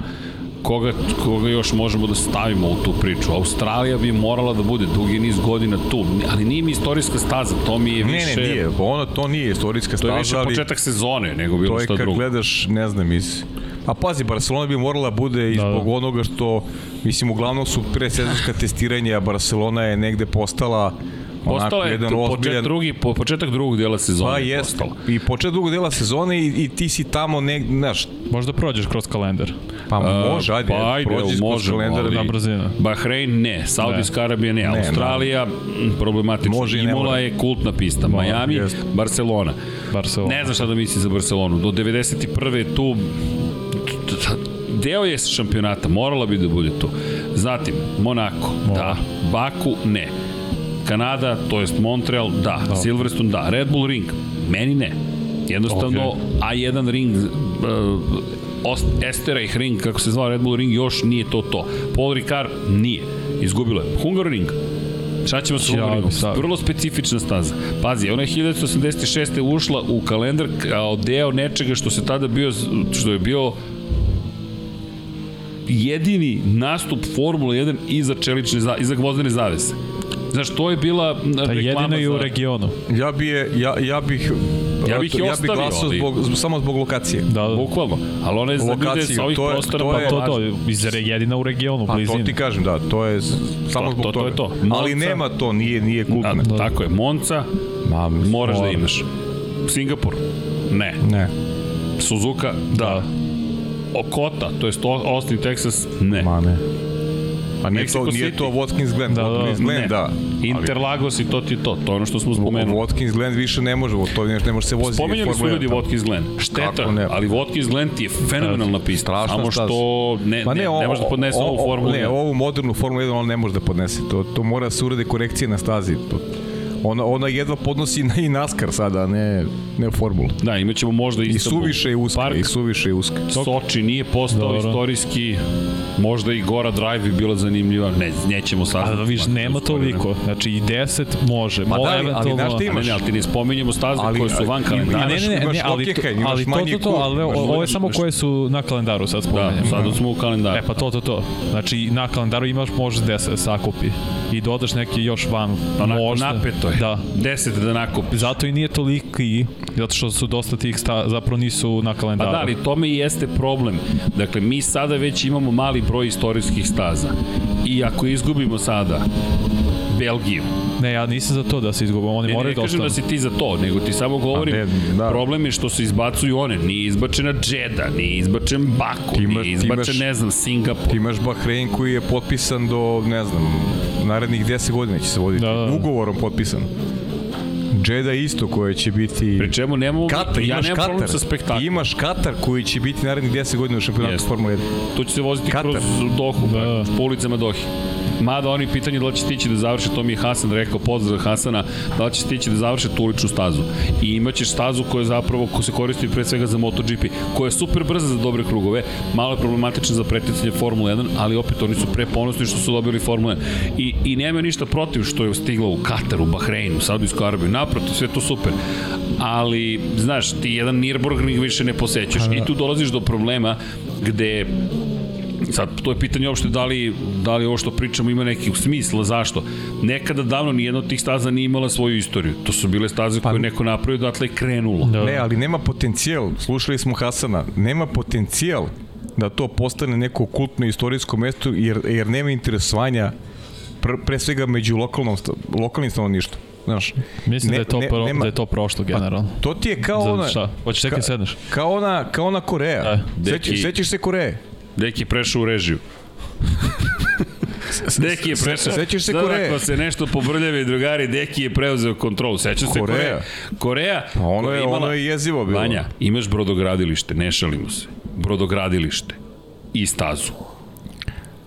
Speaker 1: Koga, koga još možemo da stavimo u tu priču? Australija bi morala da bude dugi niz godina tu, ali nije mi istorijska staza, to mi je
Speaker 3: Ne,
Speaker 1: više...
Speaker 3: ne, nije. Ono, to nije istorijska
Speaker 1: To je više
Speaker 3: staza, ali
Speaker 1: početak sezone nego bilo
Speaker 3: to je kad
Speaker 1: drugo.
Speaker 3: gledaš, ne znam, iz... A pazi, Barcelona bi morala bude i
Speaker 4: Da, da.
Speaker 3: onoga što, mislim, uglavnom su presezonska testiranja, a Barcelona je negde postala
Speaker 1: Postala je
Speaker 3: jedan ozbiljan...
Speaker 1: drugi, po, početak drugog dela sezone.
Speaker 3: Pa
Speaker 1: je
Speaker 3: jeste.
Speaker 1: postala.
Speaker 3: I počet drugog dela sezone i, i ti si tamo negde, znaš,
Speaker 4: Možda prođeš kroz kalendar.
Speaker 3: pa može, ajde,
Speaker 1: pa ajde,
Speaker 3: prođi kroz kalendar,
Speaker 1: ali-
Speaker 4: Na brzinu.
Speaker 1: Bahrein ne, Saudijska Arabija ne,
Speaker 3: Ne,
Speaker 1: Australija m, problematično.
Speaker 3: Može i ne
Speaker 1: Imola je kultna pista, Miami,
Speaker 3: jeste.
Speaker 1: Barcelona.
Speaker 4: Barcelona.
Speaker 1: Ne znam šta da mislim za Barcelonu. Do 91. je tu deo je šampionata, morala bi da bude tu. Zatim, Monako, da. Baku, ne. Kanada, to jest Montreal, da. da. Silverstone, da. Red Bull Ring, meni ne. Jednostavno, okay. A1 ring, uh, Ost- Esterreich ring, kako se zvao Red Bull ring, još nije to to. Paul Ricard nije. Izgubilo je. Hungaroring, Šta ćemo sa
Speaker 4: bi stavio.
Speaker 1: Vrlo specifična staza. Pazi, ona je 1986. ušla u kalendar kao deo nečega što se tada bio, što je bio jedini nastup Formula 1 iza čelične, za- iza gvozdene zavese. Znaš, to je bila
Speaker 4: Da,
Speaker 1: reklama
Speaker 4: jedino i u
Speaker 1: za-
Speaker 4: regionu.
Speaker 3: Ja bi je, ja, ja bih
Speaker 1: Ja bih
Speaker 3: ja bih
Speaker 1: ostavio,
Speaker 3: glasao
Speaker 1: ali-
Speaker 3: zbog, samo zbog lokacije.
Speaker 4: Da, da.
Speaker 1: Bukvalno. Ali ona je za ljude sa ovih
Speaker 3: to je-
Speaker 1: prostora
Speaker 3: to
Speaker 1: pa
Speaker 3: je-
Speaker 4: To,
Speaker 1: važno.
Speaker 4: to, iz jedina u regionu,
Speaker 3: Pa to
Speaker 4: blizini.
Speaker 3: ti kažem, da, to je samo
Speaker 1: To-
Speaker 3: zbog
Speaker 1: to- to
Speaker 3: toga.
Speaker 1: je to.
Speaker 3: Ali
Speaker 1: Monza-
Speaker 3: nema to, nije, nije
Speaker 1: A,
Speaker 3: kultno.
Speaker 1: Tako je, Monca,
Speaker 3: Ma,
Speaker 1: moraš da
Speaker 4: mora.
Speaker 1: imaš. Singapur, ne.
Speaker 3: Ne,
Speaker 1: Suzuka, da. Okota, to je Austin, Texas, ne.
Speaker 3: ma ne. A nije to, nije to Watkins Glen,
Speaker 4: Da, da,
Speaker 3: Watkins Glen,
Speaker 1: ne.
Speaker 3: da.
Speaker 1: Interlagos i to ti to, to je ono što smo spomenuli.
Speaker 3: Watkins Glen više ne može, to ne, ne može se voziti.
Speaker 1: Spomenjali su ljudi
Speaker 3: 1 tamo.
Speaker 1: Watkins Glen. Šteta,
Speaker 3: ne?
Speaker 1: ali Watkins Glen ti je fenomenalna pista.
Speaker 3: Strašna
Speaker 1: Samo što ne, ne, ne,
Speaker 3: o-
Speaker 1: može da podnese
Speaker 3: o-
Speaker 1: ovu formulu.
Speaker 3: Ne, ovu modernu Formulu 1 on ne može da podnese. To, to mora da se urade korekcije na stazi. To, ona, ona jedva podnosi na i NASCAR sada, ne, ne Formulu.
Speaker 1: Da, imaćemo možda
Speaker 3: I
Speaker 1: Istanbul.
Speaker 3: suviše je uska,
Speaker 1: Park
Speaker 3: i suviše je uska.
Speaker 1: Soči nije postao
Speaker 4: Dobro.
Speaker 1: istorijski, možda i Gora Drive bi bila zanimljiva, ne, nećemo sad.
Speaker 4: A da viš, nema toliko. Znači i 10 može.
Speaker 3: Ma da, ali- ali znaš ti
Speaker 1: Ne,
Speaker 3: imaš-
Speaker 1: ne, ali ti ne spominjemo staze
Speaker 3: Ali-
Speaker 1: koje su van kalendara.
Speaker 4: Ne, ne, ne, ne, ali, to, ali to, to, to, ali ovo je samo koje su na kalendaru sad
Speaker 1: Da,
Speaker 4: spomenemo.
Speaker 1: sad smo u kalendaru.
Speaker 4: E pa to, to, to. Znači na kalendaru imaš može da se sakupi i dodaš neki još van
Speaker 1: Onako
Speaker 4: možda.
Speaker 1: napeto je.
Speaker 4: Da.
Speaker 1: 10 da nakupiš.
Speaker 4: Zato i nije toliki, zato što su dosta tih sta, zapravo nisu na
Speaker 1: Pa
Speaker 4: kalendaru.
Speaker 1: da, ali tome i jeste problem. Dakle, mi sada već imamo mali broj istorijskih staza. I ako izgubimo sada Belgiju,
Speaker 4: Ne, ja nisam za to da se izgubimo, oni
Speaker 1: Ne, ne,
Speaker 4: moraju
Speaker 1: ne
Speaker 4: da
Speaker 1: kažem
Speaker 4: ostanu.
Speaker 1: da si ti za to, nego ti samo govorim,
Speaker 3: A ne, da.
Speaker 1: problem je što se izbacuju one, nije izbačena Džeda, nije izbačen Baku,
Speaker 3: Ti imaš-
Speaker 1: nije izbačen,
Speaker 3: imaš-
Speaker 1: ne znam, Singapur.
Speaker 3: Ti imaš Bahrein koji je potpisan do, ne znam, narednih 10 godina će se voditi.
Speaker 4: Da, da, da.
Speaker 3: Ugovorom potpisan. Jeddah isto koje će biti...
Speaker 1: Pri čemu nemamo,
Speaker 3: Katar,
Speaker 1: ja nemam
Speaker 3: Katar.
Speaker 1: problem sa spektaklom.
Speaker 3: Imaš Katar koji će biti narednih 10 godina u šampionatu
Speaker 1: Jeste.
Speaker 3: Formula 1.
Speaker 1: Tu će se voziti
Speaker 3: Katar.
Speaker 1: kroz Dohu,
Speaker 4: Da.
Speaker 1: da. po ulicama Dohi. Mada oni pitanje da li će stići da završi, to mi je Hasan rekao, pozdrav Hasana, da li će stići da završi tu uličnu stazu. I imaćeš stazu koja zapravo, ko se koristi pre svega za MotoGP, koja je super brza za dobre krugove, malo je problematična za preticanje Formule 1, ali opet oni su pre ponosni što su dobili Formule 1. I, i nema ništa protiv što je stiglo u Kataru, Bahreinu, Saudijsku Arabiju, naprotiv, sve to super. Ali, znaš, ti jedan Nürburgring više ne posećaš i tu dolaziš do problema gde Sad, to je pitanje uopšte da li, da li ovo što pričamo ima nekih smisla, zašto? Nekada davno nijedna od tih staza nije imala svoju istoriju. To su bile staze pa, koje neko napravio, datle je krenulo.
Speaker 3: Da. Ne, ali nema potencijal, slušali smo Hasana, nema potencijal da to postane neko kultno istorijsko mesto, jer, jer nema interesovanja pre, pre svega među lokalnom, lokalnim stanovništvom. Znaš,
Speaker 4: Mislim ne, da, je to ne, pro, nema, da je to prošlo generalno.
Speaker 3: Pa, to ti je kao
Speaker 4: Za,
Speaker 3: ona...
Speaker 4: Šta? Hoćeš tek ka, sedneš?
Speaker 3: Kao ona, kao ona Koreja. Da. Sećaš se Koreje?
Speaker 1: Deki prešao u režiju. <laughs> Deki je prešao.
Speaker 3: Sećaš se Koreje?
Speaker 1: Ako se nešto pobrljave drugari, Deki je preuzeo kontrolu. Sećaš se Koreja? Koreja,
Speaker 3: pa ono je, imala... ono je jezivo bilo.
Speaker 1: Vanja, imaš brodogradilište, ne šalimo se. Brodogradilište i stazu.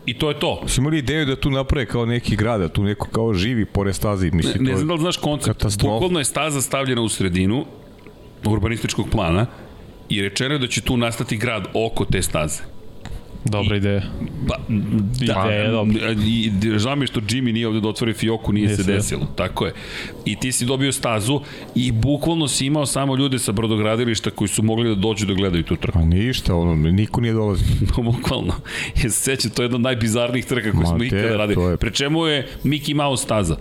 Speaker 1: I to je to.
Speaker 3: Si imali ideju da tu naprave kao neki grad, da tu neko kao živi pored stazi. Mislim,
Speaker 1: ne, ne znam da li znaš koncept. Bukvalno je staza stavljena u sredinu urbanističkog plana i rečeno je da će tu nastati grad oko te staze.
Speaker 4: Dobra ideja.
Speaker 1: Pa, da, ideja je dobra. I, žao mi je što Jimmy nije ovde da otvori fioku, nije Jesi, se desilo. Tako je. I ti si dobio stazu i bukvalno si imao samo ljude sa brodogradilišta koji su mogli da dođu da gledaju tu trku.
Speaker 3: Pa ništa, ono, niko nije dolazio.
Speaker 1: No, <laughs> bukvalno. Je se seća, to je jedna od najbizarnijih trka koje smo ikada radili. Je... Pre čemu je Mickey Mouse staza?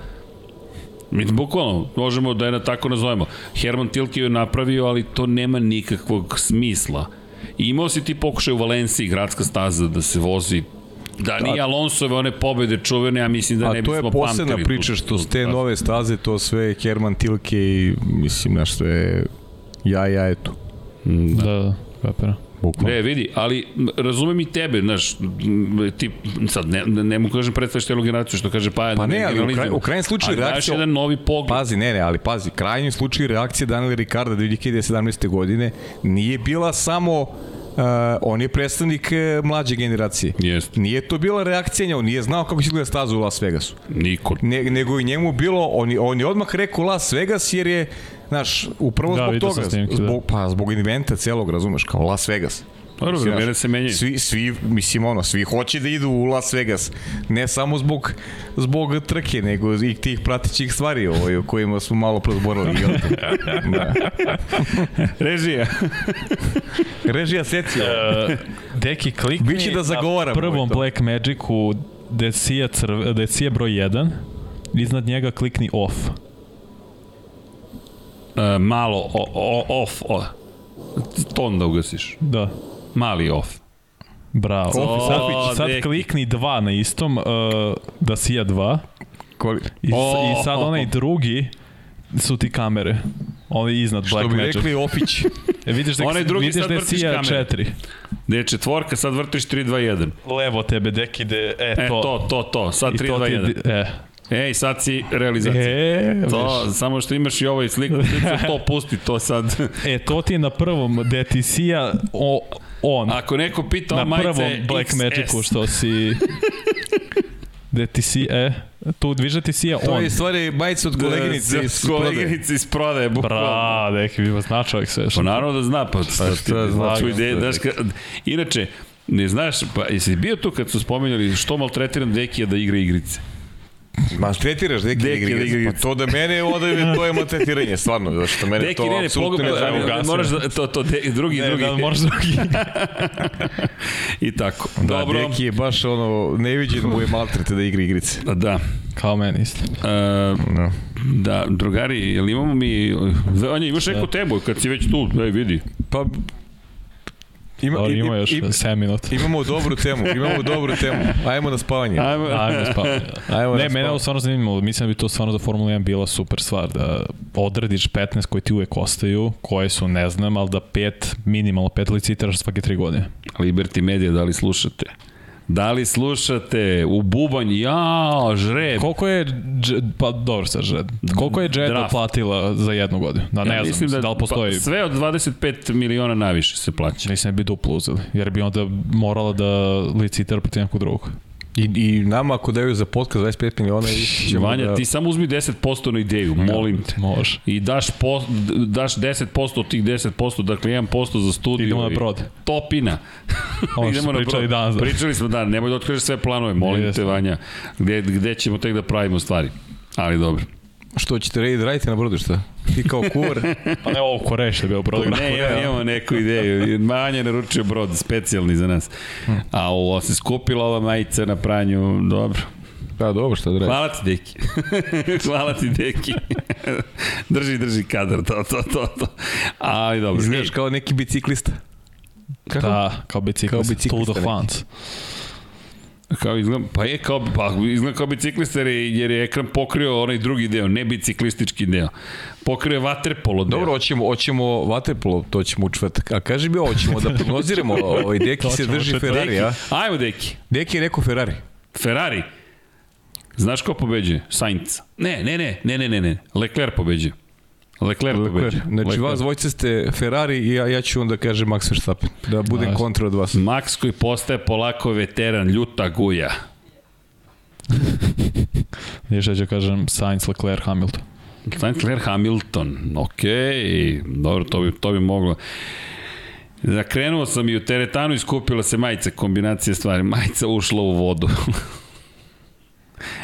Speaker 1: Mi bukvalno možemo da je na tako nazovemo. Herman Tilke je napravio, ali to nema nikakvog smisla I imao si ti pokušaj u Valenciji, gradska staza, da se vozi Da nije Alonsove one pobede čuvene, ja mislim da ne bismo pamtili.
Speaker 3: A to je posebna priča što s te nove staze, to sve Herman Tilke i mislim naš sve ja, ja, eto.
Speaker 4: Da, da, kapira.
Speaker 1: Bukvalno. Ne, vidi, ali razumem i tebe, znaš, ti, sad ne, ne mogu kažem predstaviš telu generaciju što kaže pa,
Speaker 3: pa ne, ali u, kraj, u krajnjem slučaju
Speaker 1: ali reakcija... jedan novi pogled.
Speaker 3: Pazi, ne, ne, ali pazi, krajnji slučaj reakcije Daniela Ricarda 2017. godine nije bila samo Uh, on je predstavnik uh, mlađe generacije.
Speaker 1: Jest.
Speaker 3: Nije to bila reakcija on nije znao kako će gleda stazu u Las Vegasu.
Speaker 1: Niko.
Speaker 3: Ne, nego i njemu bilo, on, on je odmah rekao Las Vegas jer je Znaš, upravo da, zbog toga, snimke, da. zbog, pa zbog inventa celog, razumeš, kao Las Vegas.
Speaker 1: Dobro, vremena se menjaju.
Speaker 3: Svi, svi, mislim, ono, svi hoće da idu u Las Vegas. Ne samo zbog, zbog trke, nego i tih pratićih stvari ovaj, o kojima smo malo prozborili. <laughs> da.
Speaker 1: Režija. <laughs>
Speaker 3: Režija secija. Uh,
Speaker 4: deki, klikni
Speaker 3: Biće da zagovaram.
Speaker 4: na prvom Black Magicu Decija, crv, Decija broj 1, iznad njega klikni off.
Speaker 1: Uh, malo o, o, off, o, ton da ugasiš.
Speaker 4: Da.
Speaker 1: Mali off.
Speaker 4: Bravo. O, sad, sad klikni dva na istom, uh, da sija dva. Koli... I, o, I sad onaj drugi su ti kamere. Oni iznad Black Magic. Što bi rekli
Speaker 3: Ofić. <laughs>
Speaker 4: E, vidiš da, Onaj drugi vidiš da je sija četiri.
Speaker 1: Da je četvorka, sad vrtiš 3, 2, 1.
Speaker 4: Levo tebe, deki, de, e, to.
Speaker 1: E, to, to, to, sad 3, 2, 1. E, Ej, sad si realizacija. E, to, viš. samo što imaš i ovaj sliku, to pusti, to sad.
Speaker 4: e, to ti je na prvom, o, on.
Speaker 1: Ako neko pita
Speaker 4: na
Speaker 1: o majice
Speaker 4: prvom Black. Magicu što si... Si, e, tu dviže ti sija on.
Speaker 3: To je stvari majica od koleginice da, iz
Speaker 1: koleginice iz prodaje,
Speaker 4: bukvalno. Bra, neki bi zna čovjek sve.
Speaker 1: Pa naravno da zna, pa, pa šta zna. Ide, znaš, ka, inače, ne znaš, pa jesi bio tu kad su spomenuli što maltretiran Dekija da igra igrice?
Speaker 3: Maltretiraš deki, deki igre. Pa to da mene ode, to je maltretiranje, stvarno. Zato što mene deki, to ne, ne, apsolutno ne zanima.
Speaker 1: Moraš da, to, to, de, drugi, ne, drugi. Da,
Speaker 4: moraš drugi. <laughs>
Speaker 1: I tako.
Speaker 3: Da,
Speaker 1: Dobro.
Speaker 3: Deki je baš ono, neviđen mu je maltrete da igra igrice.
Speaker 1: Da.
Speaker 4: Kao meni isto. Uh,
Speaker 1: no. Da, drugari, jel imamo mi... Anja, imaš neku da. temu kad si već tu, ej vidi.
Speaker 3: Pa,
Speaker 4: Ima, Dobar, ima još 7 minuta.
Speaker 3: Imamo dobru temu, imamo dobru temu. Ajmo na spavanje.
Speaker 4: Ajmo, Ajmo na spavanje. Ajmo ne, na mene ovo stvarno zanimljivo. Mislim da bi to stvarno za Formula 1 bila super stvar. Da odrediš 15 koji ti uvek ostaju, koje su ne znam, ali da pet, minimalno pet licitiraš svake tri godine.
Speaker 1: Liberty Media, da li slušate? Da li slušate u bubanj, ja, žreb.
Speaker 4: Koliko je, pa dobro sad žreb, koliko je Jeda platila za jednu godinu? Da, ne ja, znam, da, da li postoji... Pa,
Speaker 1: sve od 25 miliona naviše se plaća.
Speaker 4: Mislim da bi duplo uzeli, jer bi onda morala da licitira protiv nekog drugog.
Speaker 3: I, I nama ako daju za podcast 25 miliona i
Speaker 1: Vanja, da... ti samo uzmi 10% na ideju, molim te.
Speaker 4: Može.
Speaker 1: I daš, po, daš 10% od tih 10%, dakle 1% za studiju.
Speaker 4: Idemo na brod.
Speaker 1: Topina. <laughs>
Speaker 4: Ovo Idemo na pričali brod. danas.
Speaker 1: Da. Pričali smo dan, nemoj da otkrižeš sve planove, molim Jeste. te Vanja. Gde, gde ćemo tek da pravimo stvari. Ali dobro.
Speaker 3: Što ćete raditi, radite na brodu, šta? Ti kao kuvar?
Speaker 4: pa ne ovo koreš da bi brod.
Speaker 1: Ne, ja, imamo neku ideju. Manja naručio brod, specijalni za nas. Hm. A ovo se skupila ova majica na pranju, dobro.
Speaker 3: Da, dobro, šta da radi.
Speaker 1: Hvala ti, Deki. <laughs> Hvala ti, Deki. drži, drži kadar, to, to, to, to. Ali dobro.
Speaker 3: Izgledaš kao neki biciklista.
Speaker 4: Kako? Da, kao biciklista. Kao biciklista. Tour de France.
Speaker 1: Kao izgleda, pa je kao, pa izgleda kao biciklista jer je, ekran pokrio onaj drugi deo, ne biciklistički deo. Pokrio je vaterpolo deo.
Speaker 3: Dobro, hoćemo, hoćemo vaterpolo, to ćemo u četvrtak. A kaži mi, hoćemo da prognoziramo, <laughs> ovaj Deki se drži Ferrari, a?
Speaker 1: Ajmo Deki.
Speaker 3: Deki je rekao Ferrari.
Speaker 1: Ferrari? Znaš ko pobeđuje? Sainz. Ne, ne, ne, ne, ne, ne, ne. Leclerc pobeđuje. Leclerc. pobeđuje.
Speaker 3: Znači, Leclerc. vas dvojce ste Ferrari i ja, ja ću onda kažem Max Verstappen. Da budem kontra od vas.
Speaker 1: Max koji postaje polako veteran, ljuta guja.
Speaker 4: Nije što ću kažem Sainz, Leclerc, Hamilton.
Speaker 1: Sainz, Leclerc, Hamilton. Ok, dobro, to bi, to bi moglo. Zakrenuo sam i u teretanu iskupila se majica, kombinacija stvari. Majica ušla u vodu. <laughs>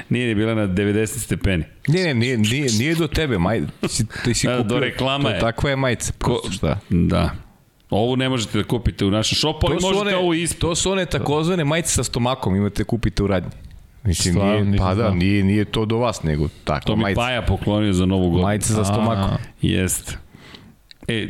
Speaker 1: Nije ni bila na 90 stepeni.
Speaker 3: Ne, ne, nije, nije, nije do tebe, maj, ti, ti si
Speaker 1: da, kupio, do reklama je.
Speaker 3: Takva je majica, prosto šta.
Speaker 1: Da. Ovu ne možete da kupite u našem šopu, ali možete one, ovo ispod.
Speaker 3: To su one takozvane majice sa stomakom, imate da kupite u radnji. Mislim, Slav, nije, pa da, nije, nije to do vas, nego tako
Speaker 1: To mi majica. Paja poklonio za novu godinu.
Speaker 3: Majice za stomakom.
Speaker 1: Jeste. E,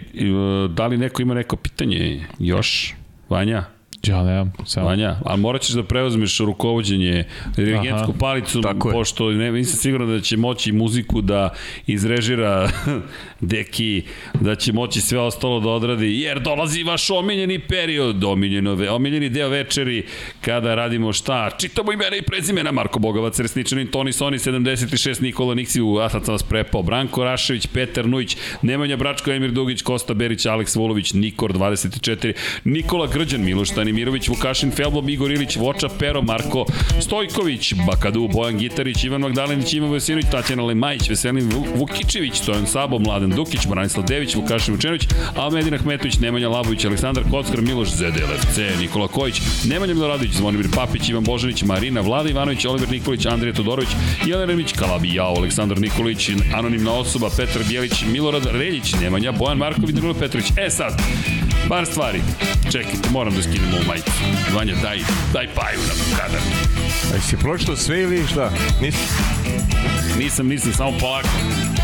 Speaker 1: da li neko ima neko pitanje još? Vanja?
Speaker 4: Ja nemam. Samo.
Speaker 1: Vanja, ali morat ćeš da preuzmeš rukovodđenje dirigensku palicu, pošto ne, nisam siguran da će moći muziku da izrežira deki, da će moći sve ostalo da odradi, jer dolazi vaš omiljeni period, omiljeno, omiljeni deo večeri, kada radimo šta? Čitamo imena i prezimena, Marko Bogovac, Resničanin, Toni Soni, 76, Nikola Niksiju, a sad vas prepao, Branko Rašević, Petar Nujić, Nemanja Bračko, Emir Dugić, Kosta Berić, Aleks Vulović, Nikor 24, Nikola Grđan, Miloš Stanimirović, Vukašin Felbo, Igor Ilić, Voča Pero, Marko Stojković, Bakadu, Bojan Gitarić, Ivan Magdalenić, Ivan Vesinović, Tatjana Lemajić, Veselin Vukičević, Stojan Sabo, Mladen Dukić, Branislav Dević, Vukašin Vučenović, Almedin Ahmetović, Nemanja Labović, Aleksandar Kockar, Miloš ZDLFC, Nikola Kojić, Nemanja Miloradović, Zvonimir Papić, Ivan Božanić, Marina, Vlada Ivanović, Oliver Nikolić, Andrija Todorović, Jelena Remić, Kalabijao, Aleksandar Nikolić, anonimna osoba, Petar Bjelić, Milorad Reljić, Nemanja, Bojan Marković, Drilo Petrović. E sad, par stvari. Čekajte, moram da skinem ovu majicu. Vanja, daj, daj paju na kadar.
Speaker 3: A si pročito sve ili šta? Nisi?
Speaker 1: Nisam, nisam, samo polako.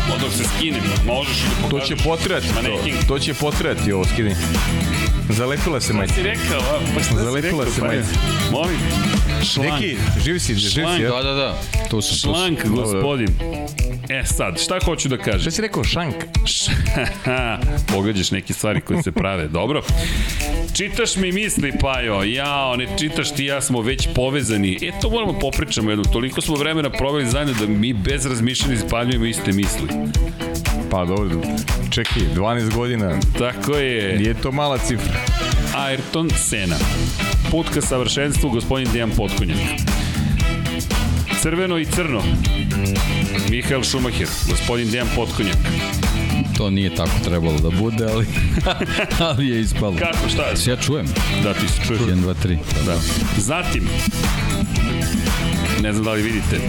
Speaker 1: Odok se skinem, možeš da
Speaker 3: pokažeš. To će potrati, to, to će potrati ovo skidanje. Zalepila se majica.
Speaker 1: Šta si rekao? A? Pa šta
Speaker 3: Zalepila
Speaker 1: si
Speaker 3: rekao? se majica.
Speaker 1: Molim.
Speaker 3: Šlank. Neki, živi si, živi si.
Speaker 2: Ja? Da, da, da.
Speaker 1: To su, Šlank, to su. gospodin. E sad, šta hoću da kažem?
Speaker 3: Šta si rekao, šank? <laughs>
Speaker 1: Pogađaš neke stvari koje se prave. Dobro. Čitaš mi misli, Pajo. Jao, ne čitaš ti ja smo već povezani. E, to moramo popričamo jednom. Toliko smo vremena proveli zajedno da mi bez razmišljanja ispaljujemo iste misli.
Speaker 3: Pa dobro, čekaj, 12 godina.
Speaker 1: Tako je.
Speaker 3: Nije to mala cifra.
Speaker 1: Ayrton Sena. Put ka savršenstvu, gospodin Dejan Potkonjak. Crveno i crno. Mihael Schumacher, gospodin Dejan Potkonjak.
Speaker 2: To nije tako trebalo da bude, ali, <laughs> ali je ispalo.
Speaker 1: Kako, šta
Speaker 2: ja čujem?
Speaker 1: Da, ti se čuješ.
Speaker 2: 1, 2, 3.
Speaker 1: Da. Zatim, ne znam da li vidite,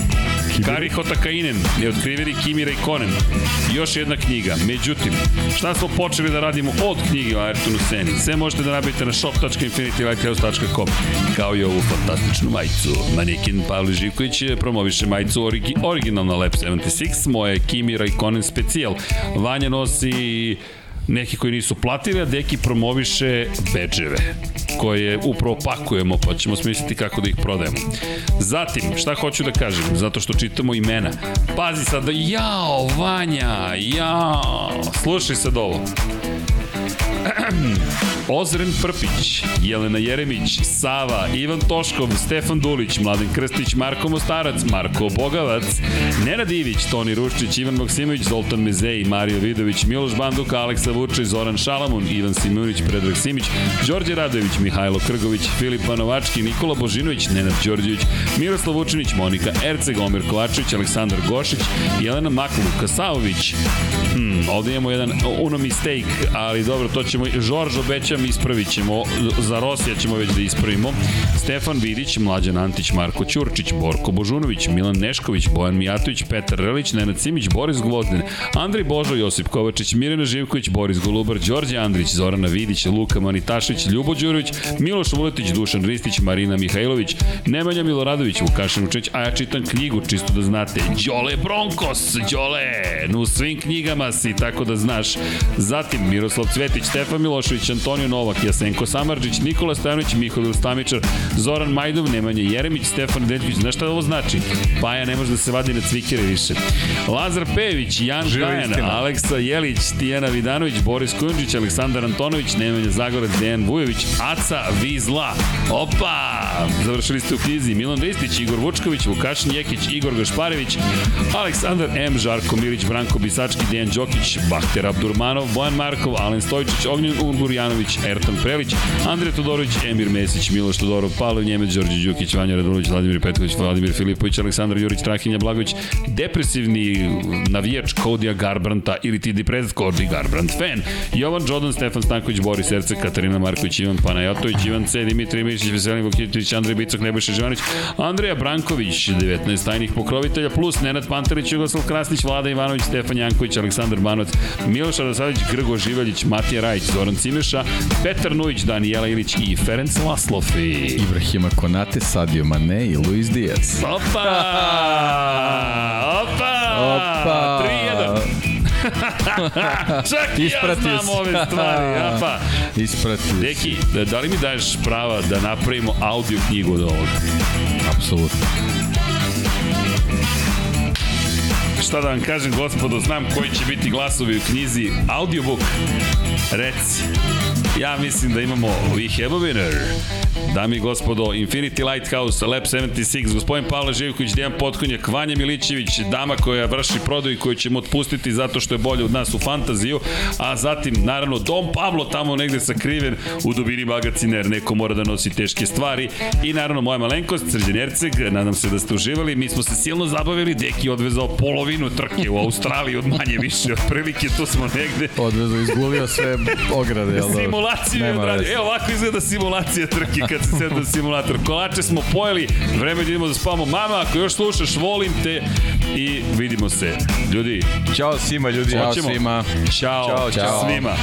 Speaker 1: Kari Hotakainen, neotkriveni Kimi Raikkonen. Još jedna knjiga. Međutim, šta smo počeli da radimo od knjige o Ayrtonu Seni? Sve možete da nabavite na shop.infinitylighthouse.com kao i ovu fantastičnu majicu. Manekin Pavli Živković promoviše majicu origi, originalna Lab 76, moje Kimi Raikkonen specijal. Vanja nosi neki koji nisu platili, a Deki promoviše beđeve koje upravo pakujemo, pa ćemo smisliti kako da ih prodajemo. Zatim, šta hoću da kažem, zato što čitamo imena. Pazi sad, jao, Vanja, jao, slušaj sad ovo. <clears throat> Ozren Prpić, Jelena Jeremić, Sava, Ivan Toškov, Stefan Dulić, Mladen Krstić, Marko Mostarac, Marko Bogavac, Nenad Ivić, Toni Ruščić, Ivan Maksimović, Zoltan Mezej, Mario Vidović, Miloš Banduka, Aleksa Vučić, Zoran Šalamun, Ivan Simunić, Predrag Simić, Đorđe Radović, Mihajlo Krgović, Filip Panovački, Nikola Božinović, Nenad Đorđević, Miroslav Vučinić, Monika Erceg, Omer Kovačević, Aleksandar Gošić, Jelena Makulu, Kasaović, hmm, ovde imamo jedan uno mistake, ali dobro, to ćemo, Žorž obećam, ispravit ćemo, za Rosija ćemo već da ispravimo, Stefan Vidić, Mlađan Antić, Marko Ćurčić, Borko Božunović, Milan Nešković, Bojan Mijatović, Petar Relić, Nenad Simić, Boris Gvozden, Andrej Božo, Josip Kovačić, Mirjana Živković, Boris Golubar, Đorđe Andrić, Zorana Vidić, Luka Manitašić, Ljubo Đurović, Miloš Vuletić, Dušan Ristić, Marina Mihajlović, Nemanja Miloradović, Vukašin Učeć, a ja čitam knjigu, čisto da znate, Đole Bronkos, Đole, u svim knjigama si, tako da znaš. Zatim Miroslav Cvetić, Stefan Milošević, Antonio Novak, Jasenko Samarđić, Nikola Stojanović, Mihovil Stamičar, Zoran Majdov, Nemanja Jeremić, Stefan Deđvić, znaš šta ovo znači? Paja ne može da se vadi na cvikere više. Lazar Pejević, Jan Gajan, Aleksa Jelić, Tijana Vidanović, Boris Kunđić, Aleksandar Antonović, Nemanja Zagorac, Dejan Vujović, Aca Vizla. Opa! Završili ste u knjizi Milan Ristić, Igor Vučković, Vukašin Jekić, Igor Gašparević, Aleksandar M, Žarko Mirić, Branko Bisački, Dejan Đokić, Bahter Abdurmanov, Bojan Markov, Alen Stojčić, Ognjen Ungurjanović, Ertan Prelić, Andrej Todorović, Emir Mesić, Miloš Todorov, Pavle Njemec, Đorđe Đukić, Vanja Radulović, Vladimir Petković, Vladimir Filipović, Aleksandar Jurić, Trahinja Blagović, depresivni navijač Kodija Garbranta ili ti depresivni Cody Garbrandt fan, Jovan Jodan, Stefan Stanković, Boris Ercek, Katarina Marković, Ivan Panajotović, Ivan C, Dimitri Mišić, Veselin Vukitović, Andrej Bicok, Nebojša Živanić, Andreja Branković, 19 tajnih pokrovitelja, plus Nenad Pantarić, Jugoslav Krasnić, Vlada Ivanović, Stefan Janković, Aleksandar Banovac, Miloš Radosavljević, Grgo Živaljić, Matija Rajić, Zoran Cimeša, Petar Nujić, Danijela Ilić i Ferenc Laslofi.
Speaker 2: Ibrahima Konate, Sadio Mane i Luis Diaz.
Speaker 1: Opa! Opa! Opa! 3-1. <laughs> Čak i ja znam ove stvari, apa.
Speaker 2: Ispratio
Speaker 1: Deki, da li mi daješ prava da napravimo audio knjigu od ovog?
Speaker 2: Apsolutno.
Speaker 1: Šta da vam kažem, gospodo, znam koji će biti glasovi u knjizi. Audiobook, reci. Ja mislim da imamo We Have a Winner. Dami i gospodo, Infinity Lighthouse, Lab 76, gospodin Pavle Živković, Dejan Potkonjak, Vanja Milićević, dama koja vrši prodaju koju ćemo otpustiti zato što je bolje od nas u fantaziju, a zatim, naravno, Dom Pavlo tamo negde sakriven u dubini magacina jer neko mora da nosi teške stvari i naravno moja malenkost, Srđan Erceg, nadam se da ste uživali, mi smo se silno zabavili, Deki odvezao polovinu trke u Australiji od manje više, otprilike tu smo negde.
Speaker 2: Odvezao, izgulio sve ograde, jel da?
Speaker 1: Simulaciju je odradio. Evo ovako izgleda simulacija trke kad se sedne simulator. Kolače smo pojeli, vreme da idemo da spavamo. Mama, ako još slušaš, volim te i vidimo se. Ljudi.
Speaker 3: Ćao svima ljudi.
Speaker 2: Ćao svima.
Speaker 1: Ćao,
Speaker 2: Ćao,
Speaker 1: ćao.
Speaker 2: ćao.
Speaker 1: svima.